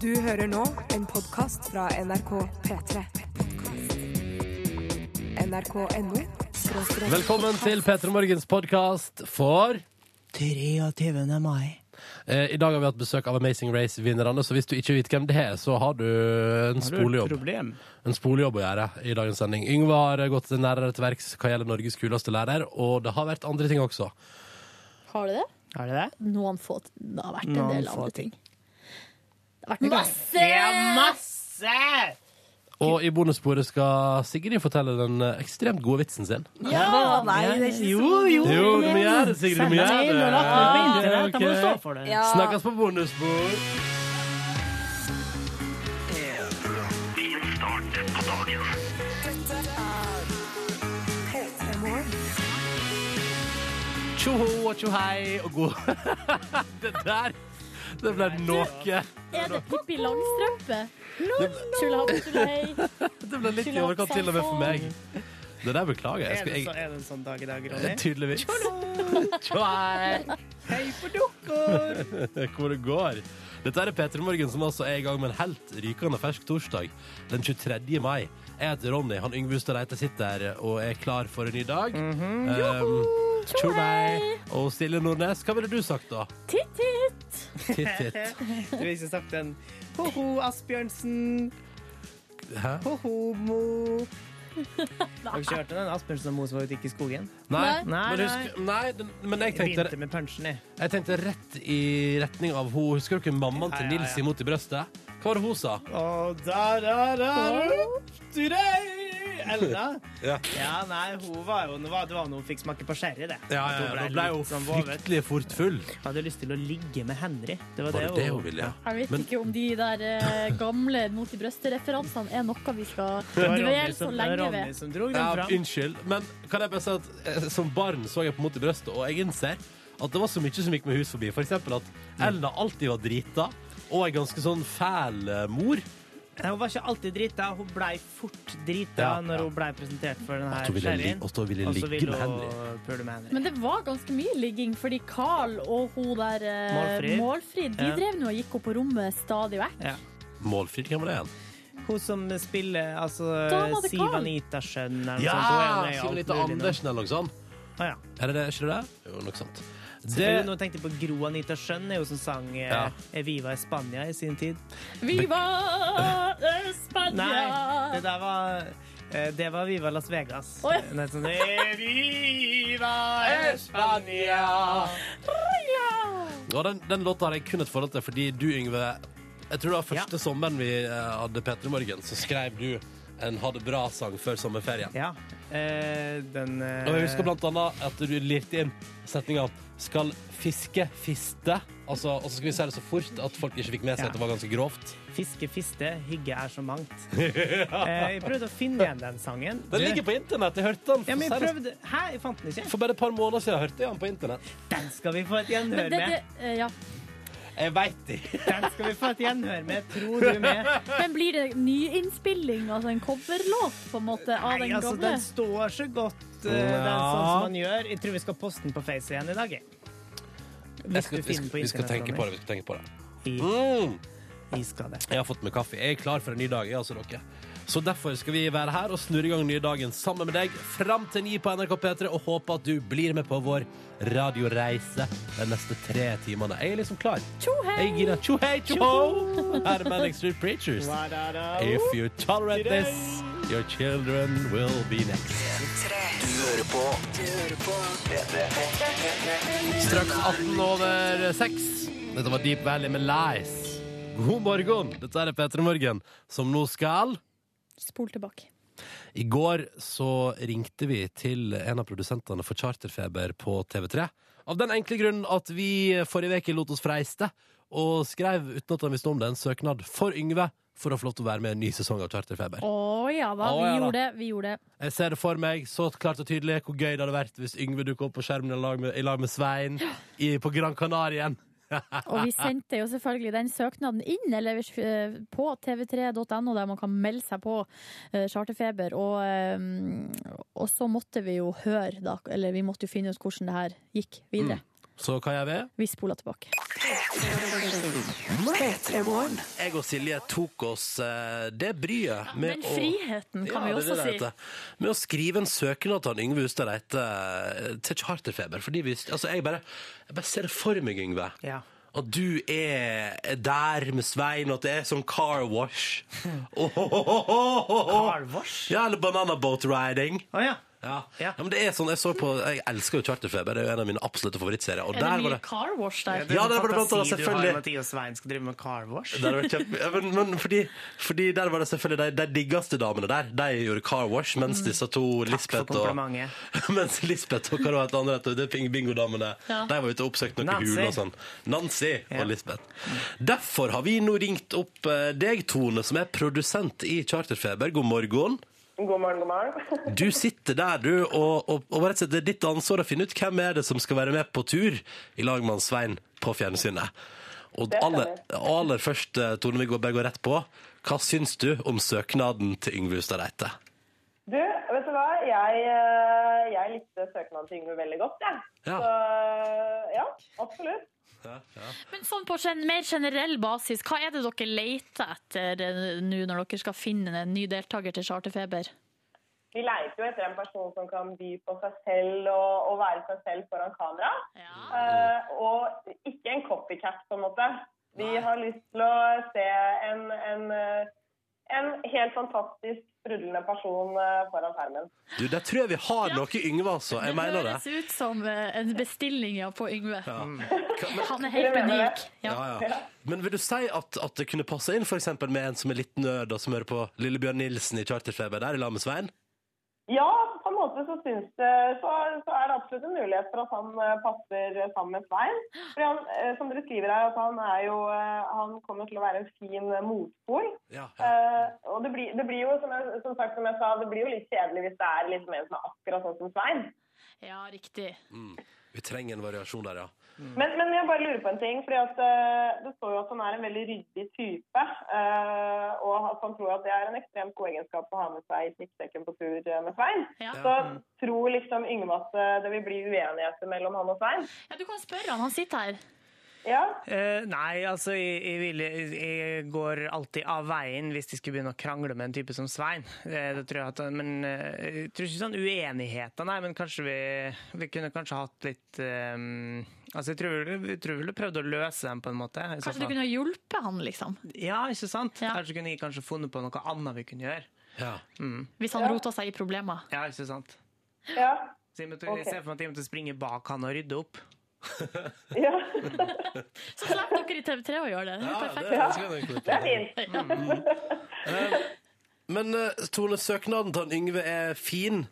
Du hører nå en podkast fra NRK P3. NRK.no Velkommen til P3 Morgens podkast for 23. mai. eh, I dag har vi hatt besøk av Amazing Race-vinnerne, så hvis du ikke vet hvem det er, så har du en spolejobb. problem? En spolejobb å gjøre i dagens sending. Yngve har gått nærmere til verks hva gjelder Norges kuleste lærer, og det har vært andre ting også. Har du det? Er det det? Noen få Det har vært en Noen del andre ting. ting. Det har vært masse! masse! Og i bonussporet skal Sigrid fortelle den ekstremt gode vitsen sin. Ja, nei, det er ikke så Jo, jo. Jo, du må gjøre det, Sigrid. Du må gjøre det. Ja, okay. Ja. Snakkes på bonusspor. Tjoho og tjohei og god Det der, det ble noe. Er det Pippi Langstrømpe? Tjulahap, tjulahei. Det ble litt i overkant til og med for meg. Det der beklager jeg. Er Skal, det, jeg er det en sånn dag i dag, Ronny? tydeligvis. Tjohei! Hei på dukker! Hvor det går. Dette er P3 Morgen, som altså er i gang med en helt rykende fersk torsdag den 23. mai. Jeg heter Ronny. Han Yngve Hustad Reite sitter her og er klar for en ny dag. um, Tjohei! Og Stille Nordnes, hva ville du sagt da? Titt, titt. Titt, titt. Du ville ikke sagt en ho-ho, Asbjørnsen. Hæ? Ho-ho, Mo. Har du ikke hørt den Asbjørnsen og Mo som var ute i skogen? Nei, Nei. Nei, men, husk, nei den, men jeg tenkte, begynte med punchen, jeg. jeg tenkte rett i retning av hun Husker dere mammaen til Nils imot i brøstet? Hva var det hun sa? Og er til Ella. Ja. Ja, nei, hun var jo Det var, da hun fikk smake på sherry, det. Ja, ja, hun ja, da ble hun sånn fryktelig fort full. Hadde lyst til å ligge med Henry. Det var, Var det det hun ville? Ja. Jeg vet Men- ikke om de der eh, gamle mot i brøstet-referansene er noe vi skal dvele så lenge ved. som drog den Ja, fram. unnskyld, men kan jeg bare si at eh, som barn så jeg på Mot i brøstet, og jeg innser at det var så mye som gikk med hus forbi. For eksempel at Elna alltid var drita, og en ganske sånn fæl eh, mor. Nei, Hun var ikke alltid drita. Hun blei fort drita Ja, når ja. hun blei presentert for denne hun li sherryen. og så ville Og så ligge ville med Henry. hun pule med Henry. Men det var ganske mye ligging, fordi Carl og hun der eh, Målfrid. Målfrid de Ja. drev nå og gikk opp på rommet stadig vekk. Ja. Målfrid, hvem var det igjen? Hun som spiller altså Dama til Siv Anita-skjønn eller noe Ja! sånt. Hun er med i alt Siv Anita mulig nå. Andersen eller noe sånt. Å, ja. Er det det? Ikke det? Jo, noe sånt. Det, Nå tenkte jeg på Gro Anita Skjønn, er jo som sang eh, Ja. España Spania i sin tid. Viva Spania! Nei, det der var eh, det var Viva Las Vegas. Oh, ja. Sånn Eviva Spania. Ja, den, den låta har jeg kun et forhold til fordi du, Yngve Jeg tror det var første sommeren vi eh, hadde P3 Morgen, så skrev du en Ha det bra-sang før sommerferien. Ja. Eh, den eh, Og jeg husker blant annet at du lirte inn setninga 'skal fiske fiste'. Altså, og så skal vi si det så fort at folk ikke fikk med seg Ja. at det var ganske grovt. Fiske, fiste, hygge er så mangt. eh, jeg prøvde å finne igjen den sangen. Den ligger på internett. Jeg hørte den Ja, men jeg prøvde Hæ, jeg fant den ikke. for bare et par måneder siden. jeg hørte jeg den på internett. Den skal vi få et gjenhør med. det, eh, ja. Jeg veit det. Den skal vi få et gjenhør med, tror du med? Men blir det nyinnspilling, altså en coverlåt på en måte av Nei, den altså, gamle? den står så godt, eh, den sånn som man gjør. Jeg tror vi skal poste den på Face igjen i dag. jeg. Jeg Hvis skal, du vi, finner skal, på vi skal tenke på det. Vi skal tenke på det. I, Mm. I skal det. Jeg har fått meg kaffe. Jeg er klar for en ny dag. Jeg, altså dere. Så derfor skal vi være her og snurre i gang nye dagen sammen med deg fram til ni på NRK P3 og håpe at du blir med på vår radioreise de neste tre timene. Jeg er liksom klar. Tjo Jeg hei! gir deg tjo hei, tjo ho! Her er Manic Street Preachers. If you tolerate this, your children will be next. Du hører på. Straks 18 over 6. Dette var Deep Valley med Lies. God morgen. Dette er P3 Morgen, som nå skal Spol tilbake. I går så ringte vi til en av produsentene for Charterfeber på TV3. Av den enkle grunnen at vi forrige uke lot oss freiste og skrev, uten at han visste om det, en søknad for Yngve for å få lov til å være med i en ny sesong av Charterfeber. Å ja da, vi ja da. gjorde det. Vi gjorde det. Jeg ser det for meg så klart og tydelig hvor gøy det hadde vært hvis Yngve dukket opp på skjermen i lag med, i lag med Svein i, på Gran Canarien. Og vi sendte jo selvfølgelig den søknaden inn eller eh, på tv3.no, der man kan melde seg på eh, charterfeber. Og, eh, og så måtte vi jo høre, da. Eller vi måtte jo finne ut hvordan det her gikk videre. Så hva gjør vi? Vi spoler tilbake. Jeg og Silje tok oss eh, det bryet med Den friheten kan vi også det det si. heter. Med å skrive en søknad til Yngve Hustad Reite eh, til charterfeber. Fordi vi, altså jeg, bare, jeg bare ser det for meg, Yngve. Ja. At du er er der med Svein, og at det er sånn car wash. Oh, oh, oh, oh, oh, oh. Car wash? Ja, eller banana boat riding. Oh, ja. Ja. Ja. ja, men det er sånn, Jeg så på, jeg elsker jo Charterfeber, det er jo en av mine absolutte favorittserier. Og Er det der var mye det car wash der? Er Ja, det var det blant annet, selvfølgelig. Mathias Svein skal drive med car wash. Det hadde vært kjempe... Ja, men, men fordi, fordi der var det selvfølgelig de, de diggeste damene der. De gjorde car wash, mens disse to Mm. Lisbeth og. Mens Lisbeth og hva det var et andre det bingodamene, Ja. de var ute og oppsøkte noen huler og sånn. Nancy Ja. og Lisbeth. Derfor har vi nå ringt opp eh, deg, Tone, som er produsent i Charterfeber. God morgen. God morgen, god morgen. Du sitter der, du, og, og, og rett og slett det er ditt ansvar å finne ut hvem er det som skal være med på tur i lag med Svein på fjernsynet. Og aller, aller først, eh, Tone, vi går går rett på. Hva syns du om søknaden til Yngve Hustad Reite? Du, vet du hva? Jeg, eh, jeg likte søknaden til Yngve veldig godt, jeg. Ja. Så ja, absolutt. Men sånn på en mer generell basis, hva er det dere leter etter eh, nå når dere skal finne en ny deltaker til Charterfeber? Vi leter jo etter en person som kan by på seg selv og, og være seg selv foran kamera. Ja. Eh, og ikke en copycat, på en måte. Vi har lyst til å se en, en, eh, en helt fantastisk sprudlende person eh, foran skjermen. Du, Der tror jeg vi har noe i Yngve, altså. Jeg mener det. høres ut som eh, en bestilling ja, på Yngve. Mm. Han er helt unik. Ja. Ja, ja. Men vil du si at, at det kunne passe inn for eksempel med en som er litt nerd, og som hører på Lillebjørn Nilsen i Charterfeber der i lag med Svein? Ja, på så det så, så er det absolutt en mulighet for at han eh, passer sammen med Svein. For han, eh, som dere skriver her, at han er jo eh, Han kommer til å være en fin motpol. Ja, Eh, og det blir, det blir jo, som, jeg, som sagt, som jeg sa, det blir jo litt kjedelig hvis det er liksom en som er akkurat sånn som Svein. ja, riktig. Mm. Vi trenger en variasjon der, ja. Men, men jeg bare lurer på en ting, fordi at eh, det står jo at han er en veldig ryddig type. eh, og at han tror at det er en ekstremt god egenskap å ha med seg i snittsekken på tur eh, med Svein. Ja. Så tror liksom Yngve at det vil bli uenigheter mellom han og Svein? ja, Du kan spørre han, han sitter her. Ja. Eh, nei, altså, jeg, jeg, vil, jeg går alltid av veien hvis de skulle begynne å krangle med en type som Svein. Eh, det tror jeg at, men eh, jeg tror ikke sånn uenigheter, nei, men kanskje vi, vi kunne kanskje hatt litt eh, Altså, jeg tror vi, vi ville prøvd å løse dem på en måte. Kanskje du kunne hjulpet han, liksom? Ja, ikke sant? Ja. Kanskje kunne jeg kanskje funnet på noe annet vi kunne gjøre. ja. Hvis han Ja. rota seg i problemer. Ja, ikke sant? Ja. Så jeg, måtte, okay. jeg ser for meg at jeg måtte springe bak han og rydde opp. Ja. Så slapp dere i TV3 å gjøre det. Det er perfekt. det skal egentlig Det er fint. Men eh, Tone, søknaden til Yngve er fin.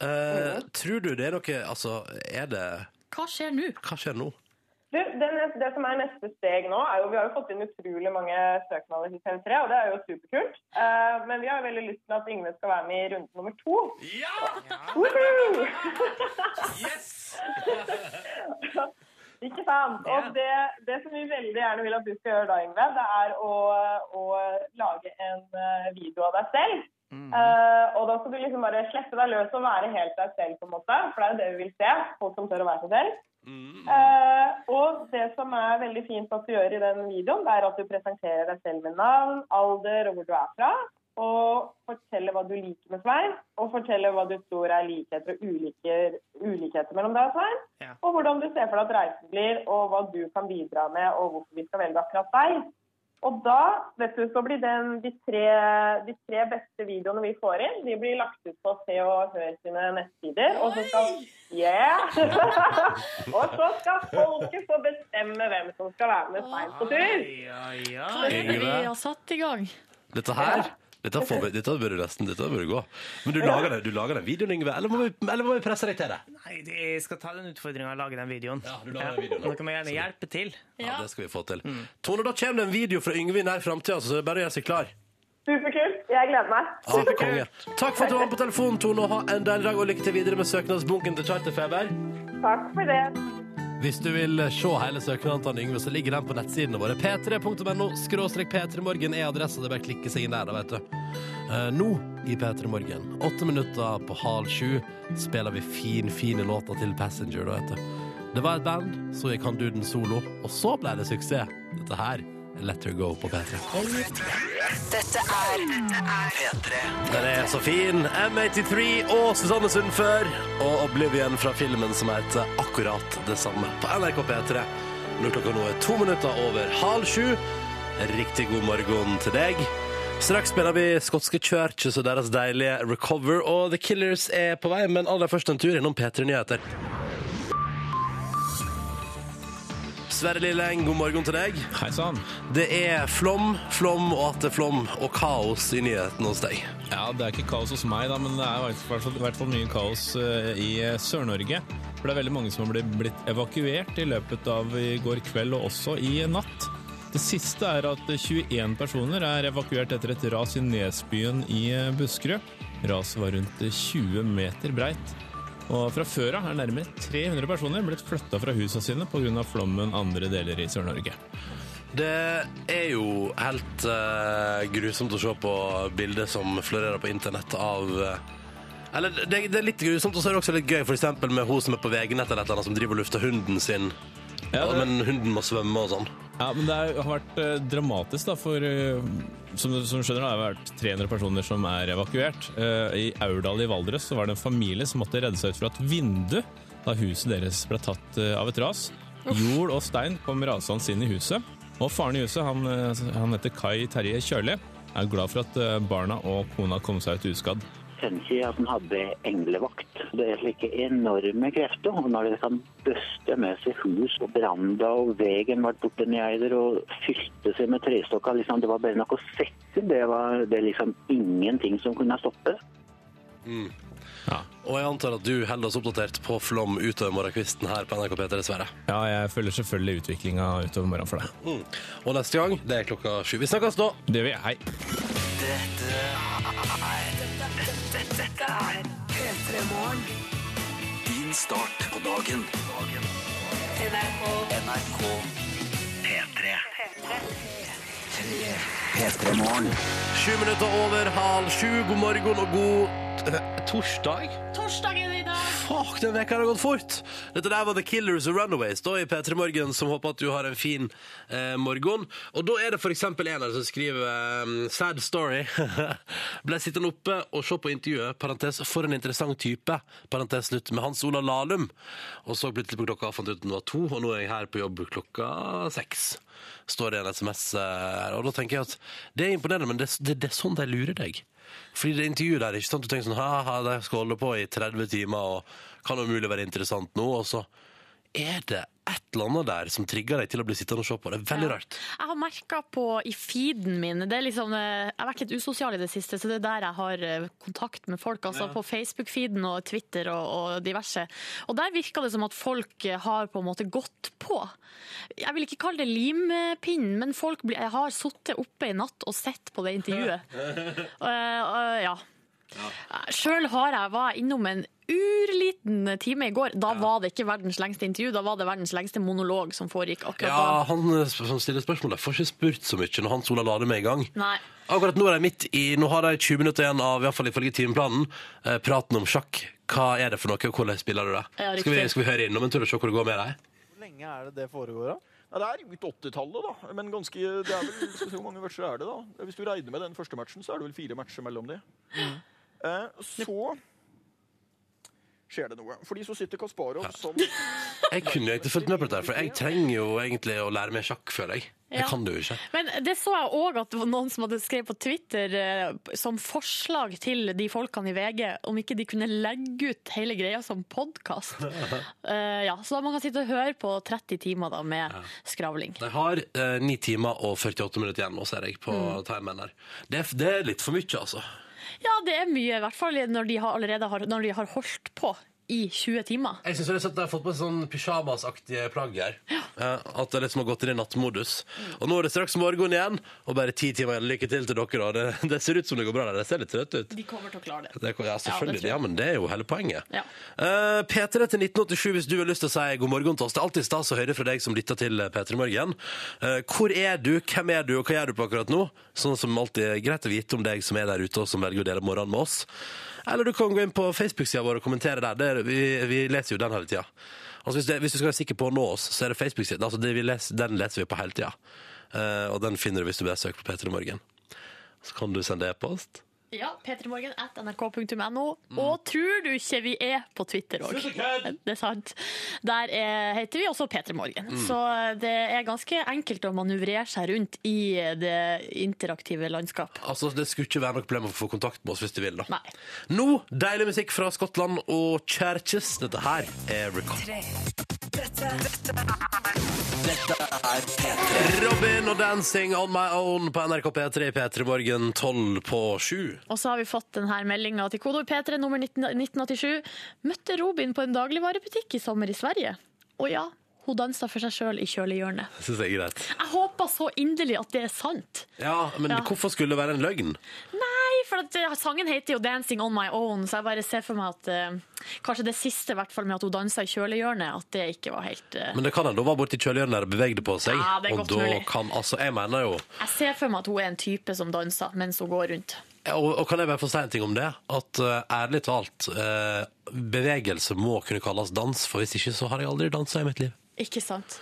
Eh, Tror du det er noe Altså, er det Hva skjer nå? Hva skjer nå? Du, det, det som er neste steg nå, er jo Vi har jo fått inn utrolig mange søknader til TV3, og det er jo superkult. Uh, men vi har jo veldig lyst til at Yngve skal være med i runde nummer to. Ja! Woohoo! Yes! Ikke sant? Og det, det som vi veldig gjerne vil at du skal gjøre da, Yngve, det er å, å lage en eh, video av deg selv. Eh, og da skal du liksom bare slippe deg løs og være helt deg selv, på en måte. For det er jo det vi vil se. Folk som tør å være seg selv. Eh, og det som er veldig fint at du gjør i den videoen, det er at du presenterer deg selv med navn, alder og hvor du er fra. Og fortelle hva du liker med Svein, og fortelle hva du tror er likheter og uliker, ulikheter mellom deg og Svein. Ja. Og hvordan du ser for deg at reisen blir, og hva du kan bidra med, og hvorfor vi skal velge akkurat deg. Og da vet du, så blir den, de, tre, de tre beste videoene vi får inn, de blir lagt ut på Se og Hør sine nettsider. Og så skal, yeah! og så skal folket få bestemme hvem som skal være med Svein på tur. Oi, oi, oi. Hva er det vi har satt i gang? Dette her dette, får vi, dette bør nesten dette bør gå. Men du lager, den, du lager den videoen, Yngve, eller må, vi, eller må vi presse deg til det? Nei, jeg skal ta den utfordringa og lage den videoen. Ja, du lager den videoen, da. Dere må gjerne hjelpe til. Ja, det skal vi få til. Tone, da kommer det en video fra Yngve i nær framtid, så det er bare å gjøre seg klar. Superkult. Jeg gleder meg. Ja, konge. Takk for at du var med på telefonen, Tone, og ha en deilig dag, og lykke til videre med søknadsbunken til Charterfeber. Takk for det. Hvis du vil se hele søknaden til Yngve, så ligger den på nettsidene våre. p3.no skråstrek p3morgen er adressa. Det er bare å klikke seg inn der, da, vet du. Eh, nå i P3 Morgen, åtte minutter på halv sju, spiller vi fin, fine låter til Passenger, da, vet du. Det var et band, så gikk han duden solo, og så ble det suksess. Dette her er Let Her Go på P3. Dette er P3. Den er så fin. M83 og Susanne Sundfør og Oblivion fra filmen som heter akkurat det samme på NRK P3. Når klokka nå er to minutter over halv sju. Riktig god morgen til deg. Straks spiller vi skotske Churches og deres deilige Recover, og The Killers er på vei, men aller først en tur innom P3 Nyheter. Sverre Lilleng, god morgen til deg. Hei sann. Det er flom, flom og atter flom og kaos i nyhetene hos deg. Ja, det er ikke kaos hos meg, da, men det er i hvert fall, i hvert fall mye kaos eh, i eh, Sør-Norge. For det er veldig mange som har blitt, blitt evakuert i løpet av i går kveld og også i natt. Det siste er at 21 personer er evakuert etter et ras i Nesbyen i eh, Buskerud. Raset var rundt 20 meter breit. Og fra før av er nærmere 300 personer blitt flytta fra husene sine pga. flommen andre deler i Sør-Norge. Det er jo helt uh, grusomt å se på bilder som florerer på internett av uh, Eller det, det er litt grusomt, og så er det også litt gøy, f.eks. med hun som er på VG-nett et eller annet, som driver og lufter hunden sin. Ja, det- Men hunden må svømme og sånn. Ja, men det har vært eh, dramatisk, da, for eh, som du som du skjønner, det har vært 300 personer som er evakuert. Eh, I Aurdal i Valdres så var det en familie som måtte redde seg ut fra et vindu da huset deres ble tatt eh, av et ras. Jord og stein kom rasende inn i huset. Og faren i huset, han, eh, han heter Kai Terje Kjørli, er glad for at eh, barna og kona kom seg ut uskadd. Ikke at han hadde englevakt. Det er slike enorme krefter. og Når det kan bøste med seg hus og veranda og veien ble borte nedi og fylte seg med trestokker liksom, Det var bare noe sekund. Det var det liksom ingenting som kunne stoppe. Ja. Og jeg antar at du holder oss oppdatert på flom utover morgenkvisten her på NRK P3, dessverre. ja, jeg følger selvfølgelig utviklinga utover morgenen for deg. Mm. Og neste gang, det er klokka sju. Vi snakkes da! Det gjør vi. Hei. Dette er P3 Morgen. din start på dagen. NRK P3. P3 Morgen. Sju minutter over halv sju. God morgen og god eh, torsdag. Torsdag er det i dag! Fuck, den veka har gått fort! Dette der var The Killers og Runaways da i P3 Morgen, som håper at du har en fin eh, morgen. Og da er det eksempel en her som skriver eh, Sad story. Ble sittende oppe og se på intervjuet, parentes, for en interessant type, parentes slutt, med Hans Ola Lahlum. Og så plutselig på klokka fant ut at den var to, og nå er jeg her på jobb klokka seks. Står det en SMS her, og da tenker jeg at det er imponerende, men det, det, det er sånn de lurer deg. Fordi det intervjuet der, ikke sant? Du tenker sånn, ha-ha, de skal holde på i 30 timer, og kan umulig være interessant nå, og så er det et eller annet der som trigger deg til å bli sittende og se på. Det er veldig Ja. rart. Jeg har merka på i feeden min det er liksom, Jeg har vært litt usosial i det siste, så det er der jeg har eh, kontakt med folk. Altså På Facebook-feeden og Twitter og, og diverse. Og der virker det som at folk eh, har på en måte gått på. Jeg vil ikke kalle det limpinnen, men folk blir, jeg har sittet oppe i natt og sett på det intervjuet. uh, uh, ja. ja. Sjøl var jeg innom en urliten time i går. Da var det ikke verdens lengste intervju, da var det verdens lengste monolog som foregikk akkurat da. Ja, han eh, som stiller spørsmålet får ikke spurt så mye når Hans Ola det med i gang. Nei. Akkurat nå er de midt i, nå har de 20 minutter igjen av, i hvert fall ifølge timeplanen, eh, praten om sjakk. Hva er det for noe, og hvordan spiller du det? Ja, skal, vi, skal vi høre innom en tur og se hvor det går med deg? Hvor lenge er det det foregår, da? Ja, det er ut 80-tallet, da. Men ganske, det er vel, skal vi se, hvor mange matcher er det, da? Hvis du regner med den første matchen, så er det vel fire matcher mellom de. Eh, så skjer det noe. Fordi så sitter Kasparov som Jeg kunne jo ikke fulgt med på dette, for jeg trenger jo egentlig å lære meg sjakk, føler jeg. Jeg Ja. kan det jo ikke. Men det så jeg òg at det var noen som hadde skrevet på Twitter eh, som forslag til de folkene i VG om ikke de kunne legge ut hele greia som podkast. ja, så da man kan sitte og høre på 30 timer da med skravling. De har uh, 9 timer og 48 minutter igjen nå, ser jeg på Mm. timeren her. Det, er- det er litt for mye, altså. Ja, det er mye, i hvert fall når de har allerede har, når de har holdt på i 20 timer. Jeg syns de har fått på sånn pysjamasaktige plagg her. Ja. at det liksom har gått inn i nattmodus. Og nå er det straks morgen igjen, og bare ti timer igjen. Lykke til til dere, da. Det, det ser ut som det går bra der. Det ser litt trøtt ut. De kommer til å klare det. Det, ja, selvfølgelig. Ja. Ja, men det er jo hele poenget. Ja. Uh, P3 til 1987 hvis du har lyst til å si god morgen til oss. Det er alltid stas å høre fra deg som lytter til P3 Morgen. Uh, hvor er du, hvem er du, og hva gjør du på akkurat nå? Sånn som alltid er greit å vite om deg som er der ute og som velger å dele morgenen med oss. Eller du kan gå inn på Facebook-sida vår og kommentere der. Det er, vi, vi leser jo den hele tida. Altså hvis, hvis du skal være sikker på å nå oss, så er det Facebook-siden. Altså den leser vi på hele tida. Uh, og den finner du hvis du bare søker på P3 Morgen. Så kan du sende e-post. Ja, p3morgen.nrk.no. Og tror du ikke vi er på Twitter òg? Det er sant. Der er, heter vi også P3 Morgen. Så det er ganske enkelt å manøvrere seg rundt i det interaktive landskap. Altså, Det skulle ikke være noe problem å få kontakt med oss hvis du vil. da. Nei. Nå, deilig musikk fra Skottland og Churches. Dette her er Record. Robin og 'Dancing on my own' på NRK P3 P3 Morgen 12 på 7. Og så har vi fått denne meldinga til kodord P3 nummer 19, 1987. Møtte Robin på en dagligvarebutikk i sommer i Sverige. Og ja, hun dansa for seg sjøl i kjølehjørnet. Syns jeg er greit. Jeg håper så inderlig at det er sant. Ja, Men Ja. hvorfor skulle det være en løgn? Nei, for at eh, sangen heter jo 'Dancing on my own', så jeg bare ser for meg at uh, kanskje det siste, i hvert fall med at hun dansa i kjølehjørnet, at det ikke var helt uh... Men det kan hende hun var borti kjølehjørnet der og bevegde på seg. Ja, det er og godt da mulig. kan altså Jeg mener jo Jeg ser for meg at hun er en type som danser mens hun går rundt. og, og kan jeg bare få si en ting om det? At uh, ærlig talt, uh, bevegelse må kunne kalles dans, for hvis ikke så har jeg aldri dansa i mitt liv. Ikke sant?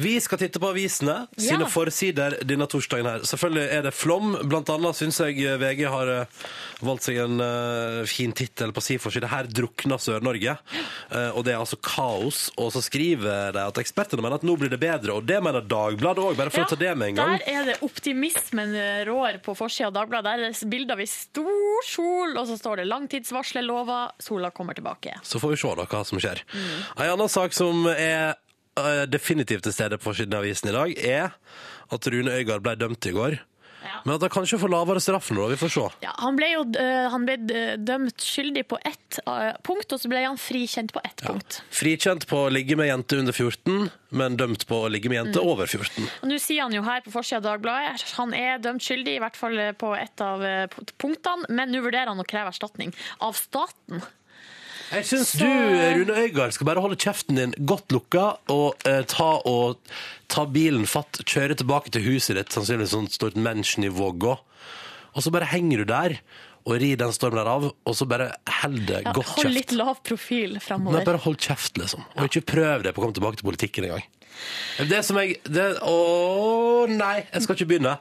Vi skal titte på avisene sine Ja. forsider denne torsdagen her. Selvfølgelig er det flom. Blant annet syns jeg VG har eh, valgt seg en uh, fin tittel på sin forside. Her drukner Sør-Norge. Uh, og det er altså kaos. Og så skriver de at ekspertene mener at nå blir det bedre. Og det mener Dagbladet òg, bare for å ta det med en gang. Der er det optimismen eh, rår på forsida av Dagbladet. Der er det bilder av ei stor sol, og så står det 'langtidsvarselet lover', sola kommer tilbake. Så får vi se da hva som skjer. En annen sak som er eh, definitivt til stede på forsiden av avisen i dag, er at Rune Øygard ble dømt i går. Ja. Men at han kanskje får lavere straff nå, vi får se. Ja, han ble jo eh, han ble eh, dømt skyldig på ett eh, punkt, og så ble han frikjent på ett punkt. Frikjent på å ligge med jente under 14, men dømt på å ligge med jente over 14. Og Nå sier han jo her på forsida av Dagbladet han er dømt skyldig, i hvert fall eh, på ett av eh, punktene, men nå vurderer han å kreve erstatning av staten. Jeg syns du, Rune Øygard, skal bare holde kjeften din godt lukka og eh, ta, og ta bilen fatt, kjøre tilbake til huset ditt, sannsynligvis sånn stort mansion i Vågå, og så bare henger du der og ri den stormen der av, og så bare held det Ja, godt hold kjeft. litt lav profil Nei, framover. bare hold kjeft, liksom. Og ikke prøv det på å komme tilbake til politikken engang. Det som jeg det, Å nei, jeg skal ikke begynne.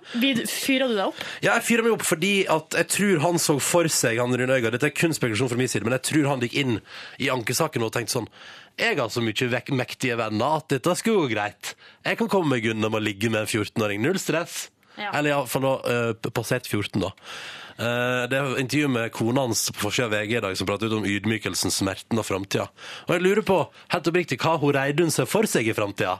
Fyra du deg opp? Ja, jeg fyrer meg opp fordi at jeg tror han så for seg, han Rune Øygard, dette er kun spekulasjon fra min side, men jeg tror han gikk inn i ankesaken og tenkte sånn jeg har så mye mektige venner at dette skulle gå greit. Jeg kan komme meg unna med å ligge med en 14-åring. Null stress. Ja. Eller iallfall uh, passert 14, da. Eh, det er intervju med kona hans på forsida av VG i dag som prater ut om ydmykelsen, smerten og framtida. Og jeg lurer på, helt oppriktig, hva hun Reidun ser for seg i framtida?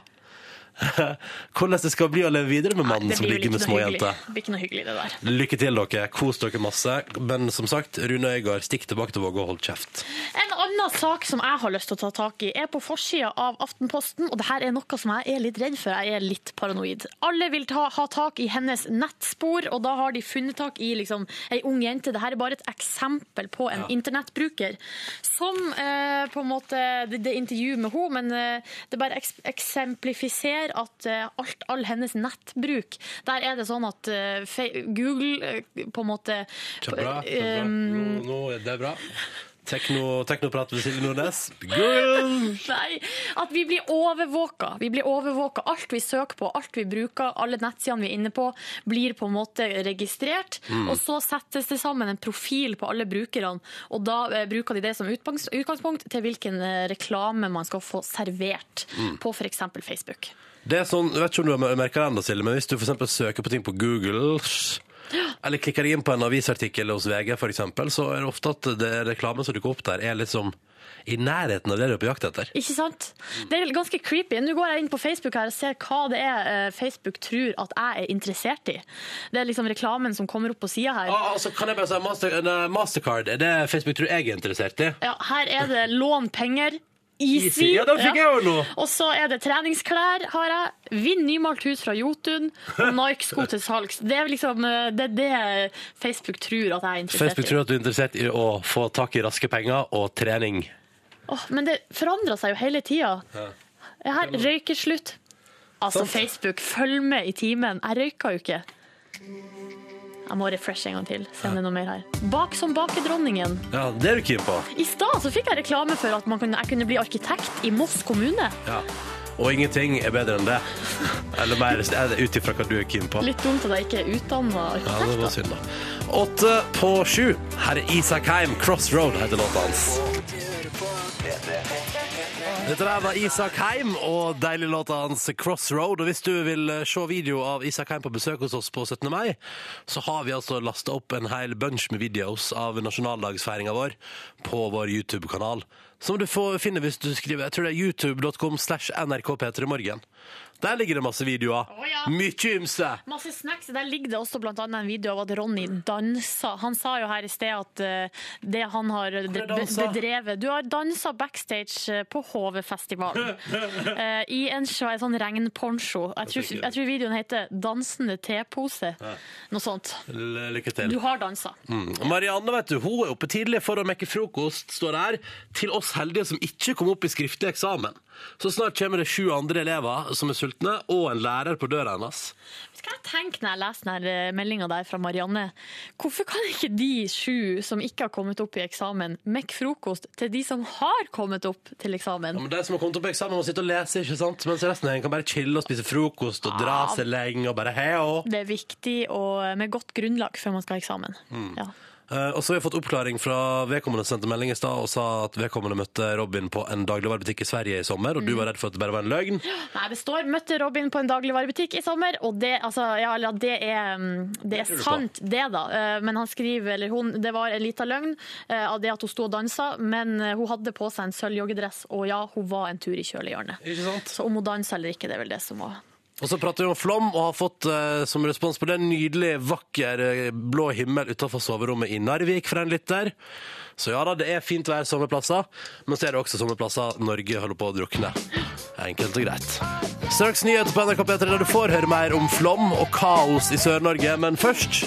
Hvordan det skal bli å leve videre med mannen Nei, som ligger med små jenter. Det blir ikke noe hyggelig, det der. Lykke til, dere. Kos dere masse. Men som sagt, Rune Øygard, stikk tilbake til Vågå og hold kjeft. En annen sak som jeg har lyst til å ta tak i, er på forsida av Aftenposten. Og det her er noe som jeg er litt redd for. Jeg er litt paranoid. Alle vil ta, ha tak i hennes nettspor, og da har de funnet tak i liksom, ei ung jente. Dette er bare et eksempel på en internettbruker som eh, på en måte Det, det er intervju med henne, men eh, det bare eks eksemplifiserer at eh, alt, all hennes nettbruk Der er det sånn at eh, Google eh, på en måte Kjempebra. kjempebra. Nå, nå er det bra. Tekno, teknoprat ved Silje Nordnes. Nei, at vi blir overvåka. Vi blir overvåka. Alt vi søker på, alt vi bruker, alle nettsidene vi er inne på, blir på en måte registrert. Og så settes det sammen en profil på alle brukerne, og da eh, bruker de det som utgangspunkt til hvilken reklame man skal få servert på f.eks. Facebook. Det er sånn, jeg vet ikke om du har merket det enda, Silje, men hvis du for søker på ting på Google, eller klikker inn på en avisartikkel hos VG for eksempel, så er det ofte at det reklamen som dukker opp der, er liksom i nærheten av det du er på jakt etter. Ikke sant? Det er ganske creepy. Nå går jeg inn på Facebook her og ser hva det er eh, Facebook tror at jeg er interessert i. Det er liksom reklamen som kommer opp på sida her. Ah, altså, kan jeg bare si, Master, Mastercard, er det Facebook tror jeg er interessert i? Ja, her er det lån penger. Easy. Ja, den fikk jeg jo nå. Og så er det treningsklær, har jeg. Vinn nymalt hus fra Jotun. Og Nike-sko til salgs. Det er liksom eh, det, er det Facebook tror at jeg er interessert i. Facebook tror at du er interessert i å få tak i raske penger og trening. Oh, men det forandrer seg jo hele tida. Her, røykeslutt. Altså. Facebook, følg med i timen. Jeg røyker jo ikke. Jeg må refreshe en gang til. Sende noe mer her. Bak som bakedronningen. Ja, det er du keen på. I stad så fikk jeg reklame for at man kunne, jeg kunne bli arkitekt i Moss kommune. Ja. Og ingenting er bedre enn det. Eller mer er det ut ifra hva du er keen på. Litt dumt at jeg ikke er utdanna Ja, det arkitekt. var synd, da. Åtte på sju. Her er Isak Heim. 'Crossroad' heter låta hans. Dette der var Isak Heim og deilig låta hans 'Crossroad'. Og hvis du vil eh, se video av Isak Heim på besøk hos oss på 17. mai, så har vi altså lasta opp en hel bunch med videos av nasjonaldagsfeiringa vår på vår YouTube-kanal. Som du får finne hvis du skriver jeg tror det er youtube.com slash nrkp3morgen. Der ligger det masse videoer. Å, ja. Mye ymse. Masse snacks. Der ligger det også annet en video av at Ronny dansa. Han sa jo her i sted at eh, det han har dansa? bedrevet Du har dansa backstage eh, på HV-festivalen eh, i en svær sånn regnponcho. Jeg tror, jeg tror videoen heter 'Dansende tepose'. Noe sånt. L- Lykke til. Du har dansa. Mm. Marianne vet du, hun er oppe tidlig for å mekke frokost, står her, til oss heldige som ikke kom opp i skriftlig eksamen. Så snart kommer det sju andre elever som er sultne, og en lærer på døra hennes. Skal jeg tenke når jeg leser denne meldinga der fra Marianne, hvorfor kan ikke de sju som ikke har kommet opp i eksamen, mekke frokost til de som har kommet opp til eksamen? Ja, men De som har kommet opp i eksamen, må sitte og lese, ikke sant? mens resten av kan bare chille og spise frokost og dra ja. seg lenge og bare heo. Det er viktig og med godt grunnlag før man skal ha eksamen. Mm. Ja. Eh, og så har vi fått oppklaring fra vedkommende som sendte melding i stad og sa at vedkommende møtte Robin på en dagligvarebutikk i Sverige i sommer, og du var redd for at det bare var en løgn. Nei, det står 'møtte Robin på en dagligvarebutikk i sommer', og det, altså, ja, eller, det er, mm, det er sant, det da. Eh, Men han skriver, eller hun, det var en liten løgn eh, av det at hun sto og dansa, men hun hadde på seg en sølvjoggedress, og ja, hun var en tur i kjølehjørnet. Så om hun dansa eller ikke, det er vel det som var Og så prater vi om flom, og har fått eh, som respons på det en nydelig, vakker eh, blå himmel utenfor soverommet i Narvik for en lytter. Så ja da, det er fint vær sommerplasser, men så er det også sommerplasser Norge holder på å drukne. Enkelt og greit. Straks nyheter på NRK P3 der du får høre mer om flom og kaos i Sør-Norge, men først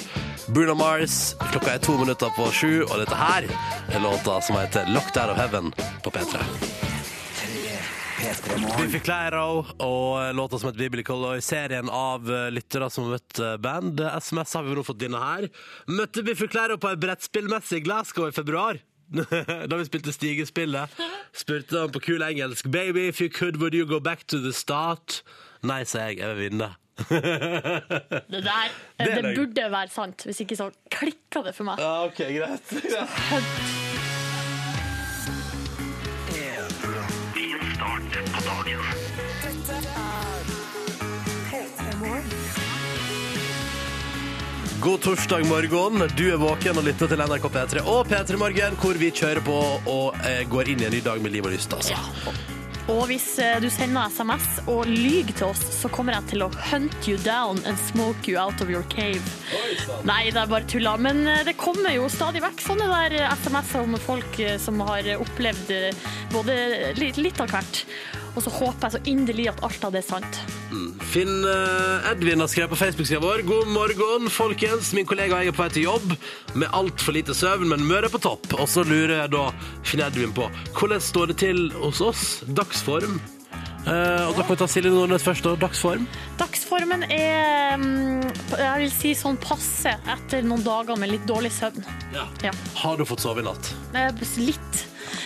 Bruno Mars. Klokka er to minutter på sju, og dette her er låta som heter 'Locked Out of Heaven' på P3. Biffy Clyro og låta som heter Biblical og i serien av eh, lyttere som har møtt eh, band. SMS har vi nå fått denne her. Møtte Biffy Clyro på ei brettspillmesse i Glasgow i februar. da vi spilte Stigespillet. Spurte han på kul engelsk Baby, if you could, would you go back to the start? Nei, sa jeg. Jeg vil vinne. Det der, Det det, burde være sant, hvis ikke så klikka det for meg. Ja, ok, greit. Din God torsdag morgen. Du er våken og lytter til NRK P3 og P3 Morgen, hvor vi kjører på og eh, går inn i en ny dag med liv og lyst. Altså. Og hvis eh, du sender SMS og lyger til oss, så kommer jeg til å hunt you down and smoke you out of your cave. Nei, det er bare tulla. Men eh, det kommer jo stadig vekk sånne der eh, SMS-er om folk eh, som har opplevd både litt, litt av hvert. Og så håper jeg så inderlig at alt av det er sant. Finn eh, Edvin har skrevet på Facebook-sida vår. God morgen, folkens. Min kollega og jeg er på vei til jobb med altfor lite søvn, men humøret er på topp. Og så lurer jeg da Finn Edvin på hvordan står det til hos oss? Dagsform? Uh, og da kan vi ta Silje Nordnes først. Og Dagsform? Dagsformen er mm, jeg vil si sånn passe etter noen dager med litt dårlig søvn. Ja. Ja. Har du fått sove i natt? Eh, Litt.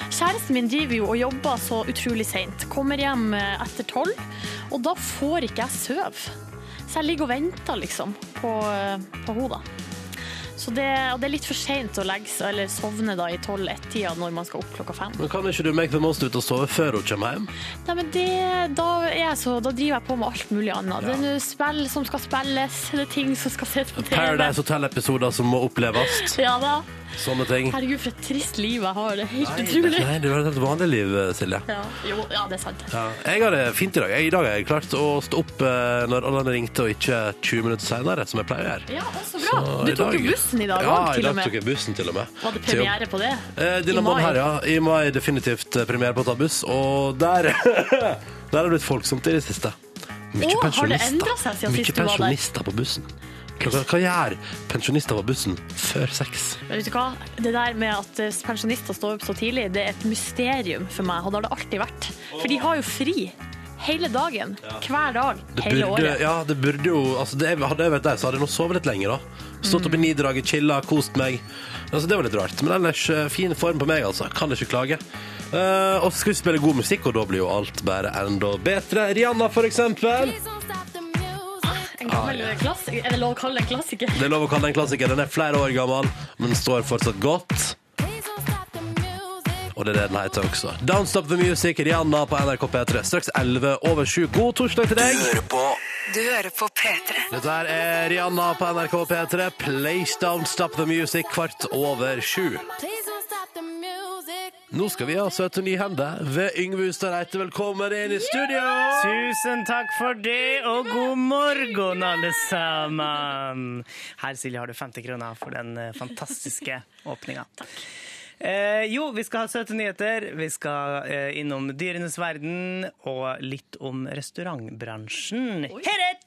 Kjæresten min driver jo og jobber så utrolig seint. Kommer hjem eh, etter tolv, og da får ikke jeg sove. Så jeg ligger og venter liksom på, eh, på henne. Så det, og det er litt for seint å legge eller sovne da i tolv-ett-tida når man skal opp klokka fem. Men Kan ikke du make the most ut og sove før hun kommer hjem? Nei, men det, da, jeg så, da driver jeg på med alt mulig annet. Det er spill som skal spilles, det er ting som skal ses på TV. Paradise Hotel-episoder som må oppleves. Ja da. Sånne ting. Herregud, for et trist liv jeg har. Det er helt utrolig. nei, det var et helt vanlig liv, Silje. Ja, jo, ja, det er sant. Ja, jeg har det fint i dag. Jeg, I dag har jeg klart å stå opp eh, når alle ringte, og ikke 20 minutter senere, som jeg pleier å gjøre. Ja, så bra. Så Du i tok jo bussen i dag ja, òg, ja, til og dag tok jeg bussen til og med. Var det premiere på det? Eh, I mai? her, ja. I mai definitivt eh, premiere på å ta buss, og der, der har det blitt folksomt i det siste. Mye Å, har det pensjonister. seg siden Mye sist du var der? pensjonister på bussen. Klokka, hva gjør pensjonister på bussen før seks? Men vet du hva? Det der med at eh, pensjonister står opp så tidlig, det er et mysterium for meg, og det har det alltid vært. For de har jo fri hele dagen. Hver dag. Det Hele burde, året. ja, det burde jo altså det, Hadde jeg vært deg, så hadde jeg nå sovet litt lenger. da Stått opp i nidraget, chilla, kost meg. Altså, det var litt rart. Men ellers eh, fin form på meg, altså. Kan ikke klage. Uh, og så skal vi spille god musikk, og da blir jo alt bare enda bedre. Rihanna, for eksempel. En gammel klassiker. Er det lov å kalle det en klassiker? Det er lov å kalle den en klassiker. Den er flere år gammel, men står fortsatt godt. Og det er det den heter også. Don't Stop The Music, Rihanna på NRK P3. Straks 11 over 7. God torsdag til deg. Du hører på du hører på P3. Dette her er Rihanna på NRK P3. Place Don't Stop The Music kvart over sju. Nå skal vi ha søte nye hender ved Yngve Ustad Reite. Velkommen inn i studio! Tusen takk for det, og god morgen, alle sammen. Her, Silje, har du 50 kroner for den eh, fantastiske åpninga. Eh, jo, vi skal ha søte nyheter. Vi skal eh, innom dyrenes verden og litt om restaurantbransjen. Heret!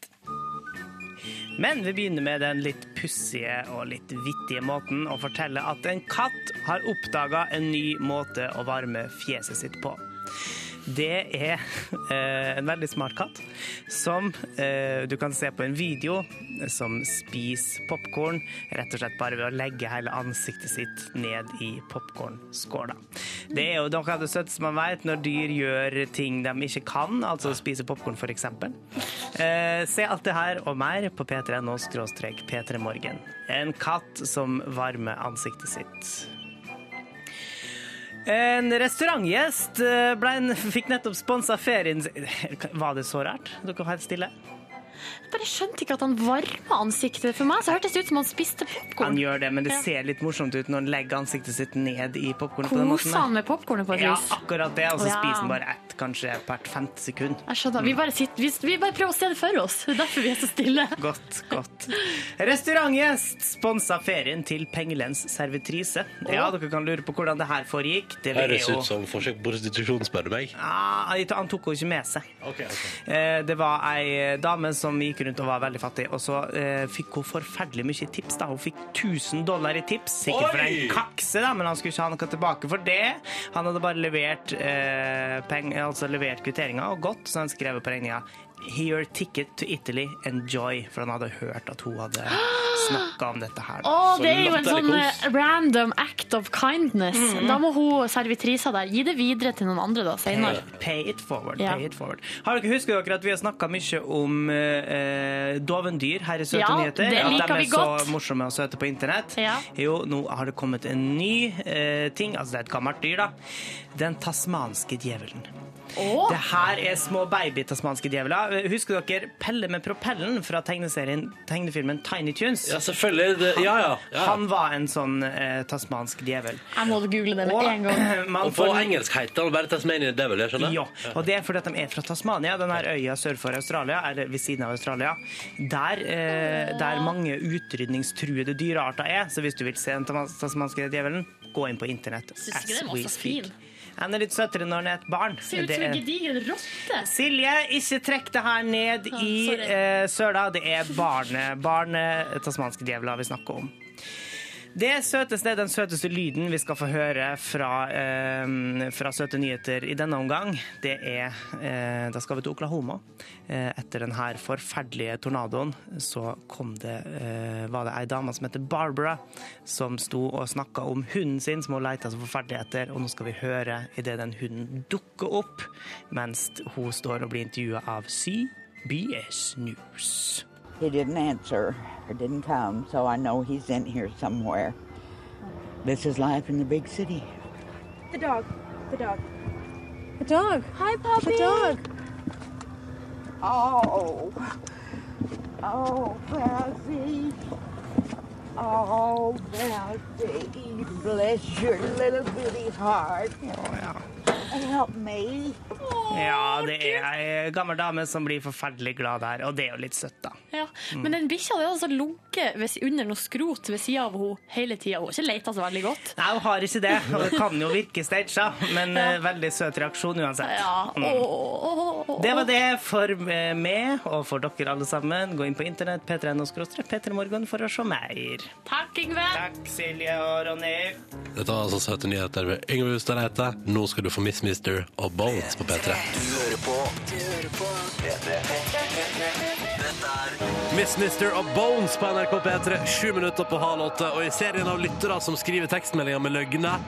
Men vi begynner med den litt pussige og litt vittige måten å fortelle at en katt har oppdaga en ny måte å varme fjeset sitt på. Det er eh, en veldig smart katt som eh, du kan se på en video som spiser popkorn rett og slett bare ved å legge hele ansiktet sitt ned i popkornskåla. Det er jo noe av det søteste man vet når dyr gjør ting de ikke kan, altså spise popkorn f.eks. Eh, se alt det her og mer på p3.no skråstrek p3morgen. En katt som varmer ansiktet sitt. En restaurantgjest eh, fikk nettopp sponsa ferien Var det så rart? Dere var helt stille? Jeg bare skjønte ikke at han varma ansiktet. For meg så hørtes det ut som han spiste Han gjør det, men det Ja. ser litt morsomt ut når han legger ansiktet sitt ned i popkornet på den han med popkornet på et Ja, akkurat det. Og så Ja. spiser han bare ett, kanskje hvert femte sekund. Jeg skjønner. Vi bare, sitter, vi, vi bare prøver å se det for oss. Det er derfor vi er så stille. Godt, godt. Restaurantgjest sponsa ferien til Pengelens servitrise. Ja, dere kan lure på hvordan det her foregikk. Det er Høres ut som forsøk på prostitusjon, spør du meg. Ja, han tok henne ikke med seg. Eh, Det var ei dame som gikk rundt og var veldig fattig, og så eh, fikk hun forferdelig mye tips. da. Hun fikk 1000 dollar i tips, sikkert for en kakse, da, men han skulle ikke ha noe tilbake for det. Han hadde bare levert, eh, peng, altså levert kvitteringa og gått, så han skrev på regninga Here ticket to Italy, enjoy. For han hadde hørt at hun hadde snakka om dette her. Oh, det er jo en sånn eh, random act of kindness. Mm. Da må hun servitrisa der gi det videre til noen andre da, senere. Pay it forward. Ja. pay it forward. Har dere Husker dere at vi har snakka mye om eh, dovendyr her i Søte Ja, nyheter? det at de er vi er så godt. morsomme og søte på internett? Ja. Jo, nå har det kommet en ny eh, ting. Altså, det er et gammelt dyr, da. Den tasmanske djevelen. Å, Det her er små baby-tasmanske djevler. Husker dere Pelle med propellen fra tegnefilmen Tiny Tunes? Ja, selvfølgelig. Det, ja, ja. ja. Han var en sånn eh, tasmansk djevel. jeg må google det med Og en gang. Og på får- engelsk heter han bare Tasmanian Devil, jeg skjønner? Ja, og det er fordi at de er fra Tasmania, den her øya sør for Australia, eller ved siden av Australia, der, eh, der mange utrydningstruede dyrearter er. Så hvis du vil se den tasmanske djevelen, gå inn på internett. Syns ikke as den var we så speak. fin. Han er litt søtere når han er et barn. Ser ut som en gedigen rotte. Silje, ikke trekk det her ned i eh, søla. Det er barne, barne tasmanske djevler vi snakker om. Det søteste, Den søteste lyden vi skal få høre fra, eh, fra Søte nyheter i denne omgang, det er eh, Da skal vi til Oklahoma. Eh, etter denne forferdelige tornadoen så kom det, eh, var det ei dame som heter Barbara, som sto og snakka om hunden sin, som hun leita så forferdelig etter. Og nå skal vi høre idet den hunden dukker opp, mens hun står og blir intervjua av CBS News. He didn't answer or didn't come, so I know he's in here somewhere. This is life in the big city. The dog. The dog. The dog. Hi, puppy. The dog. Oh, oh, Belzy. Oh, Belzy, bless your little bitty heart. Help me. Ja, det er ei gammel dame som blir forferdelig glad der, og det er jo litt søtt, da. Ja. Men den bikkja har altså ligget under noe skrot ved sida av henne hele tida. Hun har ikke leita så veldig godt. Nei, hun har ikke det, og det kan jo virke staged, men ja. veldig søt reaksjon uansett. Ja. Mm. Det var det for eh, meg og for dere alle sammen. Gå inn på internett, p3.no p3morgen for å se mer. Takk, Yngve. Takk, Silje og Ronny. Dette var altså søte nyheter ved Yngve Hustad Reite. Nå skal du få Miss Mister og Bones på P3. Du hører på Miss Mister og Bones på NRK P3, sju minutter på halv åtte. Og i serien av lyttere som skriver tekstmeldinger med løgner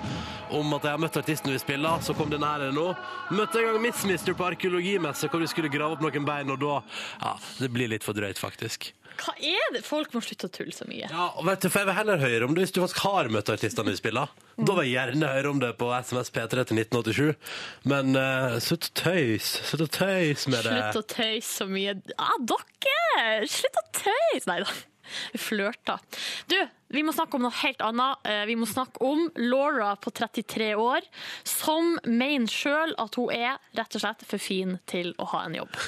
om at jeg har møtt artisten vi spiller, så kom denne her nå. Møtte en gang Miss Mister på arkeologimesse hvor vi skulle grave opp noen bein, og da Ja, det blir litt for drøyt, faktisk. Hva er det? Folk må slutte å tulle så mye. Ja, og vet du, for Jeg vil heller høre om det hvis du faktisk har møtt artistene du spiller. Da vil jeg gjerne høre om det på SMS P3 til 1987. Men uh, slutt å tøys. Slutt å tøys med det. Slutt å tøyse så mye. Ah, dere! Slutt å tøyse! Nei da. Flørta. Du, vi må snakke om noe helt annet. Eh, Vi må snakke om Laura på 33 år, som mener sjøl at hun er rett og slett for fin til å ha en jobb.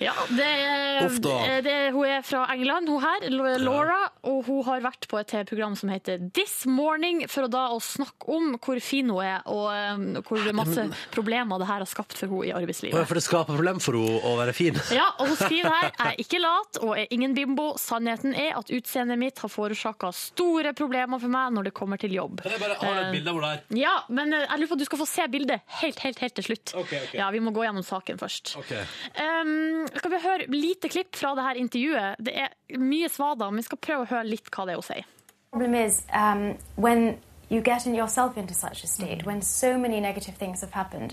Ja, det er, da. det, hun er fra England, hun her, Laura, og hun har vært på et TV-program som heter This Morning, for å da å snakke om hvor fin hun er, og eh, hvor masse problemer det her har skapt for henne i arbeidslivet. arbeidslivet. For det skaper problem for henne å være fin. Ja, og hun skriver her Jeg er ikke lat og er ingen bimbo. Sannheten er at utseendet mitt har forårsaka store problemer for meg når det kommer til jobb. Kan jeg bare ha et bilde av henne der? Ja, men eh, jeg lurer på at du skal få se bildet helt, helt, helt til slutt. Okay, okay. Ja, Vi må gå gjennom saken først. Ok. Um, skal vi høre lite klipp fra det her intervjuet? Det er mye svada, men vi skal prøve å høre litt hva det er hun sier. problem is um, when you get in yourself into such a state, when so many negative things have happened,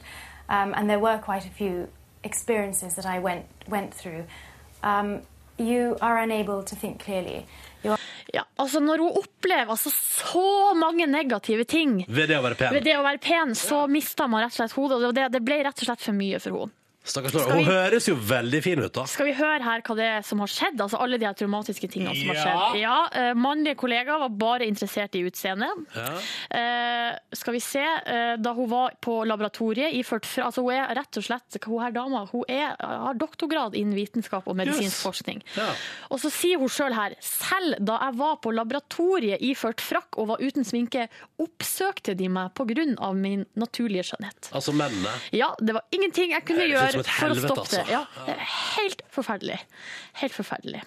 um, and there were quite a few experiences that I went went through, um, you are unable to think clearly. Ja, altså Når hun opplever altså, så mange negative ting Ved det å være pen. ved det å være pen, så mister man rett og slett hodet. og Det, det ble rett og slett for mye for henne. Stakkars Laura. Skal Hun vi- høres jo veldig fin ut, da. Skal vi høre her hva det er som har skjedd? Altså alle de her traumatiske tingene som har Ja. skjedd. Ja, eh, Mannlige kollegaer var bare interessert i utseendet. Ja. Eh, skal vi se, eh, da hun var på laboratoriet iført fra Altså hun er rett og slett, hun her dama, hun er, har doktorgrad innen vitenskap og medisinsk Yes. forskning. Ja. Og så sier hun sjøl her, selv da jeg var på laboratoriet iført frakk og var uten sminke, oppsøkte de meg pga. min naturlige skjønnhet. Altså mennene. Ja, det var ingenting jeg kunne ut som et helvete, altså. Ja, helt forferdelig. Helt forferdelig.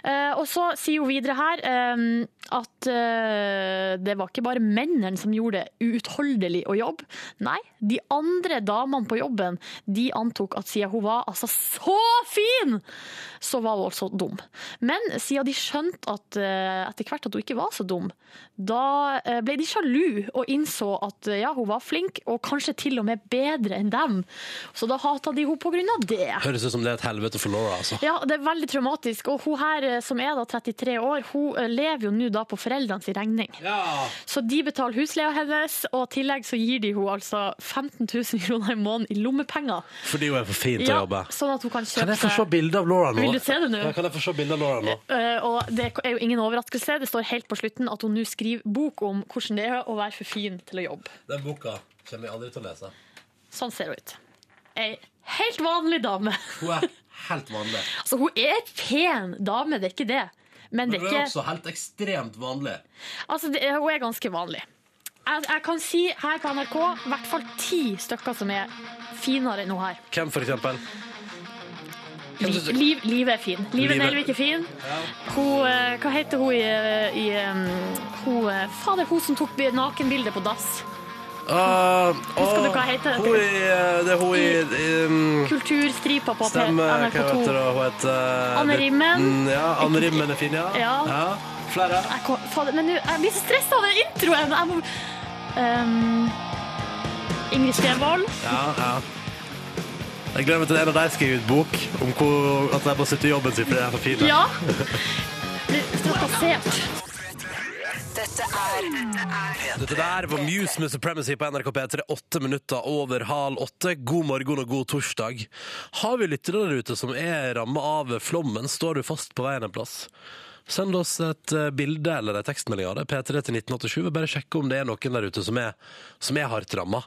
Uh, og så sier hun videre her uh, at uh, det var ikke bare mennene som gjorde det uutholdelig å jobbe. Nei, de andre damene på jobben de antok at siden hun var altså så fin, så var hun altså dum. Men siden de skjønte at eh, etter hvert at hun ikke var så dum, da eh, ble de sjalu og innså at eh, ja, hun var flink, og kanskje til og med bedre enn dem. Så da hata de henne av det. Høres ut som det er et helvete for Laura, altså. Ja, det er veldig traumatisk. Og hun her, som er da 33 år, hun lever jo nå da på foreldrenes regning. Så de betaler husleia hennes, og i tillegg så gir de henne altså 15 000 kroner i måneden i lommepenger. Fordi hun er for fin til Ja, å jobbe. sånn at hun kan kjøpe Kan jeg få se bilde av Laura nå? Vil du se det nå? Ja, kan jeg få se bilde av Laura nå? Eh, og det er jo ingen overraskelse. Det står helt på slutten at hun nå skriver bok om hvordan det er å være for fin til å jobbe. Den boka kommer jeg aldri til å lese. Sånn ser hun ut. Ei helt vanlig dame. Hun er helt vanlig. Altså, hun er en pen dame, det er ikke det. Men det Men hun er ikke også helt ekstremt vanlig. Altså, det, hun er ganske vanlig. Jeg kan si her på NRK i hvert fall ti stykker som er finere enn hun her. Hvem, for eksempel? Li, liv, Livet er fin. Livet Livet- Nelvik er fin. Hun, eh, hva heter hun i, i hun, eh, Fader, hun som tok nakenbildet nakenbilde på dass. Uh, Husker du hva heter? Hun i, eh, det er hun i, i um, Kulturstripa på Stemmer. NRK2. heter hun? Heter Anne Rimmen. Mm, Ja, Anne Rimmen er fin, ja. Ja. Flere? Jeg fader, men jeg blir så stressa av den introen! Jeg må, um, Ingrid Stenvold. Ja, ja. Jeg gleder meg til en av dem skal gi ut bok om hvor, at de må slutte i jobben sin fordi de er for fine. Ja. Blir trakassert. Dette er Dette der var Muse med Supremacy på NRK P3, åtte minutter over halv åtte. God morgen og god torsdag. Har vi lyttere der ute som er ramma av flommen? Står du fast på veien en plass? Send oss et eh, bilde eller en tekstmelding av det. P3 til 1987. Vi bare sjekke om det er noen der ute som er, som er hardt ramma.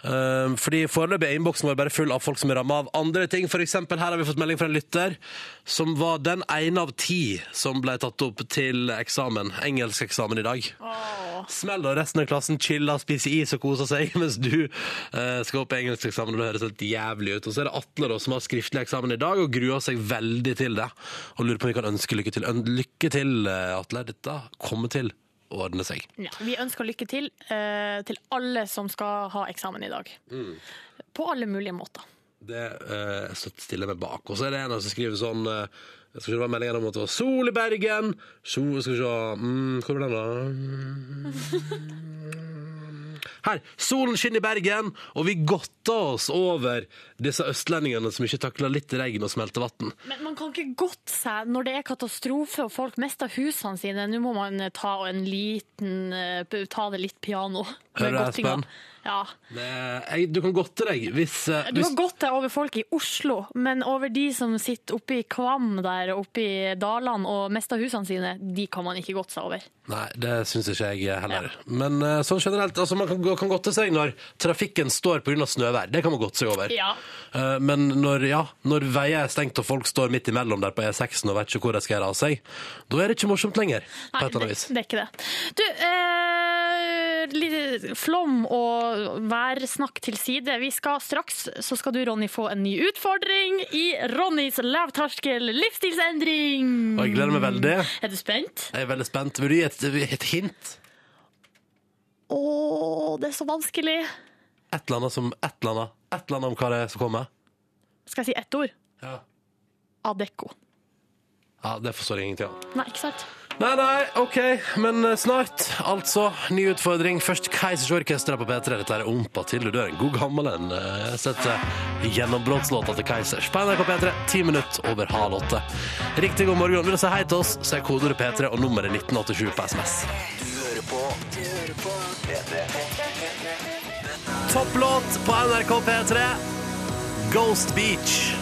Um, fordi Foreløpig er innboksen vår bare full av folk som er ramma av andre ting. For eksempel, her har vi fått melding fra en lytter som var den ene av ti som ble tatt opp til eksamen. Engelskeksamen i dag. Smell og resten av klassen chiller, spiser is og koser seg, mens du eh, skal opp engelskeksamen. og Det høres helt jævlig ut. Og så er det Atle da, som har skriftlig eksamen i dag og gruer seg veldig til det. Og lurer på om vi kan ønske lykke til. Lykke til, eh, Atle. Dette kommer til å ordne seg. Ja, vi ønsker lykke til eh, til alle som skal ha eksamen i dag. På alle mulige måter. Det uh, stiller jeg meg bak. Og så er det en som skriver sånn uh, jeg skal se, det var meldingen om at det var sol i Bergen. Skal vi se mm, Hvor er den, da? Her. Solen skinner i Bergen, og vi godter oss over disse østlendingene som ikke takler litt regn og smelter vann. Men man kan ikke godte seg når det er katastrofe og folk mister husene sine. Nå må man ta en liten eh, Ta det litt piano. Hører du. Espen? Ja. Det, jeg, du kan godte deg hvis, uh, Du hvis godte deg over folk i Oslo, men over de som sitter oppe i Kvam der oppe i dalene og mister husene sine, de kan man ikke godte seg over. Nei, det syns ikke jeg heller. Men uh, sånn generelt, altså man kan, kan godte seg når trafikken står pga. snøvær. Det kan man godte seg over. Ja. Eh, Men når, ja, når veier er stengt og folk står midt imellom der på E6-en og vet ikke hvor de skal gjøre av seg, da er det ikke morsomt lenger. på Nei, et eller annet det, vis. det er ikke det. Du, eh, litt flom og værsnakk til side. Vi skal straks så skal du, Ronny, få en ny utfordring i Ronnys lavterskel livsstilsendring. Og jeg gleder meg veldig. Er du spent? Jeg er veldig spent. Vil du gi et, et hint? Å, det er så vanskelig. Et eller annet som Et eller annet, et eller annet om hva det er som kommer? Skal jeg si ett ord? Ja. Adecco. Ja, Det forstår jeg ingenting av. Nei, ikke sant? Nei, nei, OK. Men eh, snart, altså. Ny utfordring. Først Keisers Orkester på P3. Dette er Ompa til du dør. En god gammel en. Setter Jeg har sett eh, gjennombruddslåta til Keisers på NRK P3. Ti minutter over halv åtte. Riktig god morgen. Vil du si hei til oss, så er kodeordet P3 og nummeret 1987 på SMS. Hører på Du hører på P3. Topplåt på NRK P3. Ghost Beach.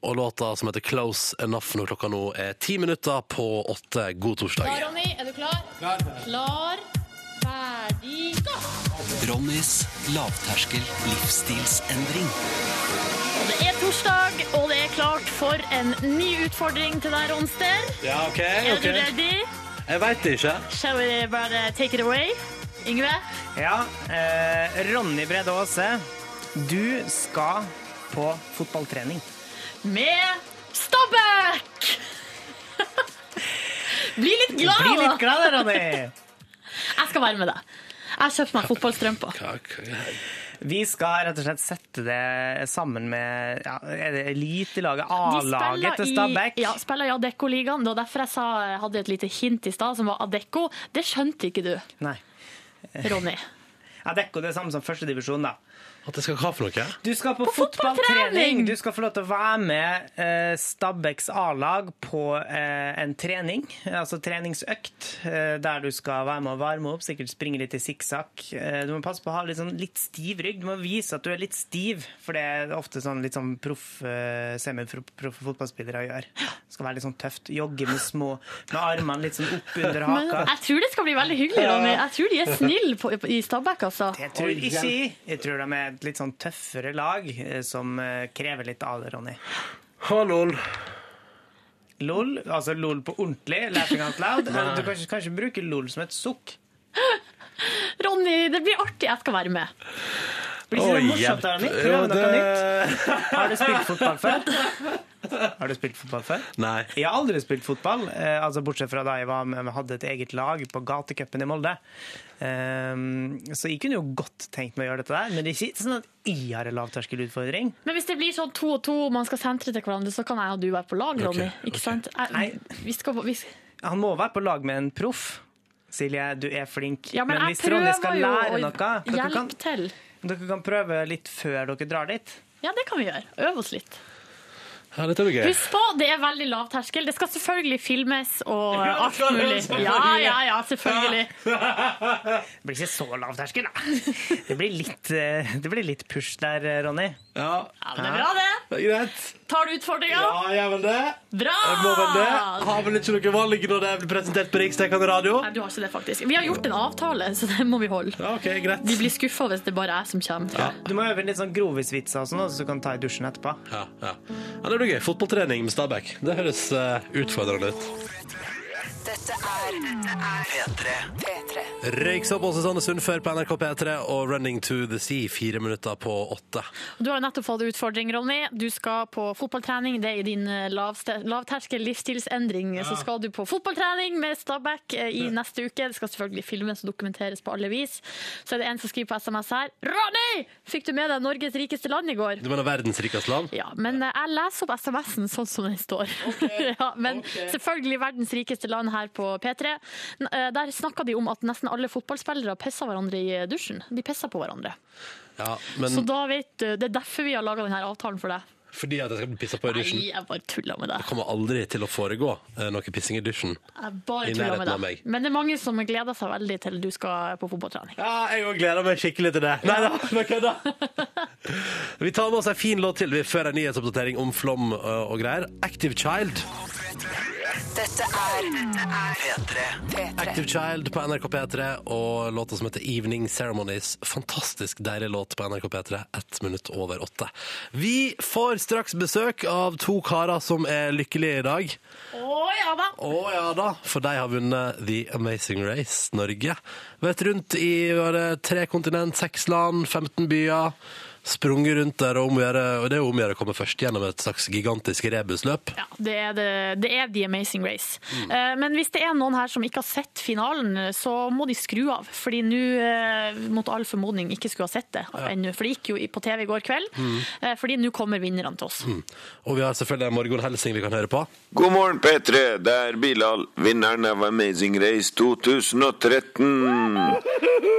Og låta som heter Close Enough når klokka nå er ti minutter på åtte. God torsdag. Klar, Ronny? Er du klar? Klar. Klar, ferdig, gå! Ronnys lavterskel livsstilsendring. Og Det er torsdag, og det er klart for en ny utfordring til deg, Ronster. Ja, OK. Er du ready? Jeg veit det ikke. Shall we bare take it away? Yngve? Ja, eh, Ronny Brede Aase, du skal på fotballtrening. Med Stabæk! Bli litt glad, Bli litt glad, Ronny! Jeg skal være med deg. Jeg har kjøpt meg fotballstrømper. Vi skal rett og slett sette det sammen med ja, er det elitelaget, De A-laget til i- Stabæk. Ja, spiller i Adecco-ligaen. Det var derfor jeg sa, hadde et lite hint i stad, som var Adecco. Det skjønte ikke du, Nei. Ronny. Adecco det er samme som førstedivisjon, da. At jeg skal hva for noe? Du skal på, På fotballtrening! Du skal få lov til å være med eh, Stabæks A-lag på eh, en trening, altså treningsøkt, eh, der du skal være med å varme opp, sikkert springe litt i sikksakk. Eh, du må passe på å ha litt, sånn, litt stiv rygg. Du må vise at du er litt stiv, for det er ofte sånn litt sånn proff, eh, semiproffe fotballspillere gjør. Det skal være litt sånn tøft. Jogge med små, med armene litt sånn opp under Men haka. jeg tror det skal bli veldig hyggelig, Ronny. Jeg tror de er snille på, i Stabæk, altså. Jeg tror ikke Jeg tror de er et litt sånn tøffere lag eh, som eh, krever litt av det, Ronny. Ha, lol. LOL, altså LOL på ordentlig, laughing out loud. Du kan kanskje, bruke LOL som et sukk. Ronny, det blir artig. Jeg skal være med. Blir ikke det morsomt, Ronny? Prøv noe nytt. Har du spilt fotball før? Har du spilt fotball før? Nei. Jeg har aldri spilt fotball, eh, altså bortsett fra da jeg var med, hadde et eget lag på gatecupen i Molde. Ehm, så jeg kunne jo godt tenkt meg å gjøre dette der, men det er ikke sånn at jeg har en lavterskelutfordring. Men hvis det blir sånn to og to, og man skal sentre til hverandre, så kan jeg og du være på lag, Ronny. Ikke sant? Jeg, vi skal, vi, Han må være på lag med en proff. Silje, du er flink. ja, men, men hvis Ronny skal lære noe dere kan, hjelpe til. dere kan prøve litt før dere drar dit. Ja, det kan vi gjøre. Øve oss litt. Ja, dette blir gøy. Husk på, det er veldig lav terskel. Det skal selvfølgelig filmes og Ja, det alt skal det, mulig. selvfølgelig. Ja, ja, ja, selvfølgelig. Det blir ikke så lav terskel, da. Det blir litt, eh, det blir litt push der, eh, Ronny. Ja, Ja, men det er bra, det. det er greit. Tar du utfordringa? Ja, jeg vil det. Bra! Jeg må vel det. Har vel ikke noe valg når det blir presentert på Riksdekkende radio? Nei, du har ikke det, faktisk. Vi har gjort en avtale, så den må vi holde. Ja, ok, greit. Vi blir skuffa hvis det bare er jeg som kommer. Du må øve litt sånn grovisvitser og sånn, så du kan ta i dusjen etterpå. Ja, ja. ja, det blir gøy. Fotballtrening med Stabæk. Det høres eh, utfordrende ut. Dette er P3. P3. Røyksopp og Susanne Sundfør på NRK P3 og Running to the Sea fire minutter på åtte. Du har nettopp fått utfordring, Ronny. Du skal på fotballtrening. Det er i din eh, lavterskel livsstilsendring. Så skal du på fotballtrening med Stabæk eh, i neste uke. Det skal selvfølgelig filmes og dokumenteres på alle vis. Så er det en som skriver på SMS her. Ronny! Fikk du med deg Norges rikeste land i går? Du mener verdens rikeste land? Ja, men eh, jeg leser opp SMS-en sånn som den står. ja, men selvfølgelig verdens rikeste land her på P3. Eh, Der snakka de om at nesten alle fotballspillere pisser hverandre i dusjen. De pisser på hverandre. Ja, men Så da vet du, Det er derfor vi har laga denne avtalen for deg. fordi at jeg skal bli pissa på i dusjen, Nei, jeg bare tulla med det Det kommer aldri til å foregå eh, noe pissing i dusjen. Jeg bare nærheten med meg. Men det er mange som gleder seg veldig til du skal på fotballtrening. Ja, jeg òg gleder meg skikkelig til det. Nei da, nå kødda! Vi tar med oss en fin låt til vi før en nyhetsoppdatering om flom og greier. Active Child. Dette er P3. Active Child på NRK P3 og låta som heter Evening Ceremonies. Fantastisk deilig låt på NRK P3. Ett minutt over åtte. Vi får straks besøk av to karer som er lykkelige i dag. Å ja da! Å ja da, for de har vunnet The Amazing Race Norge. Vært rundt i tre kontinent, seks land, 15 byer. Sprunget rundt der, og, omgjøre, og det er om å gjøre å komme først gjennom et slags gigantisk rebusløp. Ja, det er, det, det er The Amazing Race. Mm. Eh, Men hvis det er noen her som ikke har sett finalen, så må de skru av. Fordi nå, eh, mot all formodning, ikke skulle ha sett det ennå. For det gikk jo på TV i går kveld. Mm. Eh, Fordi nå kommer vinnerne til oss. Og vi har selvfølgelig en morgenhelsing vi kan høre på. God morgen, P3. Det er Bilal, vinneren av Amazing Race 2013.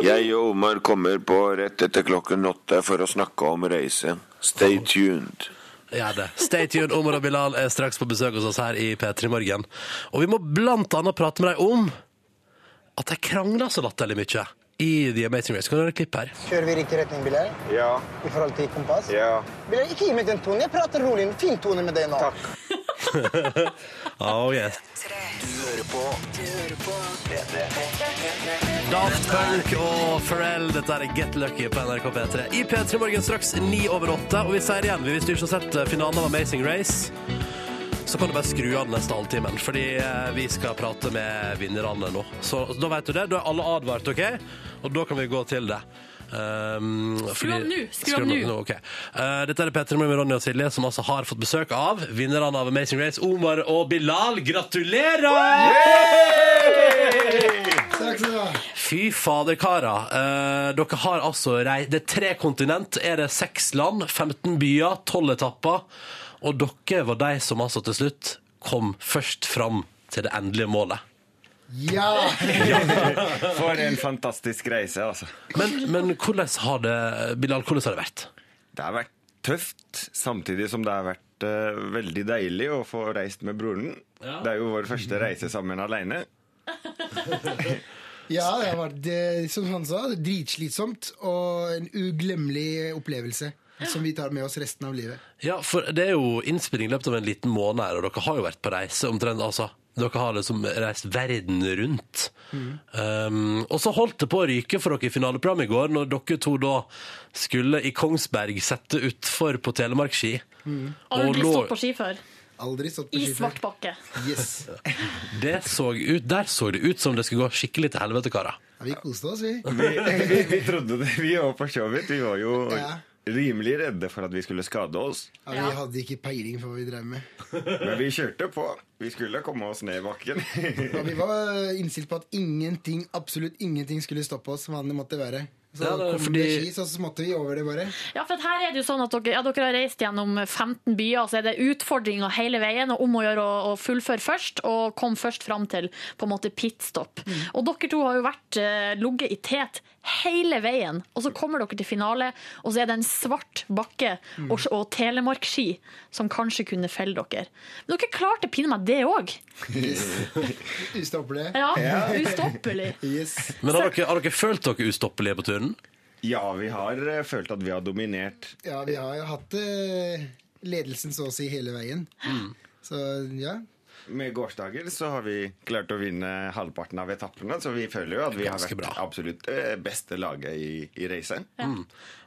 Jeg og Omar kommer på rett etter klokken åtte for å snakke om reise. Stay tuned. Gjør det. Stay tuned. Omar og Bilal er straks på besøk hos oss her i P3 Morgen. Og vi må blant annet prate med dem om at de krangler så latterlig mye i The Amazing Race. Kan du høre et klipp her? Kjører vi i riktig retning, Bilal? Ja. I forhold til kompass? Ja. Bilal, ikke gi meg den tonen. Jeg prater rolig. Fin tone med deg nå. Oh, yes. Du hører på P3. Daft Punk og Pharrell, dette er Get Lucky på NRK P3. I P3 Morgen straks ni over åtte, og vi sier igjen, hvis du ikke har sett finalen av Amazing Race, så kan du bare skru av den neste halvtimen, fordi eh, vi skal prate med vinnerne nå. Så da vet du det, da er alle advart, ok? Og da kan vi gå til det. Um, Skru av nå, skru av nå. ok. Uh, dette er P3 Morgen med Ronny og Silje, som altså har fått besøk av vinnerne av Amazing Race, Omar og Bilal. Gratulerer! Takk skal du ha. Fy fader, karer. Eh, dere har altså rei... Det er tre kontinent, er det seks land, 15 byer, 12 etapper. Og dere var de som altså til slutt kom først fram til det endelige målet. Ja! For en fantastisk reise, altså. Men, men hvordan har det Bilal, hvordan har det vært? Det har vært tøft, samtidig som det har vært uh, veldig deilig å få reist med broren. Ja. Det er jo vår første reise sammen alene. Ja, det har vært, som han sa, dritslitsomt og en uglemmelig opplevelse. Som vi tar med oss resten av livet. Ja, for det er jo innspilling i løpet av en liten måned her, og dere har jo vært på reise omtrent, altså. Dere har liksom reist verden rundt. Um, og så holdt det på å ryke for dere i finaleprogrammet i går, når dere to da skulle i Kongsberg sette utfor på telemarkski. Aldri lå- stått på ski før. Aldri stått på I ski før. svart bakke. Yes. Det så ut, der så det ut som det skulle gå skikkelig til helvete, karer. Ja, vi koste oss, vi. Vi, vi, vi trodde det, vi òg, for så vidt. Vi var jo Ja. Rimelig redde for at vi skulle skade oss. Ja, vi hadde ikke peiling på hva vi drev med. Men vi kjørte på. Vi skulle komme oss ned i bakken. ja, vi var innstilt på at ingenting, absolutt ingenting skulle stoppe oss, hva det måtte være. Så Ja, det kom fordi- det ski, så måtte vi over det bare. Ja, for her er det jo sånn at dere, ja, dere har reist gjennom 15 byer, så er det utfordringer hele veien, og om å gjøre å, å fullføre først, og komme først fram til på en måte pitstop. Og dere to har jo vært eh, ligget i tet hele veien, og så kommer dere til finale, og så er det en svart bakke og, og telemarkski som kanskje kunne felle dere. Men dere klarte pinne meg det òg. Ustoppelig. Ja, ustoppelig. Yes. Men har dere, har dere følt dere ustoppelige på turen? Ja, vi har eh, følt at vi har dominert. Ja, vi har jo hatt eh, ledelsen så å si hele veien. Så ja. Med gårsdagen så har vi klart å vinne halvparten av etappene, så vi føler jo at vi har Ganske vært bra. absolutt beste laget i, i racet. Mm.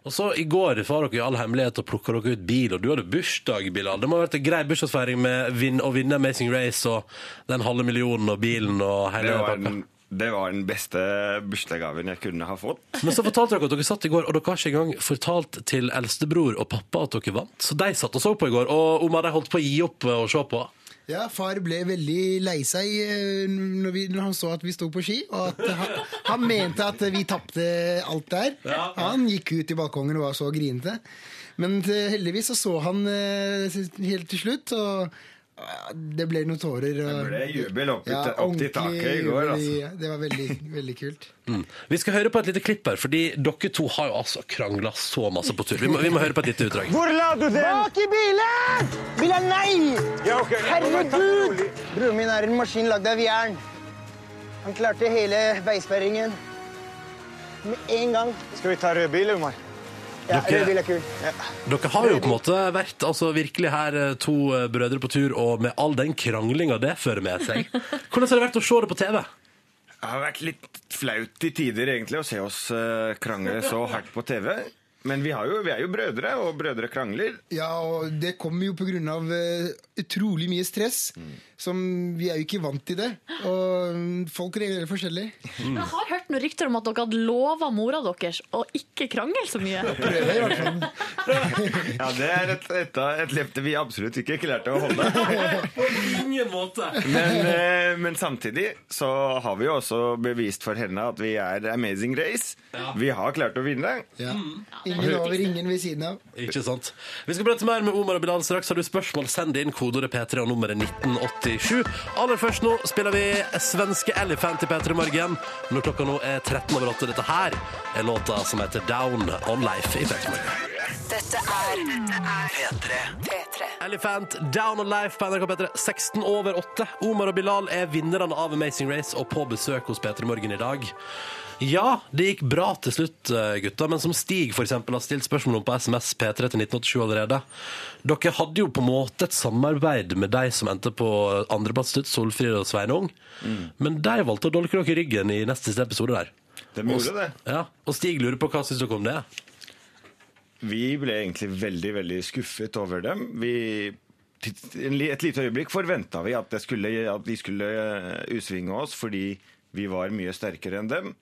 Og så I går var dere i all hemmelighet og plukka dere ut bil, og du hadde bursdag, Bilal. Det må ha vært en grei bursdagsfeiring med vin, å vinne Amazing Race og den halve millionen og bilen og hele Det var pakka. Det var den beste bursdagsgaven jeg kunne ha fått. Men så fortalte dere at dere satt i går, og dere har ikke engang fortalt til eldstebror og pappa at dere vant. Så de satt og så på i går, og Omar de holdt på å gi opp å se på. Ja, far ble veldig lei seg eh, når, vi, når han så at vi sto på ski, og at han, han mente at vi tapte alt der. Han gikk ut i balkongen og var så grinete. Men eh, heldigvis så så han eh, helt til slutt, og det ble noen tårer. Og, Det ble jubel opp i- opp til taket i går, altså. Det var veldig, veldig kult. Mm. Vi skal høre på et lite klipp her, fordi dere to har jo altså krangla så masse på tur. Vi må, vi må høre på et lite utdrag. Hvor la du den? Bak i bilen! Bilen, nei! Herregud! Broren min er en maskin lagd av jern. Han klarte hele veisperringen med en gang. Skal vi ta rød bil, Omar? Ja, Dere- rød bil er kul. Ja. Dere har jo på en måte vært altså, virkelig her eh, to eh, brødre på tur, og med all den kranglinga det fører med seg. Hvordan har det vært å se det på TV? Det har vært litt flaut i tider egentlig å se oss eh, krangle så hardt på TV. Men vi, har jo, vi er jo brødre, og brødre krangler. Ja, og det kommer jo på grunn av eh, utrolig mye stress. Som Vi er jo ikke vant til det. Og mm, folk reagerer forskjellig. Jeg har hørt noen rykter om at dere hadde lova mora deres å ikke krangle så mye. Prøver i hvert fall. Ja, Det er et, et, et løfte vi absolutt ikke klarte å holde. På ingen måte. Men, eh, men samtidig så har vi jo også bevist for henne at vi er Amazing Race. Vi har klart å vinne. Ja. Ingen over, ingen ved siden av. Ikke sant? Vi skal prate mer med Omar og Bilal straks. Har du spørsmål, send inn kodeordet P3 og nummeret 1987. Aller først nå spiller vi svenske Elephant i P3 Morgen. Når klokka nå er 13 over 8. Dette her er låta som heter Down on Life i P3 Morgen. Dette er P3. P3. Elephant, Down on Life på NRK P3, 16 over 8. Omar og Bilal er vinnerne av Amazing Race og på besøk hos P3 Morgen i dag. Ja, det gikk bra til slutt, eh, gutta, men som Stig for eksempel har stilt spørsmål om på SMS P3 til 1987 allerede. Dere hadde jo på en måte et samarbeid med de som endte på andreplass slutt, Solfrid og Sveinung. Men de valgte å dolke dere i ryggen i neste siste episode der. De gjorde det. Ja, og Stig lurer på hva syns dere om det? Vi ble egentlig veldig, veldig skuffet over dem. Vi, et lite øyeblikk forventa vi at, det skulle, at de skulle utsvinge oss fordi vi var mye sterkere enn dem.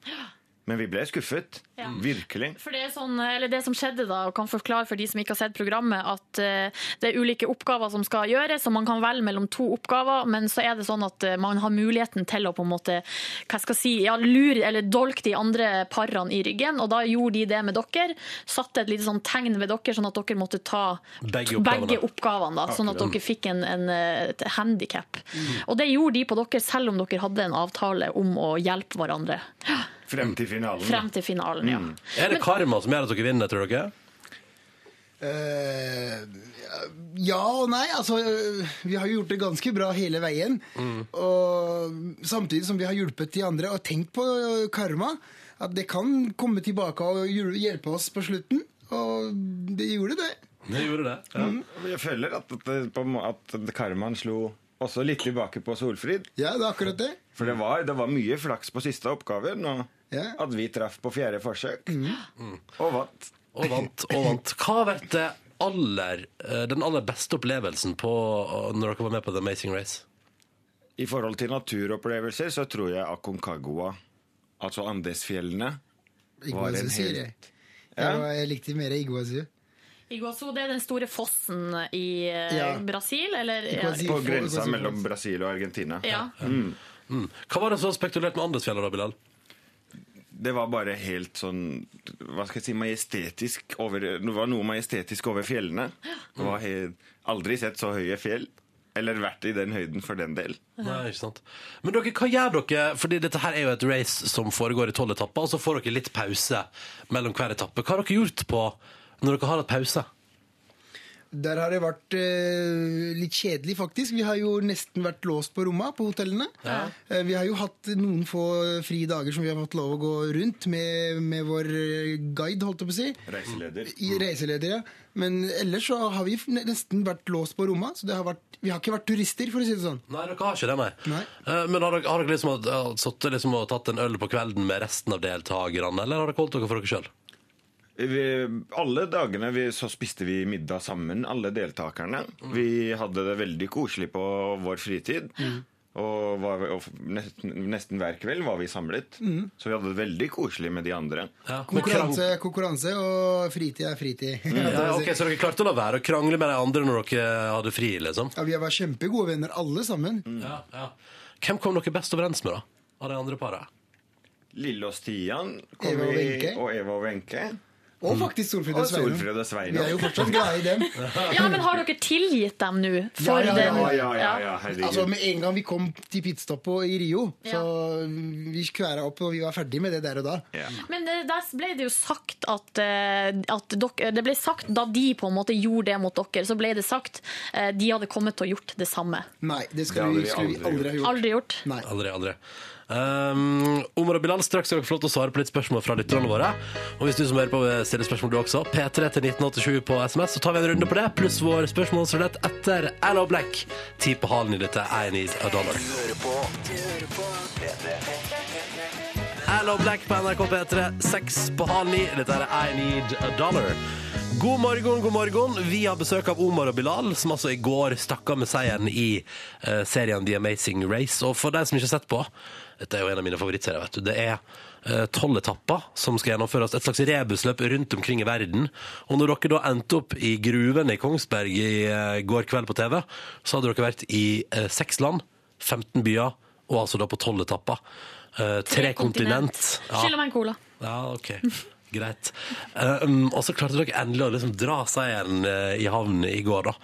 Men vi ble skuffet. Ja. Virkelig. For det, er sånn, eller det som skjedde da, og kan forklare for de som ikke har sett programmet, at eh, det er ulike oppgaver som skal gjøres, og man kan velge mellom to oppgaver, men så er det sånn at eh, man har muligheten til å på en måte, hva skal jeg si, ja, lure eller dolke de andre parene i ryggen, og da gjorde de det med dere, satte et lite sånn tegn ved dere, sånn at dere måtte ta Begge oppgavene. begge oppgavene, da, sånn at dere fikk en, en, et handikap. handicap. Og det gjorde de på dere, selv om dere hadde en avtale om å hjelpe hverandre. Frem til finalen. Frem til finalen, ja. Er det karma som gjør at dere vinner, tror dere? Uh, ja og nei. Altså, eh, vi har jo gjort det ganske bra hele veien. Og samtidig som vi har hjulpet de andre og tenkt på eh, karma. At det kan komme tilbake og hjelpe oss på slutten. Og det gjorde det. Det gjorde det. Ja. Jeg føler at, at, det- på at karmaen slo også litt tilbake på Solfrid. Ja, det er akkurat det. For det var, det var mye flaks på siste oppgaven, og Ja. at vi traff på fjerde forsøk. Mm. Og vant. Og vant, og vant. Hva har vært det aller, eh, den aller beste opplevelsen på eh, når dere var med på The Amazing Race? I forhold til naturopplevelser så tror jeg Aconcagua, altså Andesfjellene, var en helt Ja. Jeg likte mer Iguazu. Iguazu, det er den store fossen i eh, Ja. Brasil, eller? Iguazu. På grensa mellom Brasil og Argentina. Ja. Mm. Mm. Hva var det så spektakulært med Andesfjellet, da, Bilal? Det var bare helt sånn Hva skal jeg si majestetisk over Det var noe majestetisk over fjellene. Det var helt, aldri sett så høye fjell. Eller vært i den høyden for den del. Nei, ikke sant. Men dere, hva gjør dere? Fordi dette her er jo et race som foregår i tolv etapper, og så får dere litt pause mellom hver etappe. Hva har dere gjort på når dere har hatt pause? Der har det vært eh, litt kjedelig, faktisk. Vi har jo nesten vært låst på romma på hotellene. Ja. Eh, vi har jo hatt noen få frie dager som vi har fått lov å gå rundt med, med vår eh, guide, holdt jeg på å si. Reiseleder. I reiseleder, ja. Men ellers så har vi nesten vært låst på romma. Så det har vært, vi har ikke vært turister, for å si det sånn. Nei, dere har ikke det, nei. Nei. Eh, Men har dere, har dere liksom uh, sittet liksom og tatt en øl på kvelden med resten av deltakerne, eller har dere holdt dere for dere sjøl? Vi, alle dagene vi, så spiste vi middag sammen, alle deltakerne. Vi hadde det veldig koselig på vår fritid. Og, var, og nesten, nesten hver kveld var vi samlet. Mm. Så vi hadde det veldig koselig med de andre. Konkurranse, konkurranse og fritid er fritid. Ja, ok, Så dere klarte å la være å krangle med de andre når dere hadde fri? liksom? Ja, vi var kjempegode venner, alle sammen. Ja, ja. Hvem kom dere best overens med, da? Av de andre para? Lille og Stian kom Eva og vi- og Eva og Wenche. Og faktisk Solfrid og Sveinung. Solfrid og Sveinung. Vi er jo fortsatt glade i dem. Ja, men har dere tilgitt dem nå? For ja, ja, ja, Ja. Altså, Med en gang vi kom til pitstoppet i Rio, så vi kværa opp, og vi var ferdig med det der og da. Men eh, der ble det jo sagt at, eh, at dere, Det ble sagt da de på en måte gjorde det mot dere, så ble det sagt eh, de hadde kommet til å gjort det samme. Nei, det skulle, vi, skulle vi aldri ha gjort. Aldri gjort. Nei. Aldri, aldri. Um, Omar og Bilal, straks skal dere få lov til å svare på litt spørsmål fra lytterne våre. Og hvis du som hører på vil stille spørsmål du også, P3 til 1987 på SMS, så tar vi en runde på det, pluss vår spørsmålsrulett etter Allo Black. Ti på halen i dette I Need a Dollar. Allo Black på NRK P3, seks på halv ni. Dette er I Need a Dollar. God morgen, god morgen. Vi har besøk av Omar og Bilal, som altså i går stakk av med seieren i uh, serien The Amazing Race. Og for deg som ikke har sett på, dette er jo en av mine favorittserier, vet du. Det er eh, tolv etapper som skal gjennomføres. Et slags rebusløp rundt omkring i verden. Og når dere da endte opp i gruvene i Kongsberg i eh, går kveld på TV, så hadde dere vært i eh, seks land, 15 byer, og altså da på tolv etapper. Eh, tre kontinent. Ja. Skylder meg en cola. Ja, ok. Greit. Um, og så klarte dere endelig å liksom dra seieren eh, i havn i går, da.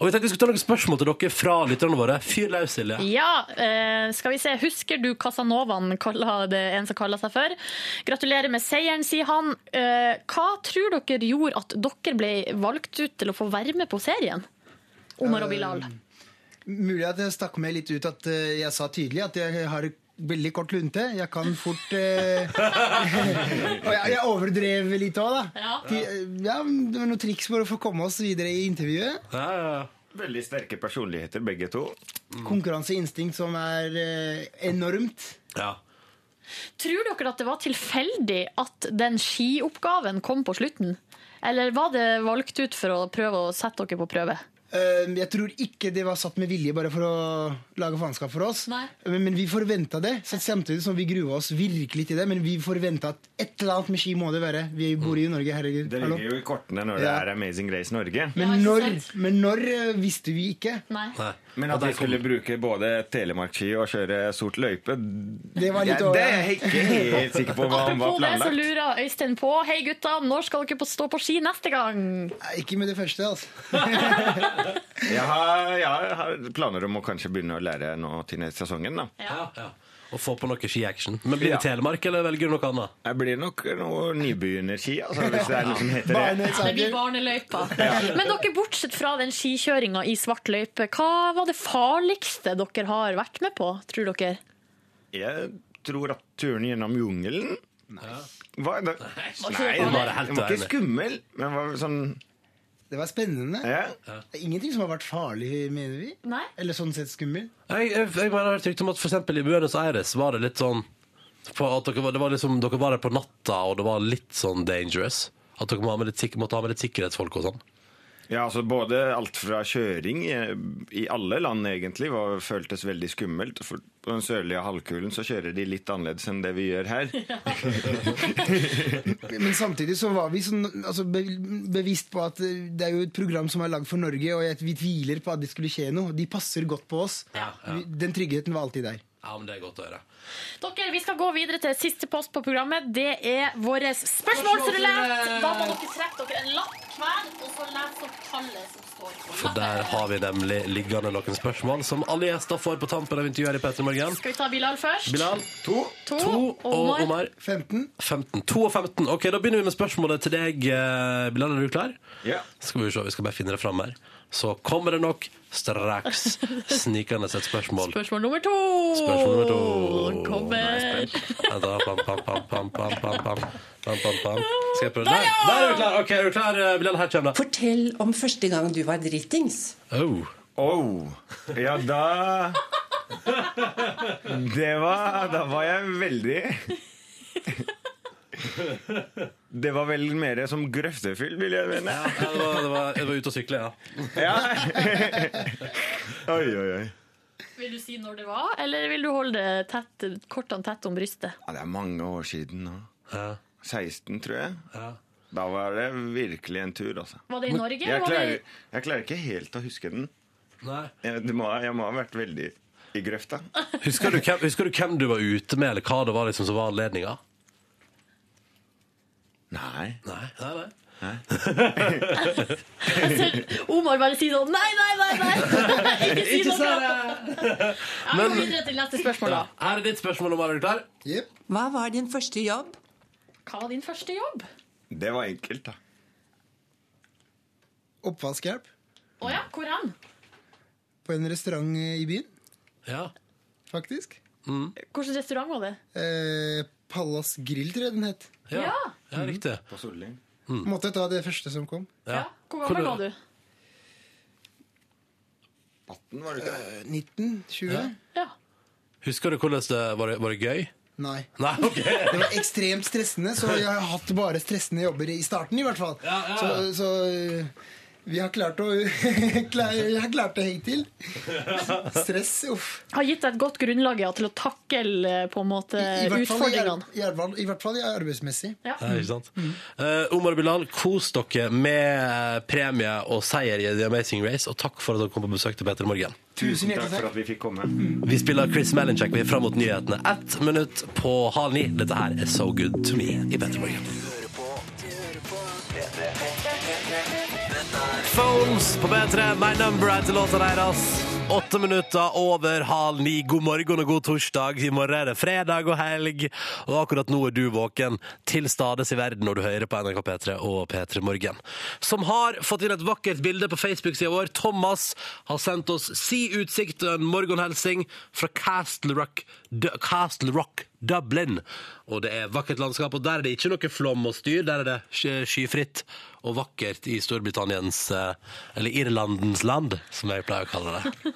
Og vi tenkte vi skulle ta noen spørsmål til dere fra lytterne våre. Fyr løs, Silje. Ja, uh, skal vi se. Husker du Casanovaen, det en som kaller seg for? Gratulerer med seieren, sier han. Uh, hva tror dere gjorde at dere ble valgt ut til å få være med på serien? Omar og Bilal. Mulig at jeg stakk meg litt ut at jeg sa tydelig at jeg har veldig kort lunte. Jeg kan fort eh, Og jeg, jeg overdrev litt òg, da. Ja. Ja, det var noen triks for å få komme oss videre i intervjuet. Veldig sterke personligheter, begge to. Konkurranseinstinkt som er eh, enormt. Ja. Tror dere at det var tilfeldig at den skioppgaven kom på slutten? Eller var det valgt ut for å prøve å sette dere på prøve? Eh, Jeg tror ikke det var satt med vilje bare for å lage faenskap for oss. Men, men vi forventa det, så samtidig som vi grua oss virkelig til det. Men vi forventa at et eller annet med ski må det være. Vi bor i Norge, herregud. Det ligger jo i kortene når det er Amazing Race Norge. Men når, men når eh, visste vi ikke? Nei. Men at de skulle bruke både telemarkski og kjøre sort løype Det var litt ja, Det er jeg ikke helt sikker på hva han var Apropos det, så lurer Øystein på Hei gutta, når skal dere på stå på ski neste gang? Ikke med det første, altså. Jeg har, jeg har planer om å kanskje begynne å lære nå til neste sesongen. da. Ja, ja. Og få på noe ski-action. Men blir det Ja. Telemark, eller velger du noe annet? Jeg blir nok noe nybegynnerski, altså, hvis det er noe som heter det. Det blir barneløypa. Men dere, bortsett fra den skikjøringa i svart løype, hva var det farligste dere har vært med på, tror dere? Jeg tror at turen gjennom jungelen var, det, Nei, det den var, var ikke skummel, men var sånn Det var spennende. Ja. Det er ingenting som har vært farlig, mener vi. Nei. Eller sånn sett skummel. Jeg, jeg, jeg mener, jeg har hørt rykte om at eksempel i Buenos Aires var det litt sånn på at dere, var- det var liksom, dere var der på natta, og det var litt sånn dangerous. At dere måtte ha med litt, måtte ha med litt sikkerhetsfolk og sånn. Ja, altså både alt fra kjøring i, i alle land egentlig var, føltes veldig skummelt. For på den sørlige halvkulen så kjører de litt annerledes enn det vi gjør her. Men samtidig så var vi sånn, altså, be, bevisst på at eh, det er jo et program som er lagd for Norge, og vi tviler på at det skulle skje noe. De passer godt på oss. Vi- Den tryggheten var alltid der. Ja, men det er godt å høre. Dere, Vi skal gå videre til siste post på programmet. Det er vår spørsmålsrulett. Da må dere trekke dere en lapp hver, og så lese opp tallet som står på For der har vi nemlig liggende noen spørsmål som alle gjester får på tampen av intervjuet i Petter Morgen. Skal vi ta Bilal først? Bilal, to. To. og Omar. Omar. 15. 15. 2 og 15. Ok, Da begynner vi med spørsmålet til deg, eh, Bilal. Er du klar? Ja. Skal vi se, vi skal bare finne det fram her så kommer det nok straks snikende et spørsmål. Spørsmål nummer to! Spørsmål nummer to. Kommer. Skal jeg prøve? Der, der er du klar! Ok, er du klar, eh, Bilen, her kommer det. Fortell om første gang du var dritings. Oh. oh. Ja, da Det var Da var jeg veldig Det var vel mer som grøftefyll, vil jeg mene. Ja, det var, det var, det var ute og sykle, ja. Ja. Oi, oi, oi. Vil du si når det var, eller vil du holde det tett, kortene tett om brystet? Ja, det er mange år siden nå. 16, tror jeg. Da var det virkelig en tur, altså. Var det i Norge, Jeg klarer, jeg klarer ikke helt å huske den. Jeg, må, jeg må ha vært veldig i grøfta. Husker du, hvem, husker du hvem du var ute med, eller hva det var liksom som var anledninga? Nei. Nei, nei, nei. Omar bare sier sånn Nei, nei, nei! nei. Ikke si Ikke noe! si Jeg går videre til neste spørsmål, da. Her er ditt spørsmål, Omar. Er du klar? Hva var din første jobb? Hva var din første jobb? Det var enkelt, da. Oppvaskhjelp Å ja, hvor hen? på en restaurant i byen, Ja. faktisk. Hvilken restaurant var det? Eh, Pallas Grill, tror jeg den het. Ja. Ja, riktig. På Solling. Måtte ta det første som kom. Ja. Hvor gammel var du? 18, var det ikke? Eh, 19? 20? Ja. Husker du hvordan det var? det- Var det gøy? Nei. Nei, ok. Det var ekstremt stressende, så jeg har hatt bare stressende jobber i starten, i hvert fall. ja. Så, så eh, vi har klart å Jeg har klart det hittil. Stress, uff. Har gitt deg et godt grunnlag ja, til å takle eh, på en måte I, i, utfordringene. i, I hvert fall arbeidsmessig. Ja. Ja, ikke sant? Eh, Omar Bilal, kos dere med premie og seier i The Amazing Race, og takk for at dere kom på besøk til Peter Morgen. Tusen takk for at vi fikk komme. Vi spiller Chris Malinchak vi er fram mot nyhetene. Ett minutt på halv ni. Dette her er So Good To Me i Peter Morgen. Phones på P3, My Number er til låta deres. Åtte minutter over halv ni. God morgen og god torsdag. I morgen er det fredag og helg. Og akkurat nå er du våken til stades i verden når du hører på NRK P3 og P3 Morgen. Som har fått inn et vakkert bilde på Facebook-sida vår. Thomas har sendt oss si utsikt og en morgenhelsing fra Castle Rock, Castle Rock Dublin. Og det er vakkert landskap, og der er det ikke noe flom og styr. Der er det skyfritt og vakkert i Storbritanniens eh, Eller Irlandens land, som jeg pleier å kalle det.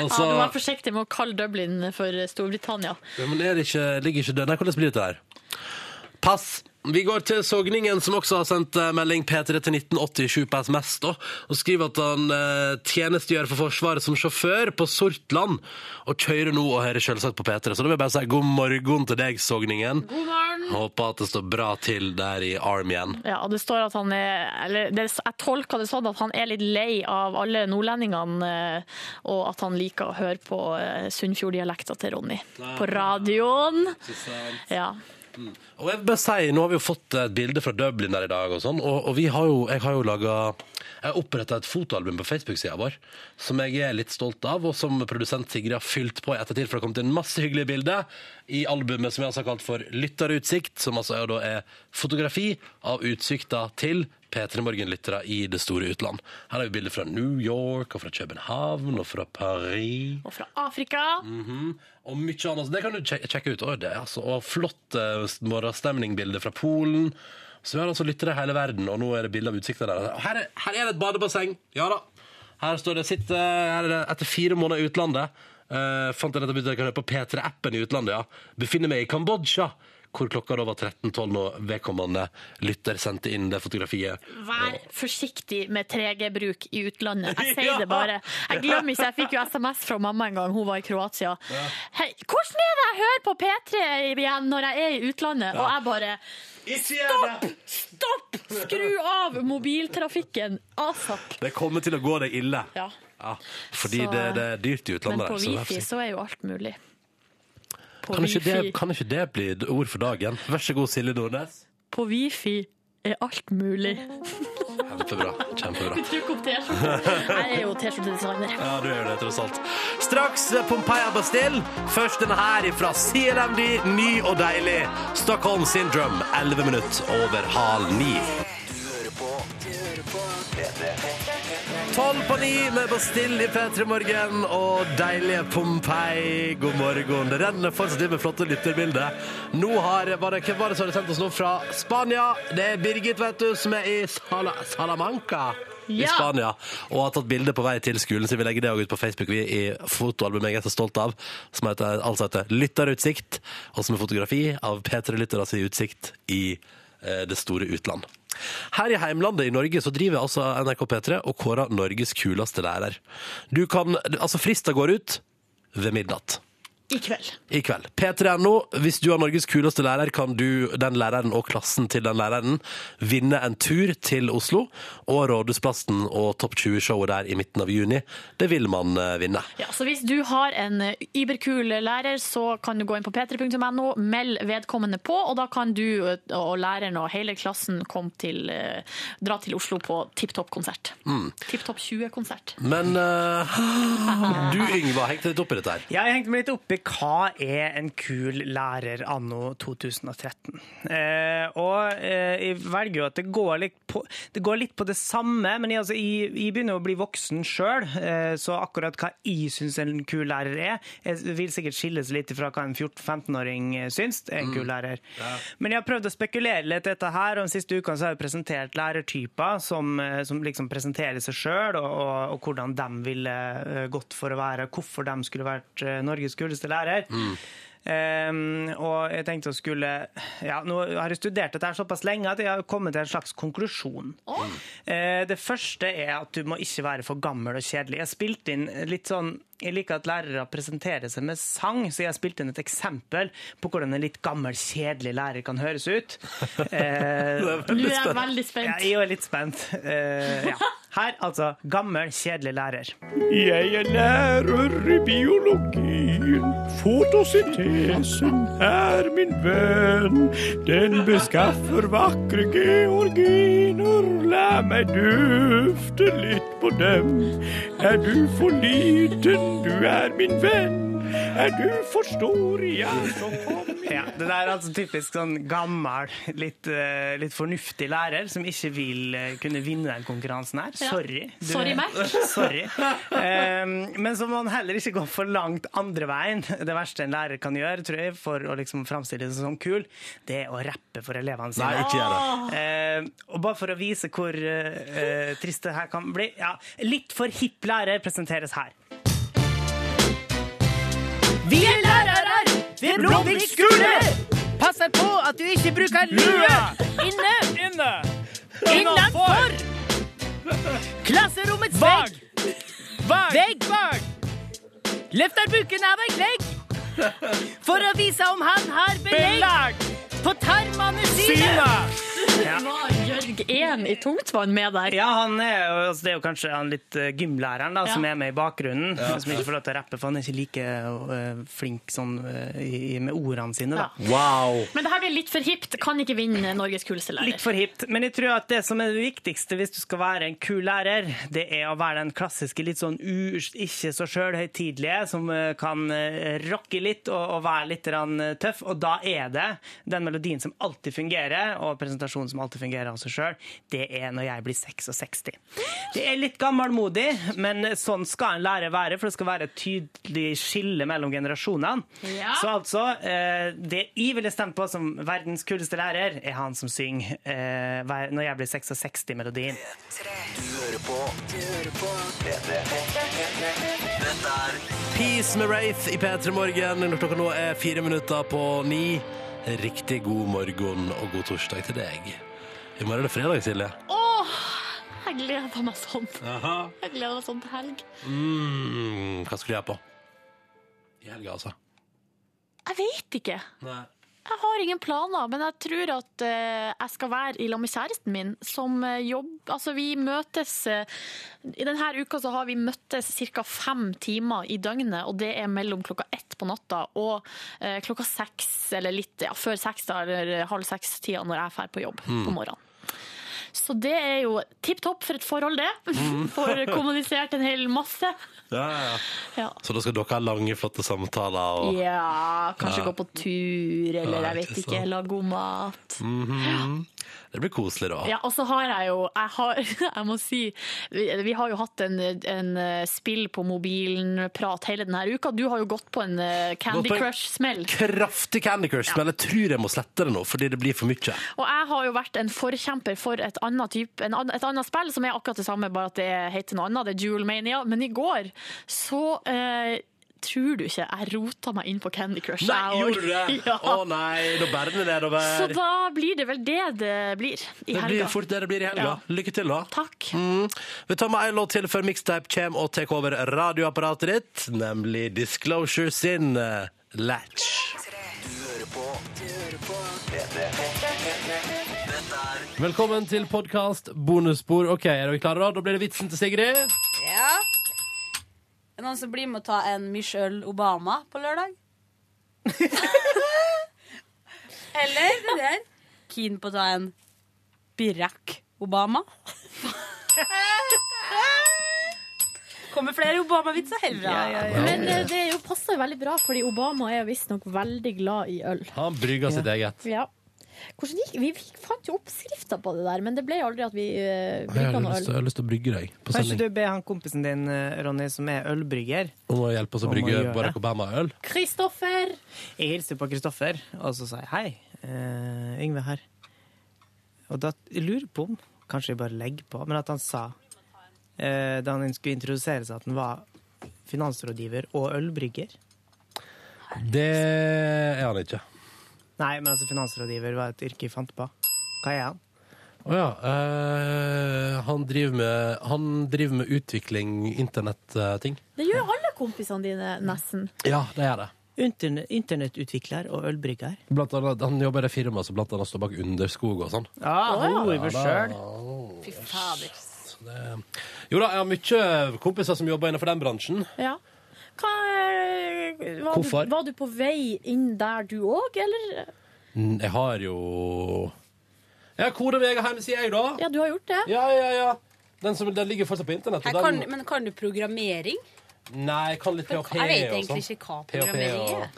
Altså, Ja, Du må være forsiktig med å kalle Dublin for Storbritannia. men er det ikke, ligger ikke det Nei, hvordan blir dette her? Pass. Vi går til Sogningen, som også har sendt eh, melding P3 til 1987 på SMS, da, og skriver at han eh, tjenestegjør for Forsvaret som sjåfør på Sortland, og kjører nå og hører selvsagt på P3. Så da vil jeg bare si god morgen til deg, Sogningen. God morgen! Håper at det står bra til der i Armyen. Ja, og det står at han er eller det, Jeg tolker det sånn at han er litt lei av alle nordlendingene, eh, og at han liker å høre på eh, Sunnfjord-dialekta til Ronny. På radioen. Ja. Og jeg vil bare si, Nå har vi jo fått et bilde fra Dublin der i dag, og sånn, og, og vi har jo, jeg har jo laga Jeg oppretta et fotoalbum på Facebook-sida vår som jeg er litt stolt av, og som produsent Sigrid har fylt på i ettertid, for det har kommet inn masse hyggelige bilder i albumet som jeg altså har kalt for Lytterutsikt, som altså er, da er fotografi av utsikta til P3 Morgen-lyttere i det store utland. Her har vi bilder fra New York, og fra København, og fra Paris. Og fra Afrika. Mhm. Og mye annet. Det kan du sjekke, ut. Oi, det, altså, og flott uh, morgenstemningbilde fra Polen. Så vi har altså lyttere i hele verden, og nå er det bilde av utsikta der. Her er, her er det et badebasseng. Ja da. Her står det sitter, er etter fire måneder i utlandet. Uh, fant jeg at jeg kan høre på P3-appen i utlandet, ja. Befinner meg i Kambodsja. Hvor klokka da var 13.12 når vedkommende lytter sendte inn det fotografiet. Vær forsiktig med 3G-bruk i utlandet. Jeg sier det bare. Jeg glemmer ikke, jeg fikk jo SMS fra mamma en gang, hun var i Kroatia. Hei, hvordan er det jeg hører på P3 igjen når jeg er i utlandet? Og jeg bare Stopp! Stopp! Skru av mobiltrafikken asap. Det kommer til å gå deg ille. Ja. Ja, fordi Så- det, det er dyrt i utlandet. Men på Wifi så så er jo alt mulig. På Kan ikke, det, kan ikke det bli ord for dagen? Vær så god, Silje Nordnes. på wifi er alt mulig. Kjempebra. Kjempebra. Trykk opp T-skjorte. Jeg er jo T-skjortedesigner. Ja, du gjør det, tross alt. Straks Pompeia Bastille. Først denne her fra CLMD, ny og deilig. Stockholm Syndrome, 11 minutter over halv ni. Tolv på ni med Bastille i P3 Morgen og deilige Pompeii. God morgen. Det renner fortsatt inn med flotte lytterbilder. Nå har, var det, Hvem var det som hadde sendt oss nå fra Spania? Det er Birgit, vet du, som er i Sala, Salamanca. I Spania, og har tatt bilde på vei til skolen, så vi legger det ut på Facebook vi i fotoalbumet jeg er så stolt av, som heter, altså heter Lytterutsikt, og som er fotografi av P3-lyttere sin utsikt i eh, det store utland. Her i heimlandet i Norge så driver altså NRK P3 og kårer Norges kuleste lærer. Du kan, altså Frista går ut ved midnatt. I kveld. I kveld. P3.no. Hvis du har Norges kuleste lærer, kan du, den læreren og klassen til den læreren, vinne en tur til Oslo og Rådhusplassen og Topp 20-showet der i midten av juni. Det vil man eh, vinne. Ja, så hvis du har en eh, überkul lærer, så kan du gå inn på p3.no, meld vedkommende på, og da kan du eh, og læreren og hele klassen komme til, eh, dra til Oslo på Tipp Topp-konsert. Mm. Tipp Topp 20-konsert. Men uh, du, Yngva, hengte litt opp i dette her. Jeg hengte meg litt opp i hva er en kul lærer anno 2013. Eh, og eh, jeg velger jo at det går på det, går litt på det samme, men jeg, altså, jeg, jeg begynner å bli voksen sjøl, eh, så akkurat hva jeg syns en kul lærer er, jeg vil sikkert skilles litt fra hva en 14-15-åring syns er en kul lærer. Men jeg har prøvd å spekulere litt dette her, og den siste uka så har jeg presentert lærertyper som, som liksom presenterer seg sjøl, og, og, og hvordan de ville gått for å være, hvorfor de skulle vært Norges kuleste lærer. Um, og jeg tenkte å skulle ja, Nå har jeg studert dette her såpass lenge at jeg har kommet til en slags konklusjon. Eh, det første er at du må ikke være for gammel og kjedelig. Jeg har spilt inn litt sånn jeg liker at lærere presenterer seg med sang, så jeg har spilt inn et eksempel på hvordan en litt gammel, kjedelig lærer kan høres ut. Uh, Nå er veldig spent. Ja, jeg er litt spent. Uh, ja. Her, altså. Gammel, kjedelig lærer. Jeg er lærer i biologien. Fotosyntesen er min venn. Den beskaffer vakre georginer. La meg dufte litt på dem. Er du for liten, du er min venn. Er du for stor, jeg så kom Ja, det der er altså typisk sånn gammel, litt, eh, litt fornuftig lærer som ikke vil eh, kunne vinne den konkurransen her. Ja. Sorry. Du- Sorry, Mac. Sorry. Um, men så må man heller ikke gå for langt andre veien. Det verste en lærer kan gjøre, tror jeg, for å liksom framstille seg som kul, det er å rappe for elevene sine. Nei, ikke gjør det. Uh, og bare for å vise hvor eh, trist det her kan bli. Ja, litt for hipp lærer presenteres her. Vi er lærere ved Blåvik skole! Passer på at du ikke bruker lue! Inne! Inne! Innenfor! Klasserommets vegg! Vegg! Løfter buken av ei klegg! For å vise om han har belegg på tarmene sine! Var Jørg 1 i tungtvann med der? Ja, han er jo, altså, det er jo kanskje han litt eh, gymlæreren da, som Ja. er med i bakgrunnen, Ja. som ikke får lov til å rappe, for han er ikke like eh, flink sånn, eh, i- med ordene sine. Da. Wow! Men det her blir litt for hipt. Kan ikke vinne Norges kuleste lærer. Litt for hipt, men jeg tror at det som er det viktigste hvis du skal være en kul lærer, det er å være den klassiske litt sånn u, ikke så sjølhøytidelige, som eh, kan eh, rocke litt og, og være litt grann, eh, tøff. Og da er det den melodien som alltid fungerer, og presentasjonen som alltid fungerer av seg sjøl, det er når jeg blir 66. Det er litt gammelmodig, men sånn skal en lærer være, for det skal være et tydelig skille mellom generasjonene. Ja. Så altså, eh, det jeg ville stemt på som verdens kuleste lærer, er han som synger eh, 'Når jeg blir 66'-melodien. Du hører på Du hører på P3. Dette er Peace med Wraith i P3 Morgen når klokka nå er fire minutter på ni. Riktig god morgen og god torsdag til deg. I morgen er det fredag, Silje. Åh, jeg gleder meg sånn. Aha. Jeg gleder meg sånn til helg. Mm, hva skulle jeg på? I helga, altså. Jeg vet ikke. Nei. Jeg har ingen planer, men jeg tror at eh, jeg skal være i lag med kjæresten min, som jobber. Altså, vi møtes eh, I denne uka så har vi møttes ca. fem timer i døgnet, og det er mellom klokka ett på natta og eh, klokka seks, eller litt ja, før seks, eller halv seks-tida når jeg drar på jobb Mm. på morgenen. Så det er jo tipp topp for et forhold, det. Mm. Får kommunisert en hel masse. Ja, ja. Ja. Så da skal dere ha lange, flotte samtaler og Ja, kanskje Ja. gå på tur, eller jeg vet ikke ikke, god mat. Mhm. Det blir koselig, da. Ja, og så har jeg jo Jeg, har, jeg må si vi, vi har jo hatt en, en eh, spill på mobilen-prat hele denne uka. Du har jo gått på en eh, Candy Crush-smell. Kraftig Candy Crush, men jeg tror jeg må slette det nå, fordi det blir for mye. Og jeg har jo vært en forkjemper for et annet, type, en, et annet spill som er akkurat det samme, bare at det heter noe annet. Det er Jewel Mania. Men i går så eh, tror du ikke, jeg rota meg inn på Candy Crush. Nei, jeg gjorde du det? også. Ja. Å nei, da bærer det nedover. Så da blir det vel det det blir i Det blir fort det det blir i helga. Ja. Lykke til, da. Takk. Mm. Vi tar med en låt til før Mixtape kommer og tar over radioapparatet ditt, nemlig Disclosure sin eh, Latch. Du hører på, du hører på P3. Dette Velkommen til podkast bonusspor. OK, er dere klare, da? Da blir det vitsen til Sigrid. Ja. Er noen som blir med å ta en Michelle Obama på lørdag? Eller det der. Keen på å ta en Birack Obama? Kommer flere Obama-vitser herfra. Men eh, det er jo passer veldig bra, fordi Obama er visstnok veldig glad i øl. Han brygger sitt eget. Ja. Hvordan gikk, vi fikk- fant jo oppskrifta på det der, men det ble aldri at vi uh, brygga noe til, jeg har lyst til å brygge deg på Kanskje sending. du ber han kompisen din, eh, Ronny, som er ølbrygger Om å hjelpe oss å brygge Barack. Obama-øl. Kristoffer! Jeg hilser på Kristoffer, og så sa jeg hei, Uh, Yngve her. Og da jeg lurer på om Kanskje jeg bare legger på, men at han sa uh, da han skulle introdusere seg, at han var finansrådgiver og ølbrygger. Det er han ikke. Nei, men altså finansrådgiver var et yrke jeg fant på. Hva er han? Å ja. eh, han, driver med, han driver med utvikling, internettting. Det gjør alle kompisene dine, nesten. Ja, det er det. Interne Internettutvikler og ølbrygger. Blant annet, han jobber i det firmaet som blant annet står bak Underskog og sånn. Ja, oh, i meg da. sjøl. Fy fader. Det- Jo da, jeg har mye kompiser som jobber innenfor den bransjen. Ja. Hva, var, Hvorfor? Du, var du på vei inn der du òg, eller? Mm, Jeg har jo Jeg har kodet meg hjemmeside, jeg, da. Ja, du har gjort det? Ja, ja, ja. Den, som, den ligger fortsatt på internett. Og kan, den, men kan du programmering? nei, jeg kan litt PHP Jeg vet egentlig sånn. ikke hva PHP programmering og- er.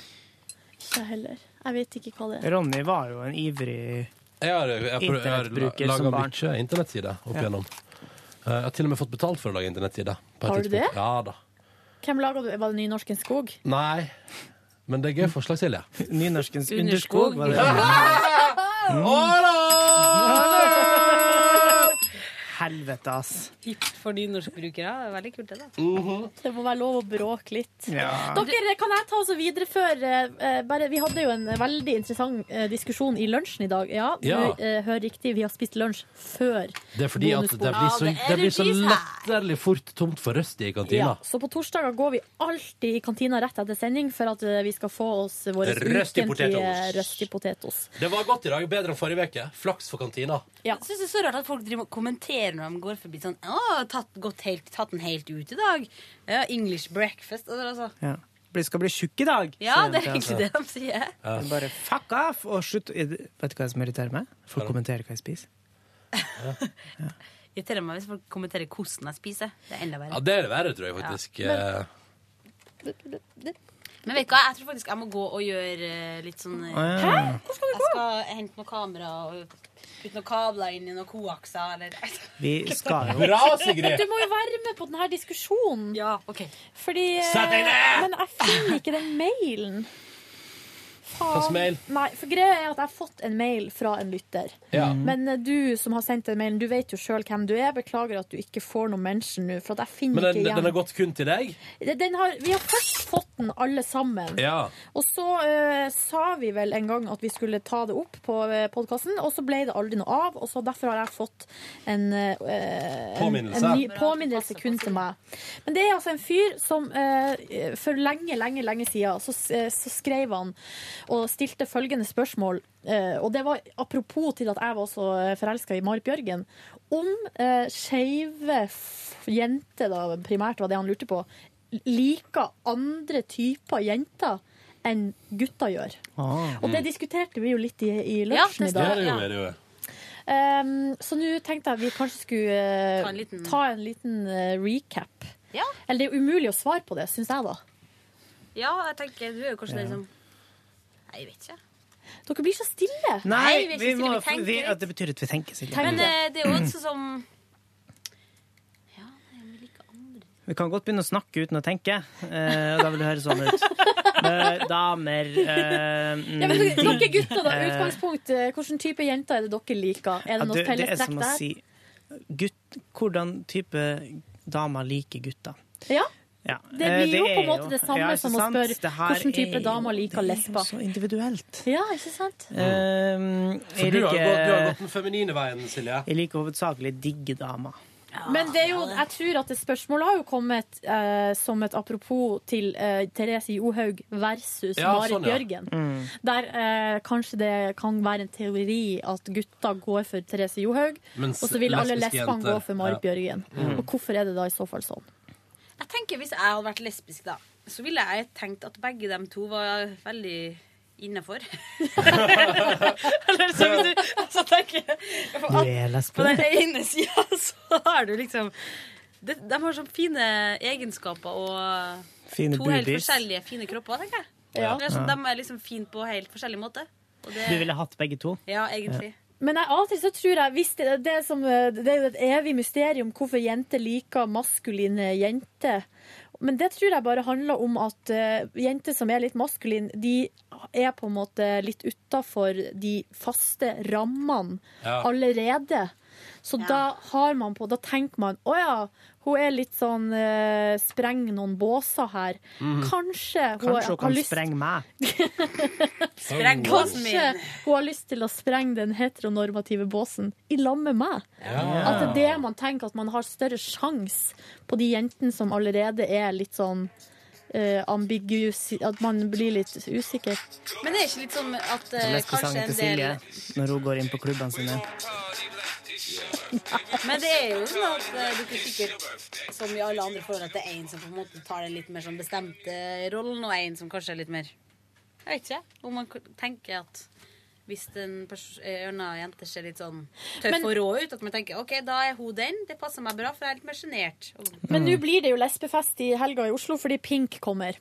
Ikke jeg heller. Jeg vet ikke hva det er. Ronny var jo en ivrig Jeg har, jeg har, jeg har Internettbruker laga som barn. mye internettsider opp igjennom. Eh, Jeg har til og med fått betalt for å lage internettsider. på et Har du tidspunkt. det? Ja da. Hvem laga du? Var det Nynorsken skog? Nei, men det er gøy forslag, Silje. Nynorskens Underskog. underskog, var det? Helvete, ass. Hipt for nynorskbrukere. Det er Veldig kult, det, da. Det må være lov å bråke litt. Ja. Dere, kan jeg ta oss og videreføre eh, bare, Vi hadde jo en veldig interessant eh, diskusjon i lunsjen i dag. Ja, du Ja. eh, hører riktig, vi har spist lunsj før Det er fordi at det blir så, Ja, det det blir så latterlig fort tomt for røst i kantina. Ja, så på torsdager går vi alltid i kantina rett etter sending for at vi skal få oss våre ukentlige potetos. røst i potetos. Det var godt i dag, bedre enn forrige uke. Flaks for kantina. Ja. Jeg synes det er så rart at folk driver og kommenterer når de går forbi sånn Å, tatt, gått helt, tatt den helt ut i dag. Ja, English breakfast. Altså. Ja. Bli- Skal bli tjukk i dag. Ja, det er egentlig det de sier. Ja. Bare fuck off og slutt. Vet du hva som irriterer meg? Folk kommenterer hva jeg spiser. Irriterer meg hvis folk kommenterer hvordan jeg spiser. Det er enda verre. Ja, det er det verre, tror jeg faktisk. Ja. Eh, Men vet du hva, jeg tror faktisk jeg må gå og gjøre eh, litt sånn eh, ja. Hæ? Hvor skal du gå? Jeg skal hente noen kamera og putte noen kabler inn i noen koakser. Eller Vi skal jo Du må jo være med på denne diskusjonen. Ja, ok Fordi eh, Sett deg ned! Men jeg finner ikke den mailen. Hvilken mail? Nei, for greia er at jeg har fått en mail fra en lytter. Ja. Men eh, du som har sendt den mailen, du vet jo sjøl hvem du er. Beklager at du ikke får noe mention nå, for at jeg finner Men den, ikke igjen. den har gått kun til deg? Den har, vi har først fått den alle sammen. Ja. Og så uh, sa vi vel en gang at vi skulle ta det opp på uh, podkasten, og så ble det aldri noe av. Og så derfor har jeg fått en, uh, en, Påminnelse. en ny påminnelse kun til meg. Men det er altså en fyr som uh, for lenge, lenge, lenge siden så, eh, så skrev han og stilte følgende spørsmål. eh, og det var apropos til at jeg var så forelska i Marit Bjørgen. Om uh, skeive jenter, da primært var det han lurte på, liker andre typer jenter enn gutter gjør. Og det diskuterte vi jo litt i, i lunsjen i Det er dag. det jo, er det jo. Um, så nå tenkte jeg vi kanskje skulle uh, Ta en liten- ta en liten uh, recap. Ja. Eller det er umulig å svare på det, syns jeg, da. Ja, jeg tenker du er jo kanskje den som Nei, jeg vet ikke. Dere blir så stille. Nei, vi vi, må, stille, vi vi, det betyr at vi tenker, Silje. Men uh, det er jo også som Vi kan godt begynne å snakke uten å tenke. Uh, da vil det høres sånn ut. Eh, damer eh, Ja, men dere dere gutter, da. Utgangspunkt. Hvilken type jenter er det dere liker? Er ja, det noe felles det fellestrekk der? si gutt, Hvordan type damer liker gutter? Ja. Ja. Det Eh, blir jo er på en måte det samme ja, som å spørre Det hvilken type er jo- damer liker lesber. Så individuelt. Ja, ikke sant? Um, For du har, gått, du har gått den feminine veien, Silje. Jeg liker hovedsakelig digge damer. Men det er jo, jeg tror at det spørsmålet har jo kommet eh, som et apropos til eh, Therese Johaug versus Ja, Marit sånn, ja. Bjørgen. Mm. Der eh, kanskje det kan være en teori at gutta går for Therese Johaug, Mens og så vil alle lesbene gå for Marit ja. Bjørgen. Mm. Og hvorfor er det da i så fall sånn? Jeg tenker Hvis jeg hadde vært lesbisk, da, så ville jeg tenkt at begge dem to var veldig innafor. Eller så hvis du altså, tenker på, den ene sida så har du liksom de, de har sånn fine egenskaper og Fine to helt forskjellige fine kropper, tenker jeg. Ja. Er sånn, Ja. De er liksom fine på helt forskjellig måte. Og det, Du ville hatt begge to? Ja, egentlig. Men jeg, av og til så tror jeg hvis det, det, som, det er jo et evig mysterium hvorfor jenter liker maskuline jenter. Men det tror jeg bare handler om at uh, jenter som er litt maskuline, de er på en måte litt utafor de faste rammene Ja. allerede. Så da har man på Da tenker man å ja, hun er litt sånn uh, Spreng noen båser her. Mm. Kanskje hun Kanskje hun har kan lyst sprenge meg. Spreng båsen min. Kanskje hun har lyst til å sprenge den heteronormative båsen i lag med meg. Ja. At det er det man tenker, at man har større sjanse på de jentene som allerede er litt sånn uh, ambiguous At man blir litt usikker. Men det er ikke litt sånn at uh, kanskje Lesbesangen en del Silje når hun går inn på klubbene sine. Men det er jo sånn at eh, du ikke sikkert, som i alle andre forhold, at det er en som på en måte tar den litt mer sånn bestemte rollen, og en som kanskje er litt mer Jeg vet ikke. Om man tenker at hvis en eh, ørna jente ser litt sånn tøff Men- og rå ut, at man tenker OK, da er hun den. Det passer meg bra, for jeg er litt mer sjenert. Men Men nå blir det jo lesbefest i helga i Oslo fordi Pink kommer.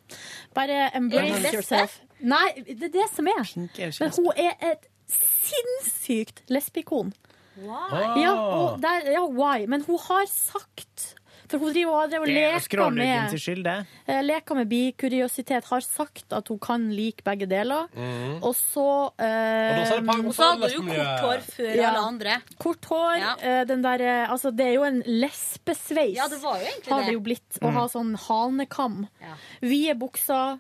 Bare Er embrace lesbe? yourself. Nei, det er det som er. er jo ikke Men hun er et sinnssykt lesbikon. Why? Ja, og der, ja, why? Men hun har sagt For hun driver og, og er leker med skyld, det. eh, Leker med bikuriositet. Har sagt at hun kan like begge deler. Mm. Og så eh, Og da Og så hadde hun jo kort hår før Ja. alle andre. Kort hår. Ja. den der, eh, altså, det er jo en lesbesveis. Ja, det var jo egentlig har det. det jo blitt. Å Mm. ha sånn hanekam. Vide bukser.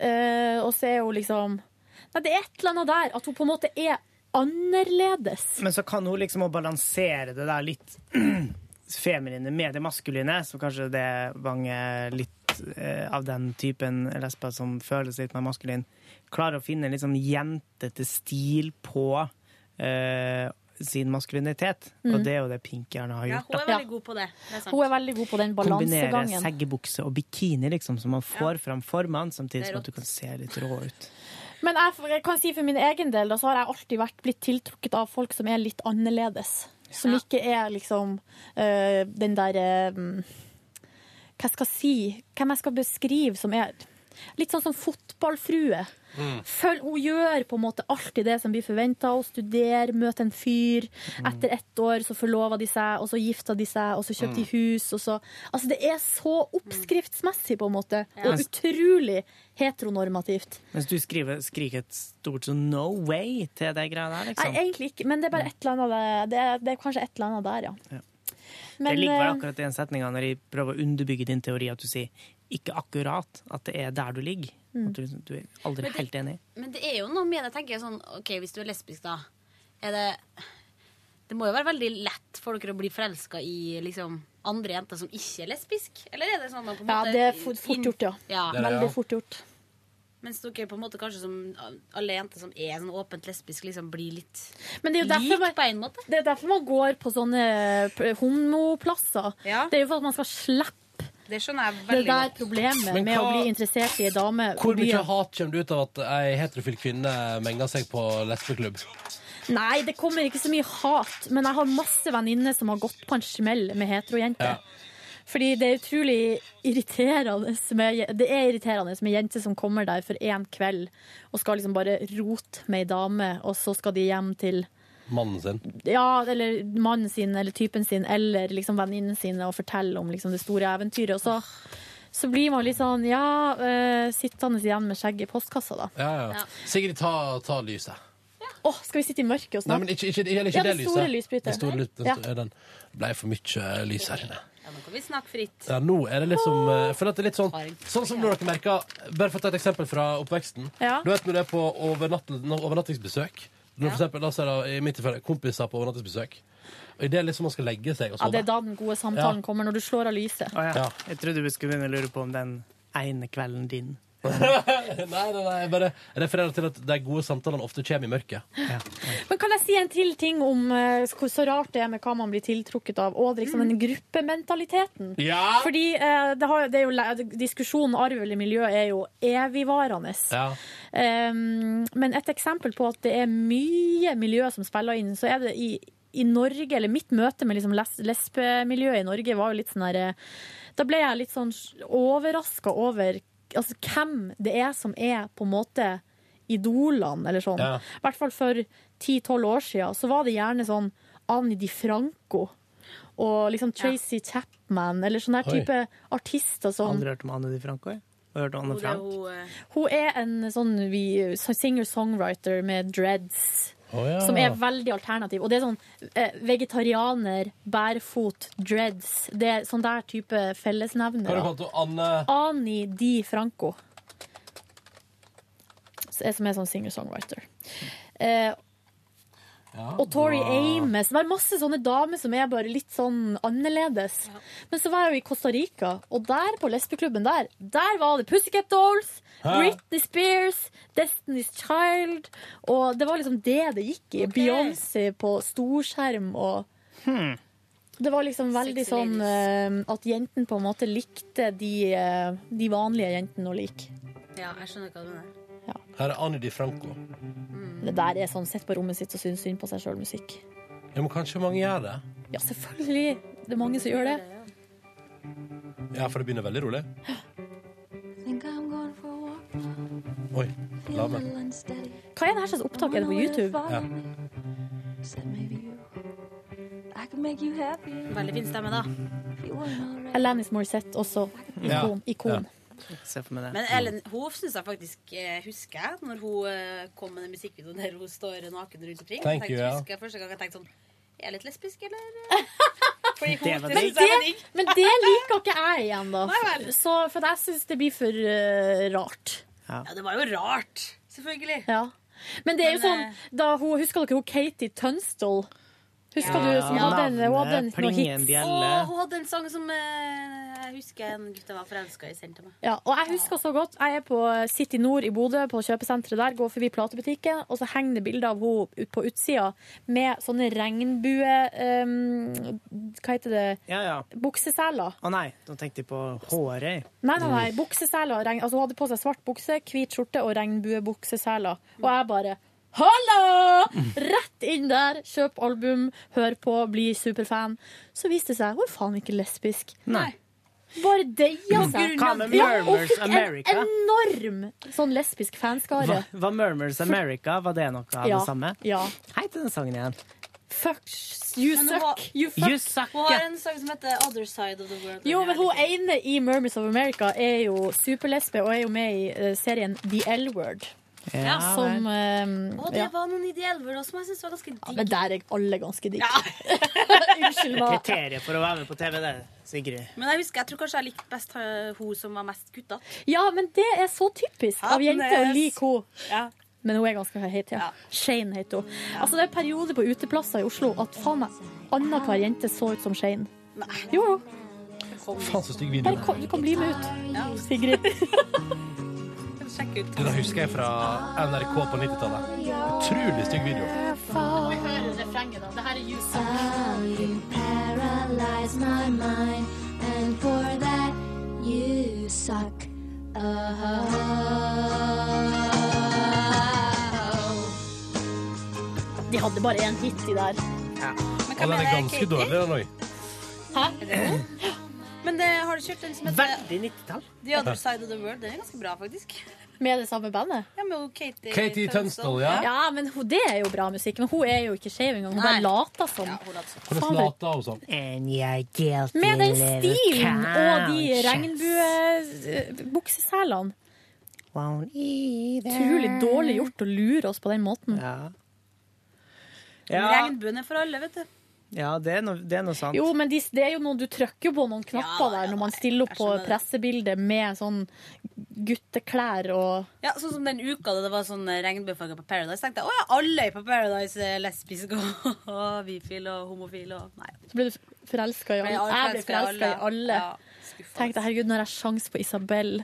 eh, og så er hun liksom Nei, det er et eller annet der. At hun på en måte er annerledes. Men så kan hun liksom balansere det der litt feminine med det maskuline, så kanskje det vanger litt eh, av den typen lesber som føles litt mer maskulin, klarer å finne litt sånn jentete stil på eh, sin maskulinitet. Mm. Og det er jo det Pink gjerne har Ja, gjort. hun er veldig god på det. det er sant. Hun er veldig god på den Kombinere seggebukse og bikini, liksom, så man får fram formene, samtidig som at du kan se litt rå ut. Men jeg, jeg kan si for min egen del, da, så har jeg alltid vært blitt tiltrukket av folk som er litt annerledes. Som ikke er liksom øh, den derre Hva skal jeg si? Hvem jeg skal beskrive som er litt sånn som fotballfrue. Mm. Følg, hun gjør på en måte alltid det som blir forventa. Hun studerer, møter en fyr. Etter ett år så forlover de seg, og så gifter de seg, og så kjøper de hus. Og så. Altså, det er så oppskriftsmessig, på en måte. Ja. Og utrolig heteronormativt. Mens du skriver, skriker et stort sånn no way til de greia der, Nei, liksom. egentlig ikke, men det er bare et eller annet det er, det er kanskje et eller annet der, ja. Ja. Men, det ligger vel eh, akkurat i den setninga når de prøver å underbygge din teori, at du sier ikke akkurat at det er der du ligger. Mm. At du, du er aldri det- helt enig. Men det er jo noe med det, tenker jeg sånn OK, hvis du er lesbisk, da, er det Det må jo være veldig lett for dere å bli forelska i liksom andre jenter som ikke er lesbisk? Eller er det sånn man på en Ja, måte det er fort, fort gjort, ja. Ja. Veldig fort gjort. Mens dere på en måte kanskje som alle jenter som er sånn åpent lesbisk, liksom blir litt er lik man, på en måte. det er derfor man går på sånne homoplasser. homoplasser. Det er jo for at man skal slippe Det skjønner jeg det veldig der godt. problemet Men med å bli interessert i ei dame Hvor mye hat kommer det ut av at ei heterofil kvinne menger seg på lesbeklubb? Nei, det kommer ikke så mye hat, men jeg har masse venninner som har gått på en smell med heterojenter. Ja. Fordi det er utrolig irriterende med, Det er irriterende med jenter som kommer der for én kveld og skal liksom bare rote med ei dame, og så skal de hjem til Mannen sin. ja, eller mannen sin eller typen sin eller liksom venninnen sin og fortelle om liksom det store eventyret. Og så, så blir man litt sånn ja, uh, sittende igjen med skjegget i postkassa, da. Ja, ja. Sigrid, ta, ta lyset. Åh, skal vi sitte i mørket og snakke? Nei, men ikke, ikke, ikke, ikke Ja, det det lyset. store lysbryteren. Det store lys, den, Ja. den ble for mye lys her inne. Ja, nå kan vi snakke fritt. Ja, nå er det liksom eh, Jeg føler at det er litt sånn Sånn som når dere merker Bare for å ta et eksempel fra oppveksten. Ja. Du vet når du er på overnatt, overnattingsbesøk. Når for eksempel, da ser er det i mitt tilfelle kompiser på overnattingsbesøk. Og idet liksom man skal legge seg og Ja, sånn. det er da den gode samtalen Ja. kommer, når du slår av lyset. Å, ja. Ja. Jeg trodde vi skulle begynne å lure på om den ene kvelden din. Nei, nei, nei, jeg bare refererer til at de gode samtalene ofte kommer i mørket. Men kan jeg si en til ting om eh, hvor så rart det er med hva man blir tiltrukket av, og liksom den gruppementaliteten? Ja. Fordi eh, det, har, det er jo, diskusjonen arv eller miljø er jo evigvarende. Ja. Um, men et eksempel på at det er mye miljø som spiller inn, så er det i, i Norge, eller mitt møte med liksom les, lesbemiljøet i Norge var jo litt sånn der Da ble jeg litt sånn overraska over altså, hvem det er som er på en måte idolene, eller sånn. Ja. I hvert fall for 10-12 år siden, så var det gjerne sånn Annie Di Franco. Og liksom Tracy Chapman, eller sånne her Oi. type artister som Aldri hørt om Ani Di Franco. jeg. Har hørt om Anne Frank? Hun er en sånn singer-songwriter med dreads. Ja. Som er veldig alternativ. Og det er sånn eh, vegetarianer, bærfot, dreads. Det er sånn der type Hva kalte fellesnevner. du? Anne Ani Di Franco. Som er sånn singer-songwriter. Eh, og Tori Ames. Det var masse sånne damer som er bare litt sånn annerledes. Men så var jeg jo i Costa Rica, og der på lesbeklubben der, der var det Pussycat Dolls? Britney Spears, Destiny's Child, og det var liksom det det gikk i. Beyoncé på storskjerm og Det var liksom veldig sånn uh, at jentene på en måte likte de, uh, de vanlige jentene å like. Ja, jeg skjønner hva du mener. Her er Annie Di Franco. Det der er sånn sett på rommet sitt og syns synd på seg sjøl-musikk. Ja, men kanskje mange gjør det? Ja, selvfølgelig. Det er mange som gjør det. Ja, for det begynner veldig rolig. Oi. Lave. Hva er det her slags opptak? Er det på YouTube? Ja. Veldig fin stemme, da. Alanis Morissette også. Ja. Ikon. ikon. Se for meg det. Men Ellen Hoff syns jeg faktisk eh, husker jeg, når hun eh, kom med den musikkvideoen der hun står naken rundt omkring. Thank Jeg you, tenkte, ja. husker jeg første gang jeg tenkte sånn Er jeg litt lesbisk, eller? Fordi hun Det var digg. Men det liker ikke jeg igjen, da. Så, for jeg syns det blir for uh, rart. Ja, det var jo rart. Selvfølgelig. Ja. Men det er jo sånn da hun, Husker dere hun Katie Tunstall? Husker du som Ja. hadde en, hun hadde en, noen hits? Å, hun hadde en sang som eh, jeg husker en gutt jeg var forelska i, sendte meg. Ja, og jeg husker så godt Jeg er på City Nord i Bodø, på kjøpesenteret der, går forbi platebutikken, og så henger det bilder av henne ut på utsida med sånne regnbue... Um, hva heter det? Ja, ja. Bukseseler. Å nei, nå tenkte jeg på håret. Nei, nei, nei, bukseseler. Altså, hun hadde på seg svart bukse, hvit skjorte og regnbuebukseseler. Og jeg bare Halla! Rett inn der, kjøp album, hør på, bli superfan. Så viste det seg hun er faen ikke lesbisk. Nei. Bare deia På seg. Ja, og fikk en enorm sånn lesbisk fanskare. Var, var Murmurs America var det noe av Ja, det samme? ja. Hei til den sangen igjen. Fuck you suck. har- You fuck. You suck. Hun har en sang som heter Other Side of the World. Jo, men hun ene i Murmurs of America er jo superlesbe og er jo med i eh, serien The L-Word. Ja, som uh, Og det var noen ideelle ord som jeg syns var ganske digg. Men der er alle ganske digge. Unnskyld meg. Kriteriet for å være med på TV, det, Sigrid. Men jeg husker, jeg tror kanskje jeg likte best eh, hun som var mest gutta. Ja, men det er så typisk av jenter å like henne. Men hun er ganske heit, ja. Shane heter hun. Altså, det er en periode på uteplasser i Oslo at faen meg annenhver jente så ut som Shane. Jo, jo. Faen, så stygg video. Bare kom, du kan bli med ut, Sigrid. Den husker jeg fra NRK på 90-tallet. Utrolig stygg video. Vi hører refrenget, da. Det her er You paralyze my mind, and for that you suck. De hadde bare én hit de der. Og den er ganske dårlig, den òg. Hæ? Men det, har du kjørt den som heter Veldig 90-tall. The Other Side of the World? Den er ganske bra, faktisk. Med det samme bandet? Ja, med Katie, Katie Tunstall, ja. Ja, men hun, det er jo bra musikk. Men hun er jo ikke skeiv engang. Hun bare later som. Hvordan later hun sånn? Med den stilen og de regnbuebukseselene. Utrolig dårlig gjort å lure oss på den måten. Ja. Regnbuen er for alle, vet du. Ja, det er noe, det er noe sant. Jo, men de, det er jo noe, du trykker jo på noen knapper der når man stiller opp på pressebildet med sånn gutteklær og Ja, Sånn som den uka da det var sånn regnbuefarger på Paradise. tenkte jeg å ja, alle på Paradise er lesbiske og, og bifile og homofile og Nei. Så ble du forelska i alle. jeg ble forelska i alle. Ja, Tenkte herregud, nå har jeg sjans på Isabel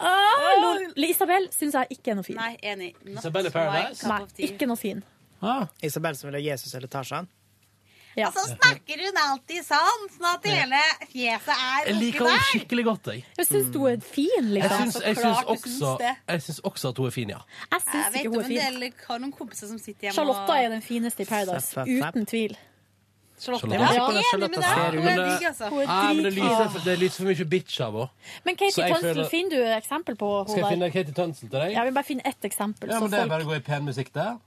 ah, Isabel syns jeg ikke er noe fin. Nei, enig. Not Isabel i Paradise? Nei, ikke noe fin. Isabel som vil ha Jesus eller Tarzan? Ja. Og så snakker hun alltid sånn, sånn at hele fjeset er Jeg liker henne skikkelig godt, jeg. Jeg syns hun er fin, Jeg liksom. jeg, syns også, også at hun er fin, ja. Jeg syns ikke hun er fin. del har noen kompiser som sitter hjemme Charlotta er den fineste i Paradise. Uten tvil. Charlotte. Ja, jeg er enig med deg. Hun er digg, altså. det lyser, for mye bitch av henne. Men Katie Tønsel, føler- finner du eksempel på Skal jeg finne? Katie Tønsel til deg? Ja, Vi bare finner ett eksempel. Ja, så men Det er folk- bare å gå i pen musikk der.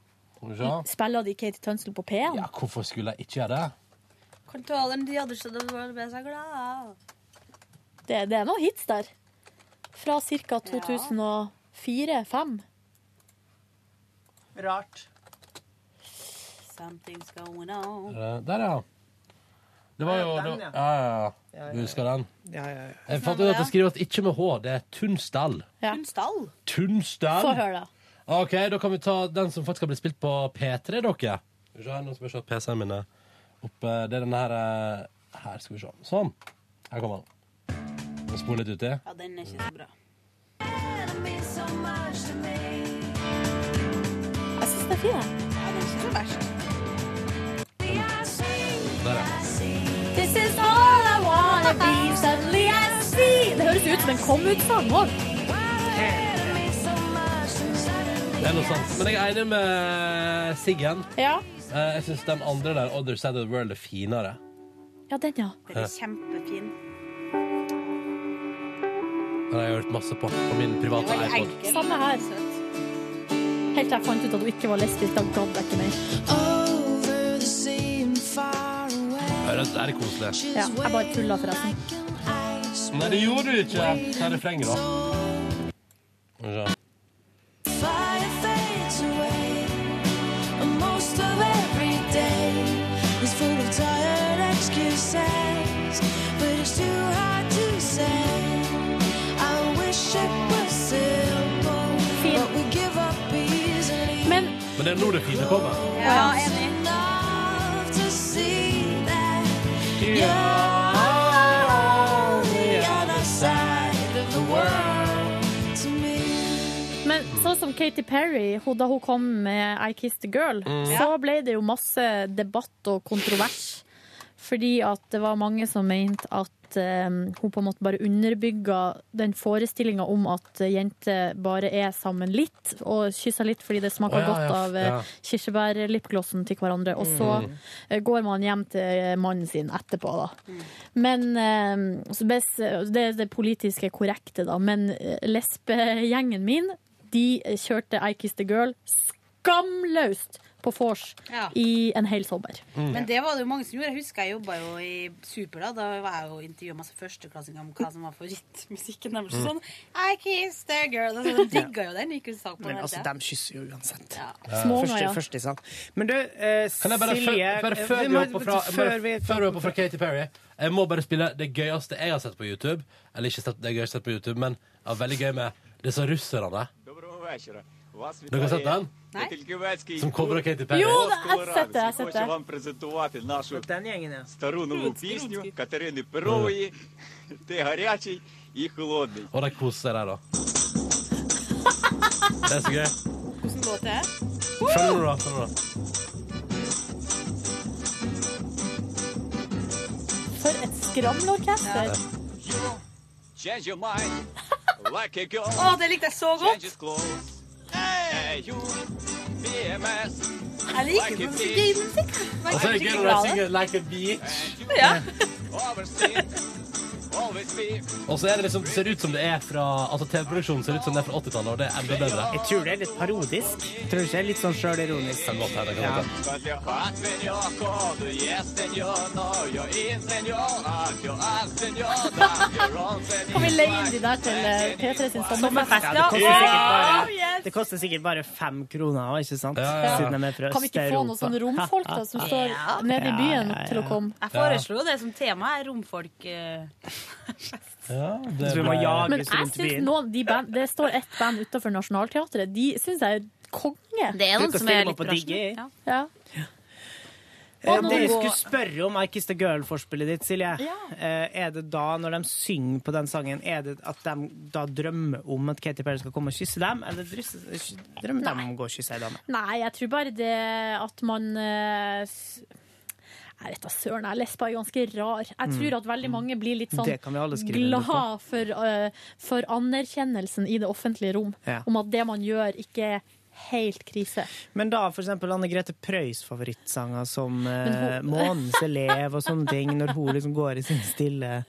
Spiller de Katie Tunstall på P1? Ja, hvorfor skulle jeg ikke gjøre det? Kontrollen de hadde ble så glad. Det, det er noen hits der. Fra ca. 2004-2005. Rart. Something's going on. Eh, Der, ja. Det var jo Ja, den, ja. ja. Ja, ja. Du husker den? Ja, ja, ja. Jeg fant ut at det skrives ikke med H. Det er Tunstall. Tunstall? Tunstall? Få høre, da. OK, da kan vi ta den som faktisk har blitt spilt på P3, dere. Skal vi se her, Nå skal vi se at PC-en min er oppe. Det er denne her eh, Her skal vi se. Sånn. Her kommer den. Må spole litt uti. Ja, den er ikke så bra. Jeg syns den er fin, jeg. Ja, den er ikke så verst. Der, ja. This is all I wanna be, suddenly I see Det høres ut som en kom-ut-sang òg. Det er noe sant. Men jeg er enig med Siggen. Ja. Eh, Jeg syns den andre der, Other Side of the World, er finere. ja, den, ja. Den er kjempefin. Den har jeg hørt masse på på min private iPod. enkel. Samme her. Helt til jeg fant ut at hun ikke var lesbisk. Da gadd jeg ikke mer. Er Det er koselig. Ja, jeg bare tulla, forresten. Nei, det gjorde du ikke. Ta refrenget, da. Skal vi se. Er nå det fine kommer. Ja, enig. Enough to see that you're on the other side of the world to me. Men sånn som Katy Perry, hun, da hun kom med I Kissed a Girl, Mm. så ble det jo masse debatt og kontrovers. Fordi at det var mange som mente at eh, hun på en måte bare underbygger den forestillinga om at jenter bare er sammen litt, og kysser litt fordi det smaker oh, ja, godt av eh, ja. kirsebærlipglossen til hverandre. Og så Mm. eh, går man hjem til mannen sin etterpå, da. Men eh, Det er det politiske korrekte, da. Men eh, lesbegjengen min, de kjørte I Kiss The Girl skamløst på vors Ja. i en hel sommer. Men det var det jo mange som gjorde. Jeg husker jeg jobba jo i Super. Da Da var jeg jo intervjua masse førsteklassinger om hva som var favorittmusikken deres. Mm. Sånn I kissed a girl. Altså, de digga jo den. Gikk og på Men den. altså, de kysser jo uansett. Ja. Små, Første, ja. første sang. Men du, eh, Kan jeg bare, Silje før, bare før vi vi hopper fra, før vi- fra Katy Perry Jeg må bare spille det gøyeste jeg har sett på YouTube. Eller ikke sett det gøyeste jeg har sett på YouTube, men ja, veldig gøy med disse russerne. Dere har sett den? Nei? Som cover av Katy Perry? Jo, jeg har sett det. jeg har sett det. Og de koser seg der, da. Det er så gøy. Hvordan låt det er? Skjønner du, da? Skjønner du, da? For et skramleorkester. Ja. Å, det likte jeg så godt. Clothes. Hey, BMS. Jeg liker like a sånn fish. gaymusikk. Og så er det gøy når de synger Like a Beach. Ja. Og så er det liksom, ser ut som det er fra Altså TV-produksjonen ser ut som det er fra 80-tallet, og det er enda bedre. Jeg tror det er litt parodisk. Jeg tror ikke det er litt sånn sjølironisk. Kan godt hende, senor. Kan vi leie inn de der til eh, P3 sin sommerfest? Ja, det koster bare. Det koster sikkert bare fem kroner, ikke sant? Ja, ja. Siden de er fra Kan vi ikke få noen sånne romfolk da, som står nede i byen Ja, ja, til å komme? Jeg foreslo det som tema, er romfolk. eh. det ble... Men jeg synes nå de band, Det står ett band utenfor Nationaltheatret. De syns jeg er konge. Det er noen som er litt rasjonelle. Ja. Ja. Ja. Eh, Det jeg skulle spørre om I Kiss the Girl-forspillet ditt, Silje, Ja. er det da, når de synger på den sangen, er det at de da drømmer om at Katy Perry skal komme og kysse dem, eller drømmer de om å gå og kysse ei dame? Nei, jeg tror bare det at man eh, Jeg vet da søren, jeg lesba er ganske rar. Jeg Mm. tror at veldig mange blir litt sånn glad for, uh, for anerkjennelsen i det offentlige rom. Ja. Om at det man gjør, ikke er helt krise. Men da eksempel Anne Grete Preus favorittsanger som uh, 'Månens elev' og sånne ting, når hun liksom går i sin stille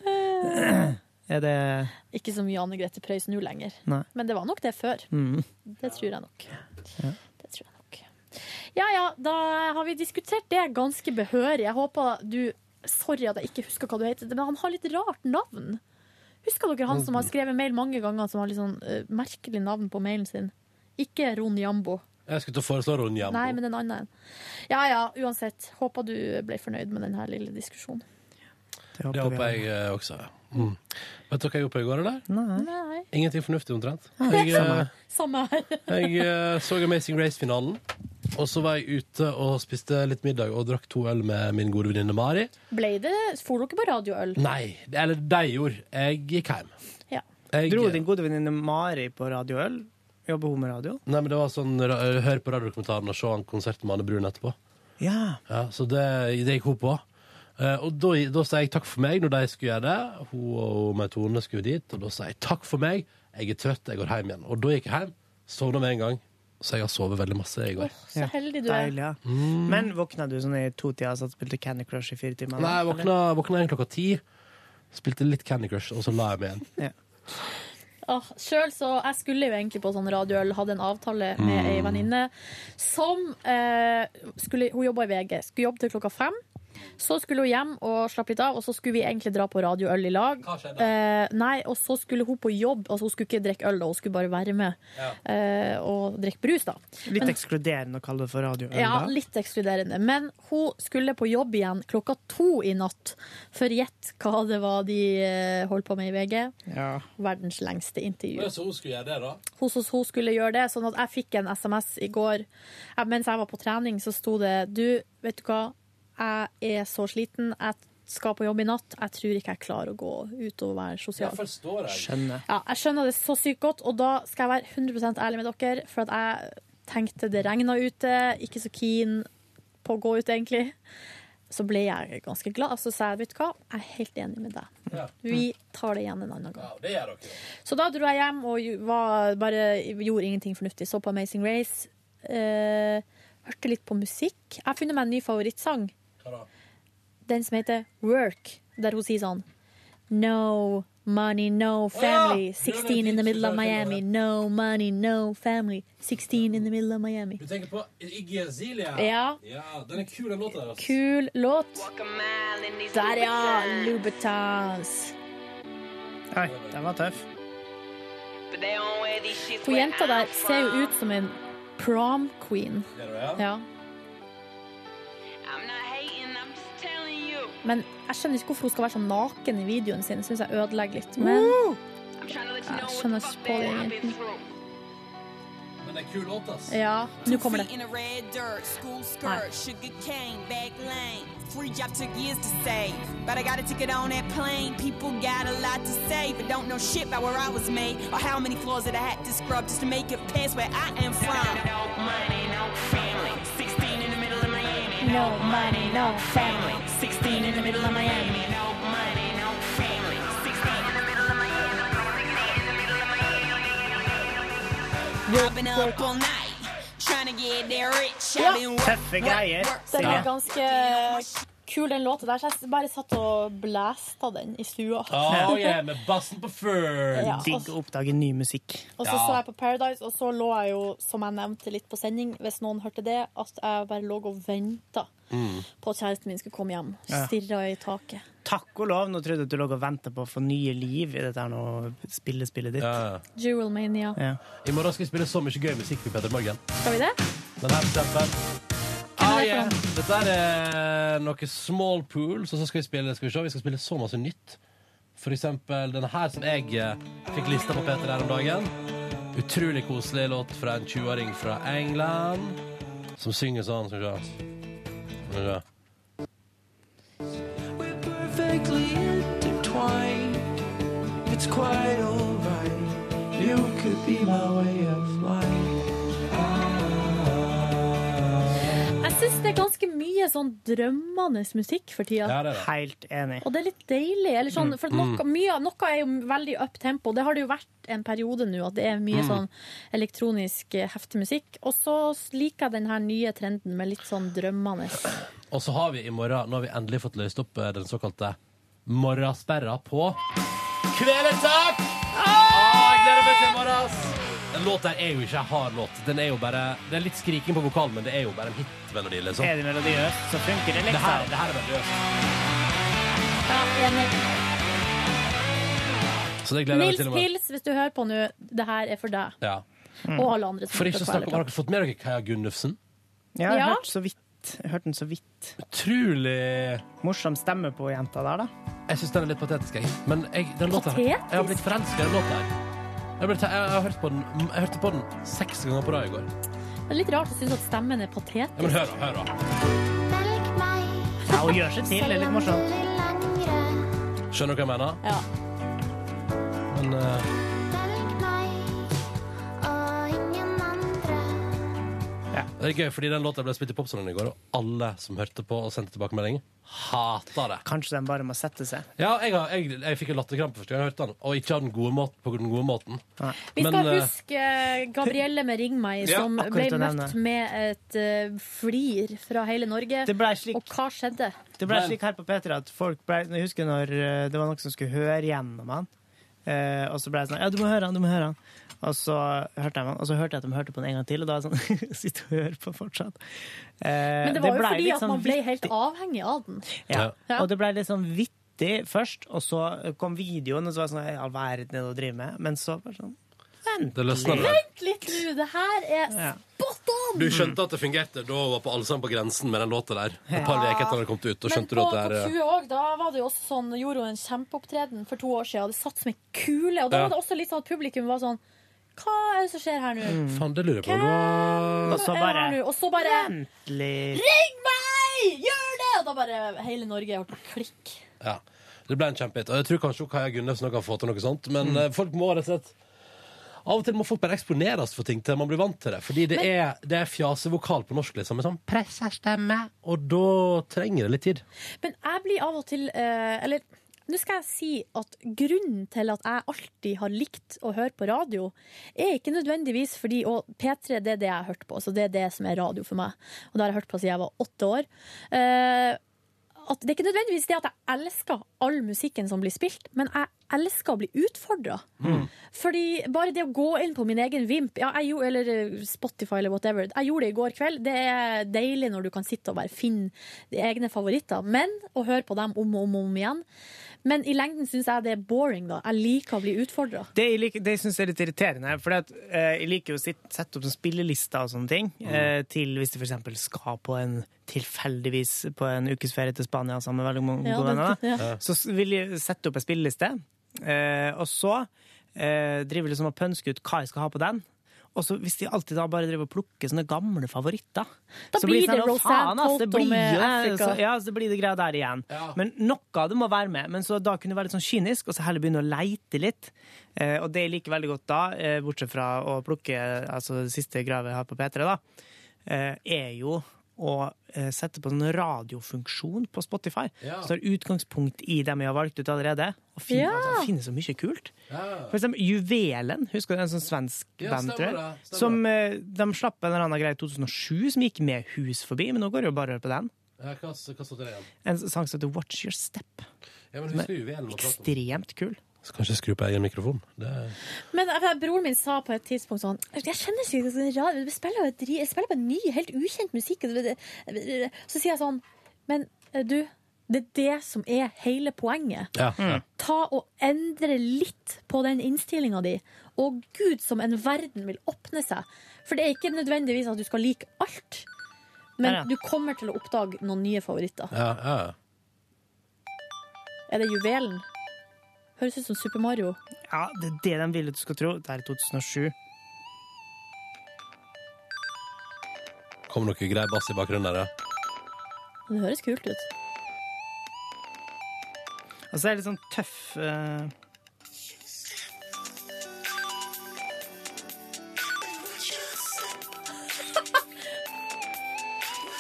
Er det Ikke så mye Anne Grete Preus nå lenger. Nei. Men det var nok det før. Mm. Det tror jeg nok. Ja. Det tror jeg nok. Ja ja, da har vi diskutert det ganske behørig. Jeg håper du Sorry at jeg ikke husker hva du heter, men han har litt rart navn. Husker dere han som har skrevet mail mange ganger, som har litt sånn uh, merkelig navn på mailen sin? Ikke Ron Jambo. Jeg skulle til å foreslå Ron Jambo. Nei, men en annen. Ja ja, uansett. Håper du ble fornøyd med denne lille diskusjonen. Det håper jeg eh, også. ja. Mm. Vet dere hva jeg gjorde på i går, eller? Nei. Ingenting fornuftig, omtrent. Samme Jeg, eh. Samme her. jeg eh, så Amazing Race-finalen. Og så var jeg ute og spiste litt middag og drakk to øl med min gode venninne Mari. Ble det For dere på radioøl? Nei, eller de gjorde. Jeg gikk hjem. Ja. Jeg, Dro din gode venninne Mari på radioøl? Jobber hun med radio? Nei, men det var sånn Hør på radiodokumentaren og se en konsert med Anne Brun etterpå. Ja. Ja, så det, det gikk hun på. Eh, og da, da sa jeg takk for meg når de skulle gjøre det. Hun og meg Tone skulle dit, og da sa jeg takk for meg. Jeg er trøtt, jeg går hjem igjen. Og da gikk jeg hjem, sovna med en gang. Så jeg har sovet veldig masse i går. Så heldig du er. Deilig, ja. Mm. Men våkna du sånn i to-tida og spilte Candy Crush i fire timer? Nei, jeg våkna, våkna igjen klokka ti. Spilte litt Candy Crush, og så la jeg meg igjen. Ja. Ah, selv så, Jeg skulle jo egentlig på sånn radioøl, hadde en avtale med Mm. ei venninne som eh, skulle, Hun jobba i VG. Skulle jobbe til klokka fem. Så skulle hun hjem og slappe litt av, og så skulle vi egentlig dra på radioøl i lag. Hva skjedde? Eh, nei, og så skulle hun på jobb, altså hun skulle ikke drikke øl, da, hun skulle bare være med eh, og drikke brus. da. Litt Men- ekskluderende å kalle det for radioøl? Ja, da. litt ekskluderende. Men hun skulle på jobb igjen klokka to i natt. For gjett hva det var de eh, holdt på med i VG. Ja. Verdens lengste intervju. Så hun skulle gjøre det, da? Hun, hun skulle gjøre det, sånn at jeg fikk en SMS i går. Mens jeg var på trening, så sto det Du, vet du hva? Jeg er så sliten. Jeg skal på jobb i natt. Jeg tror ikke jeg klarer å gå ut og være sosial. forstår jeg. Skjønner. Ja, jeg skjønner det så sykt godt, og da skal jeg være 100% ærlig med dere. For at jeg tenkte det regna ute, ikke så keen på å gå ut, egentlig. Så ble jeg ganske glad. Så sa jeg, vet du hva, jeg er helt enig med deg. Vi tar det igjen en annen gang. det gjør dere. Så da dro jeg hjem og var, bare gjorde ingenting fornuftig. Så på Amazing Race. Eh, hørte litt på musikk. Jeg har funnet meg en ny favorittsang. Den som heter Work, der hun sier sånn No money, no family. 16 in the middle of Miami. No money, no family. 16 in the middle of Miami. Du tenker på Iggy Azalea? Ja. ja. Den er kul, den låta der. altså. Kul låt. Der, ja. Louboutins. Hei, den var tøff. Hun jenta der ser jo ut som en prom queen. Ja? Men jeg skjønner ikke hvorfor hun skal være så naken i videoen sin. Syns jeg ødelegger litt. Men jeg skjønner ikke på det egentlig. Men det er kul låt, ass. Ja, nå kommer det. Nei. Free job took years to save, but I got a ticket on that plane. People got a lot to say, but don't know shit about where I was made or how many floors that I had to scrub just to make it past where I am from. No money, no family. No money, no family. 16 in the middle of Miami. No money, no family. 16 in the middle of Miami. I've been up all night trying to get there rich. I've been work, Tøffe work, greier. work. Den Silje. er ganske kul, den låta der, så jeg bare satt og blæsta den i stua. Oh, yeah, med bassen på før. Ja, Digg å oppdage ny musikk. Og så så jeg på Paradise, og så lå jeg jo, som jeg nevnte litt på sending, hvis noen hørte det, at jeg bare lå og venta Mm. på at kjæresten min skulle komme hjem. Ja. Stirra i taket. Takk og lov, nå trodde jeg at du lå og venta på å få nye liv i dette her nå spillespillet ditt. Jewel Mania. Ja. I morgen skal vi spille så mye gøy musikk i Petter Morgen. Skal vi det? Den her Dette er noe small pools, og så skal vi spille skal vi, se, vi skal spille så masse nytt. For eksempel denne her som jeg eh, fikk lista på Peter her om dagen. Utrolig koselig låt fra en 20-åring fra England som synger sånn. Skal vi se. Skal vi se. It's quite alright. You could be my way of syns det er ganske mye sånn drømmende musikk for tida. Ja, det er det. Helt enig. Og det er litt deilig. Eller sånn, Mm. for noe, mye, noe er jo veldig up tempo. Det har det jo vært en periode nå, at det er mye Mm. sånn elektronisk eh, heftig musikk. Og så liker jeg den her nye trenden med litt sånn drømmende. Og så har vi i morgen, nå har vi endelig fått løst opp eh, den såkalte morgensperra på Kvelertak! Ah, jeg gleder meg til i morgen! Den låta er jo ikke en hard låt. Den er jo bare, det er litt skriking på vokalen, men det er jo bare en hitmelodi. Liksom. Er det melodiøst, så funker det Det liksom. her, det her er melodiøst. Så det gleder jeg meg Nils til Nils. Pils, hvis du hører på nå, det her er for deg. Ja. Og alle andre som For ikke å snakke om, Har dere fått med dere Kaja Gunnufsen? Ja, jeg Ja. har hørt så vidt. Jeg hørte den så vidt. Utrolig Morsom stemme på jenta der, da. Jeg syns den er litt patetisk, jeg. Men jeg, den låta jeg har blitt forelska i den låta her. Jeg, har jeg, jeg, hørte hørt på den, jeg hørte på den seks ganger på rad i går. Det er litt rart å synes at stemmen er patetisk. Ja, men hør, da, hør da. Ja, hun gjør seg til. Det er litt morsomt. Skjønner du hva jeg mener? Ja. Men eh, det er gøy, fordi den låta ble spilt i Popsonen i går, og alle som hørte på og sendte tilbakemelding, hata det. Kanskje den bare må sette seg. Ja, jeg, har, jeg, jeg fikk en latterkrampe første gang jeg hørte den, og ikke av den gode måten, på den gode måten. Vi skal Men, eh, huske Gabrielle med Ring meg, Ja, som akkurat ble å møtt nevne. med et eh, flir fra hele Norge. Det slik- Og hva skjedde? Det ble slik her på P3 at folk ble Jeg husker når eh, det var noen som skulle høre gjennom han. Eh, og så ble det sånn Ja, du må høre han, du må høre han. Og så hørte jeg og så hørte jeg at de hørte på den en gang til, og da er jeg sånn Sitter og hører på fortsatt. Eh, Men det var jo fordi at sånn man ble helt avhengig av den. Ja. Ja. Og det ble litt sånn vittig først, og så kom videoen, og så var det sånn I all verden er det å drive med? Men så bare sånn Det. Vent litt nå, det her er Ja. spot on! Du skjønte at det fungerte da hun var på Allsang på grensen med den låta der. Et par Ja. etter den kommet ut. Og Men skjønte på, du at det på er 20 år, da var det jo også sånn, gjorde hun en kjempeopptreden for to år siden. Det satt som en kule. Og da Ja. var det også litt sånn at publikum var sånn Hva er det som skjer her nå? Faen, det lurer jeg på. Hvem Hva- Og så er bare- her nå? Og så bare Endelig. Ring meg! Gjør det! Og da bare hele Norge har på å klikke. Ja. Det ble en kjempehit. Og jeg tror kanskje Kaja Gunnefsen også kan få til noe sånt. Men Mm. eh, folk må rett og slett Av og til må folk bare eksponeres for ting til man blir vant til det. Fordi det, Men- er, det er fjasevokal på norsk, liksom. Med sånn presserstemme. Og da trenger det litt tid. Men jeg blir av og til eh, Eller nå skal jeg si at grunnen til at jeg alltid har likt å høre på radio, er ikke nødvendigvis fordi Og P3 det er det jeg har hørt på, så det er det som er radio for meg. Og det har jeg hørt på siden jeg var åtte år. Eh, at det er ikke nødvendigvis det at jeg elsker all musikken som blir spilt, men jeg elsker å bli utfordra. Fordi bare det å gå inn på min egen Vimp, ja, jeg gjorde, eller eh, Spotify eller whatever, jeg gjorde det i går kveld. Det er deilig når du kan sitte og bare finne de egne favoritter. Men å høre på dem om og om, om igjen. Men i lengden syns jeg det er boring, da. Jeg liker å bli utfordra. Det jeg, liker, det jeg er litt irriterende, for at, eh, jeg liker jo å sitte, sette opp sånn spillelister og sånne ting, eh, til hvis de eksempel skal på en tilfeldigvis på en ukesferie til Spania sammen med veldig mange Ja, gode venner, ja. så vil jeg sette opp en spilleliste, uh, og så eh, driver jeg liksom og pønsker ut hva jeg skal ha på den. Og så Hvis de alltid da bare driver og plukker sånne gamle favoritter Da så blir sånn, det «Å, Rosanne det Toto blir med Afrika». så- Ja, så blir det greia der igjen. Men noe av det må være med. Men så da kunne du være litt sånn kynisk, og så heller begynne å leite litt. Eh, og det jeg liker veldig godt da, eh, bortsett fra å plukke altså, det siste gravet jeg har på P3, da, eh, er jo å eh, sette på sånn radiofunksjon på Spotify. Ja. Så tar utgangspunkt i dem jeg har valgt ut allerede. Og finner, Ja. altså, finner så mye kult. For eksempel Juvelen. Husker du en sånn svensk Ja, band? stemmer tror jeg? Som eh, De slapp en eller annen greie i 2007 som gikk med hus forbi, men nå går det jo bare å høre på den. Ja, hva, hva står det igjen? En sang som heter Watch Your Step. Ja, men Som husker er om. ekstremt kul. Så kanskje skru på egen mikrofon. Det. Men eh, broren min sa på et tidspunkt sånn Jeg kjenner ikke sånn rar Jeg spiller et jeg spiller på en ny, helt ukjent musikk. Så sier jeg sånn Men eh, du, det er det som er hele poenget. Ja, Mm. Ta og endre litt på den innstillinga di. Og gud, som en verden vil åpne seg. For det er ikke nødvendigvis at du skal like alt. Men Ja, ja. du kommer til å oppdage noen nye favoritter. Ja, ja. Er det juvelen? Høres ut som Super Mario. Ja, det er det de vil at du skal tro. Det er 2007. Kom noe grei bass i bakgrunnen der, ja. Det høres kult ut. Og så er det litt sånn tøff eh,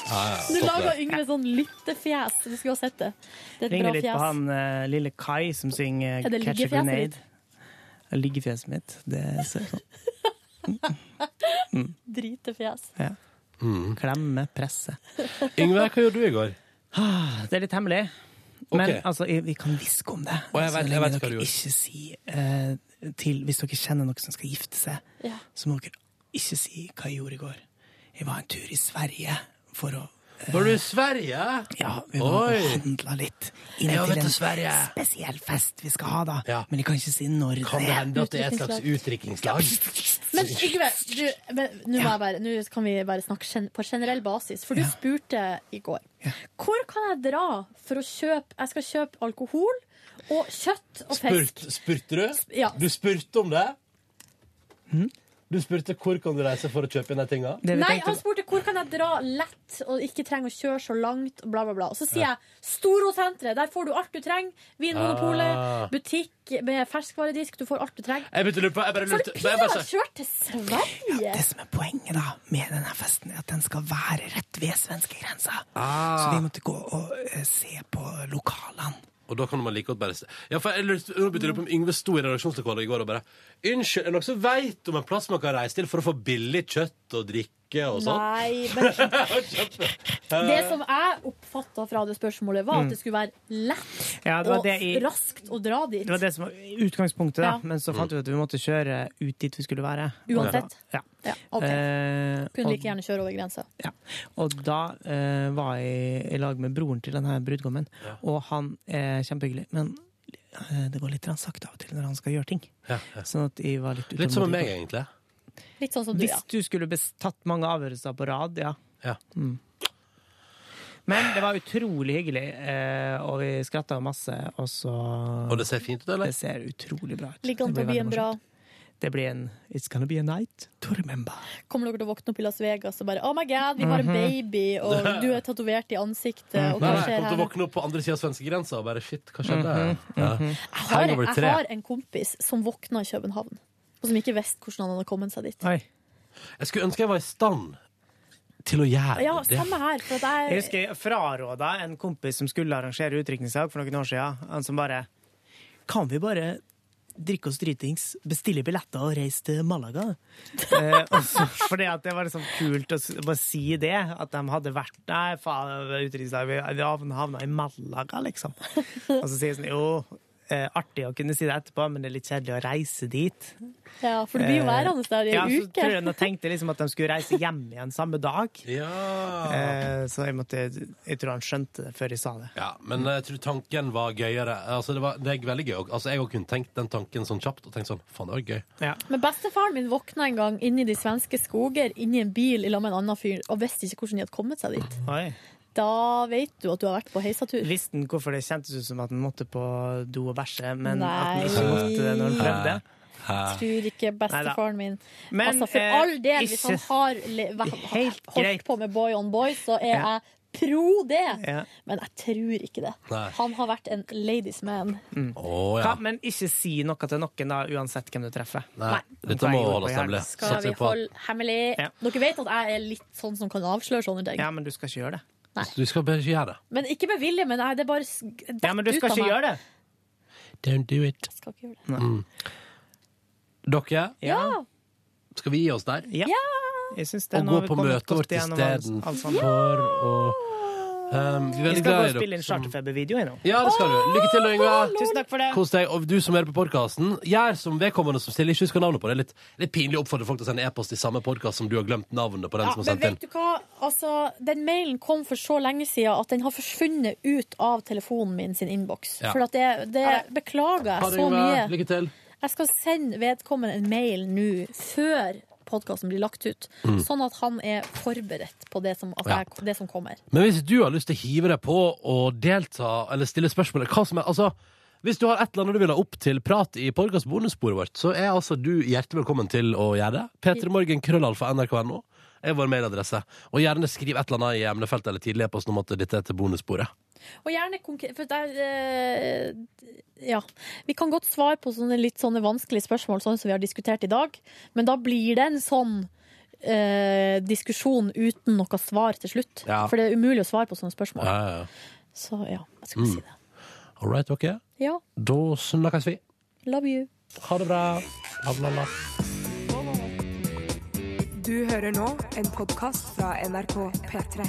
Nå laga Yngve sånn lyttefjes. Du skulle ha sett det. Det er et Ringer bra litt på fjes. han eh, lille Kai som synger Er det 'Catch a liggefjeset Grenade'. Liggefjeset mitt. Det ser sånn Dritefjes. ja. Klemme, presse. Yngve, hva gjorde du i går? Det er litt hemmelig. Men Ok. altså, jeg- vi kan hviske om det. Og jeg Så vet- jeg lenge vet hva dere du gjorde. ikke sier eh, til Hvis dere kjenner noen som skal gifte seg, Ja. så må dere ikke si hva jeg gjorde i går. Jeg var en tur i Sverige for å Var du i Sverige? Ja, vi var Oi. og handla litt. Inn Ja, til en Sverige. spesiell fest vi skal ha, da. Men jeg kan ikke si når Kan det hende at det er et slags utdrikningslag? Men Yngve, nå, må nå kan vi bare snakke gen på generell basis. For du spurte i går hvor kan jeg dra for å kjøpe Jeg skal kjøpe alkohol og kjøtt og fisk. Spurt, spurte du? Ja. Du spurte om det? Du spurte hvor kan du reise for å kjøpe inn de tinga? Nei, han spurte hvor kan jeg dra lett og ikke trenger å kjøre så langt. Bla, bla, bla. Og så sier jeg Storosenteret. Der får du alt du trenger. Vinmonopolet, Ah. butikk med ferskvaredisk. Du får alt du trenger. Jeg begynte å lure på jeg bare For Så det pinadø kjørt til Sverige! Det som er poenget da med denne festen, er at den skal være rett ved svenskegrensa. Ah. Så vi måtte gå og uh, se på lokalene. Og da kan man like godt bare se- Ja, for jeg lurer på om Yngve sto i redaksjonslokalet i går og bare Unnskyld, er det noen som veit om en plass man kan reise til for å få billig kjøtt og drikke og sånn? Nei, men det som jeg oppfatta fra det spørsmålet, var Mm. at det skulle være lett Ja, det var og det i- raskt å dra dit. Det var det som var utgangspunktet, da. Ja. Men så fant vi ut at vi måtte kjøre ut dit vi skulle være. Uansett. Ja. Ja, ok. Eh, Kunne like gjerne kjøre over grensa. Og da eh, var jeg i lag med broren til denne brudgommen, og han er kjempehyggelig. Men eh, det går litt sakte av og til når han skal gjøre ting. Ja, ja. Sånn at jeg var litt Litt som meg, egentlig. Litt sånn som du, Hvis ja. du skulle tatt mange avgjørelser på rad, ja. Ja. Mm. Men det var utrolig hyggelig, eh, og vi skratta masse, og så Og det ser fint ut, eller? Det ser utrolig bra ut. Ligger an Det til å blir bli en bra. Det blir en It's gonna be a night to remember. Kommer dere til å våkne opp i Las Vegas og bare Oh my god, vi har en Mhm. baby, og du er tatovert i ansiktet, og hva skjer her? skjer kom til å våkne opp på andre sida av svenskegrensa og bare shit, hva skjedde? Mhm, Ja. Jeg har, jeg har en kompis som våkna i København, og som ikke visste hvordan han hadde kommet seg dit. Jeg skulle ønske jeg var i stand til å gjøre Ja, det. samme her. For at Jeg jeg, husker jeg fraråda en kompis som skulle arrangere utdrikningslag for noen år siden. Han som bare Kan vi bare drikke oss dritings, bestille billetter og reise til Malaga? eh, og fordi at det var liksom kult å bare si det. At de hadde vært Nei, faen, utdrikningslag, vi havna i Malaga, liksom. Og så sier de sånn Jo, artig å kunne si det etterpå, men det er litt kjedelig å reise dit. ja, for det blir jo Eh, værende der i ja, en så tror jeg de tenkte liksom at de skulle reise hjem igjen samme dag. Eh, så jeg, måtte, jeg tror han skjønte det før jeg sa det. Ja, men jeg tror tanken var gøyere. Altså, det, var, det er veldig gøy. Altså, jeg òg kunne tenkt den tanken sånn kjapt og tenkt sånn Faen, det var gøy. Men bestefaren min våkna en gang inni i de svenske skoger, inni en bil i lag med en annen fyr, og visste ikke hvordan de hadde kommet seg dit. Oi. Da vet du at du har vært på heisatur. Visste han hvorfor det kjentes ut som at han måtte på do og bæsje, men Nei. at han ikke måtte det når han prøvde? Tror ikke bestefaren min. Men, altså, for eh, all del, hvis han har le- holdt greit. på med Boy on Boy, så er Ja. jeg pro det. Ja. Men jeg tror ikke det. Nei. Han har vært en ladies man. Mm. Oh, ja. Hva, men ikke si noe til noen, da, uansett hvem du treffer. Nei, dette må holdes hemmelig. Skal vi holde hemmelig? Ja. Dere vet at jeg er litt sånn som kan avsløre sånne ting. Ja, men du skal ikke gjøre det. Du skal bare ikke gjøre det. Men ikke med vilje, men jeg, det er bare Ja, men du skal ikke gjøre det. Don't do it. Skal ikke gjøre det. Mm. Dere, Ja! skal vi gi oss der? Ja. Jeg synes det, Og nå gå har vi på kommet møtet godt vårt igjennom alt- alt sammen. istedenfor å Um, vi er Vi skal gå og spille inn charterfeber-video nå. Ja, det skal du. Lykke til, Yngve. Tusen takk for det. Kos deg. Og du som hører på podkasten, gjør som vedkommende som stiller ikke husker navnet på det. Litt, litt pinlig å oppfordre folk til å sende e-post i samme podkast som du har glemt navnet på den Ja, som har men sendt inn. vet du hva? Altså, den mailen kom for så lenge siden at den har forsvunnet ut av telefonen min sin innboks. Ja. For at det, det beklager jeg det, så mye. Lykke til. Jeg skal sende vedkommende en mail nå, før podkasten blir lagt ut. Mm. Sånn at han er forberedt på det som, altså, Ja. det som kommer. Men hvis du har lyst til å hive deg på og delta eller stille spørsmål hva som er, altså, Hvis du har et eller annet du vil ha opp til prat i podkast bonussporet vårt, så er altså du hjertelig velkommen til å gjøre det. P3morgen, krøllalfa, nrk.no er vår mailadresse. Og gjerne skriv et eller annet i emnefeltet eller tidligere på oss om at dette er til bonussporet. Og gjerne For det er eh, Ja. Vi kan godt svare på sånne litt sånne vanskelige spørsmål, sånn som vi har diskutert i dag, men da blir det en sånn eh, diskusjon uten noe svar til slutt. Ja. For det er umulig å svare på sånne spørsmål. Ja, ja, ja. Så ja, jeg skal Mm. si det. All right, ok. Ja. Da snakkes vi. Love you. Ha det bra. La, la, la. Du hører nå en podkast fra NRK P3.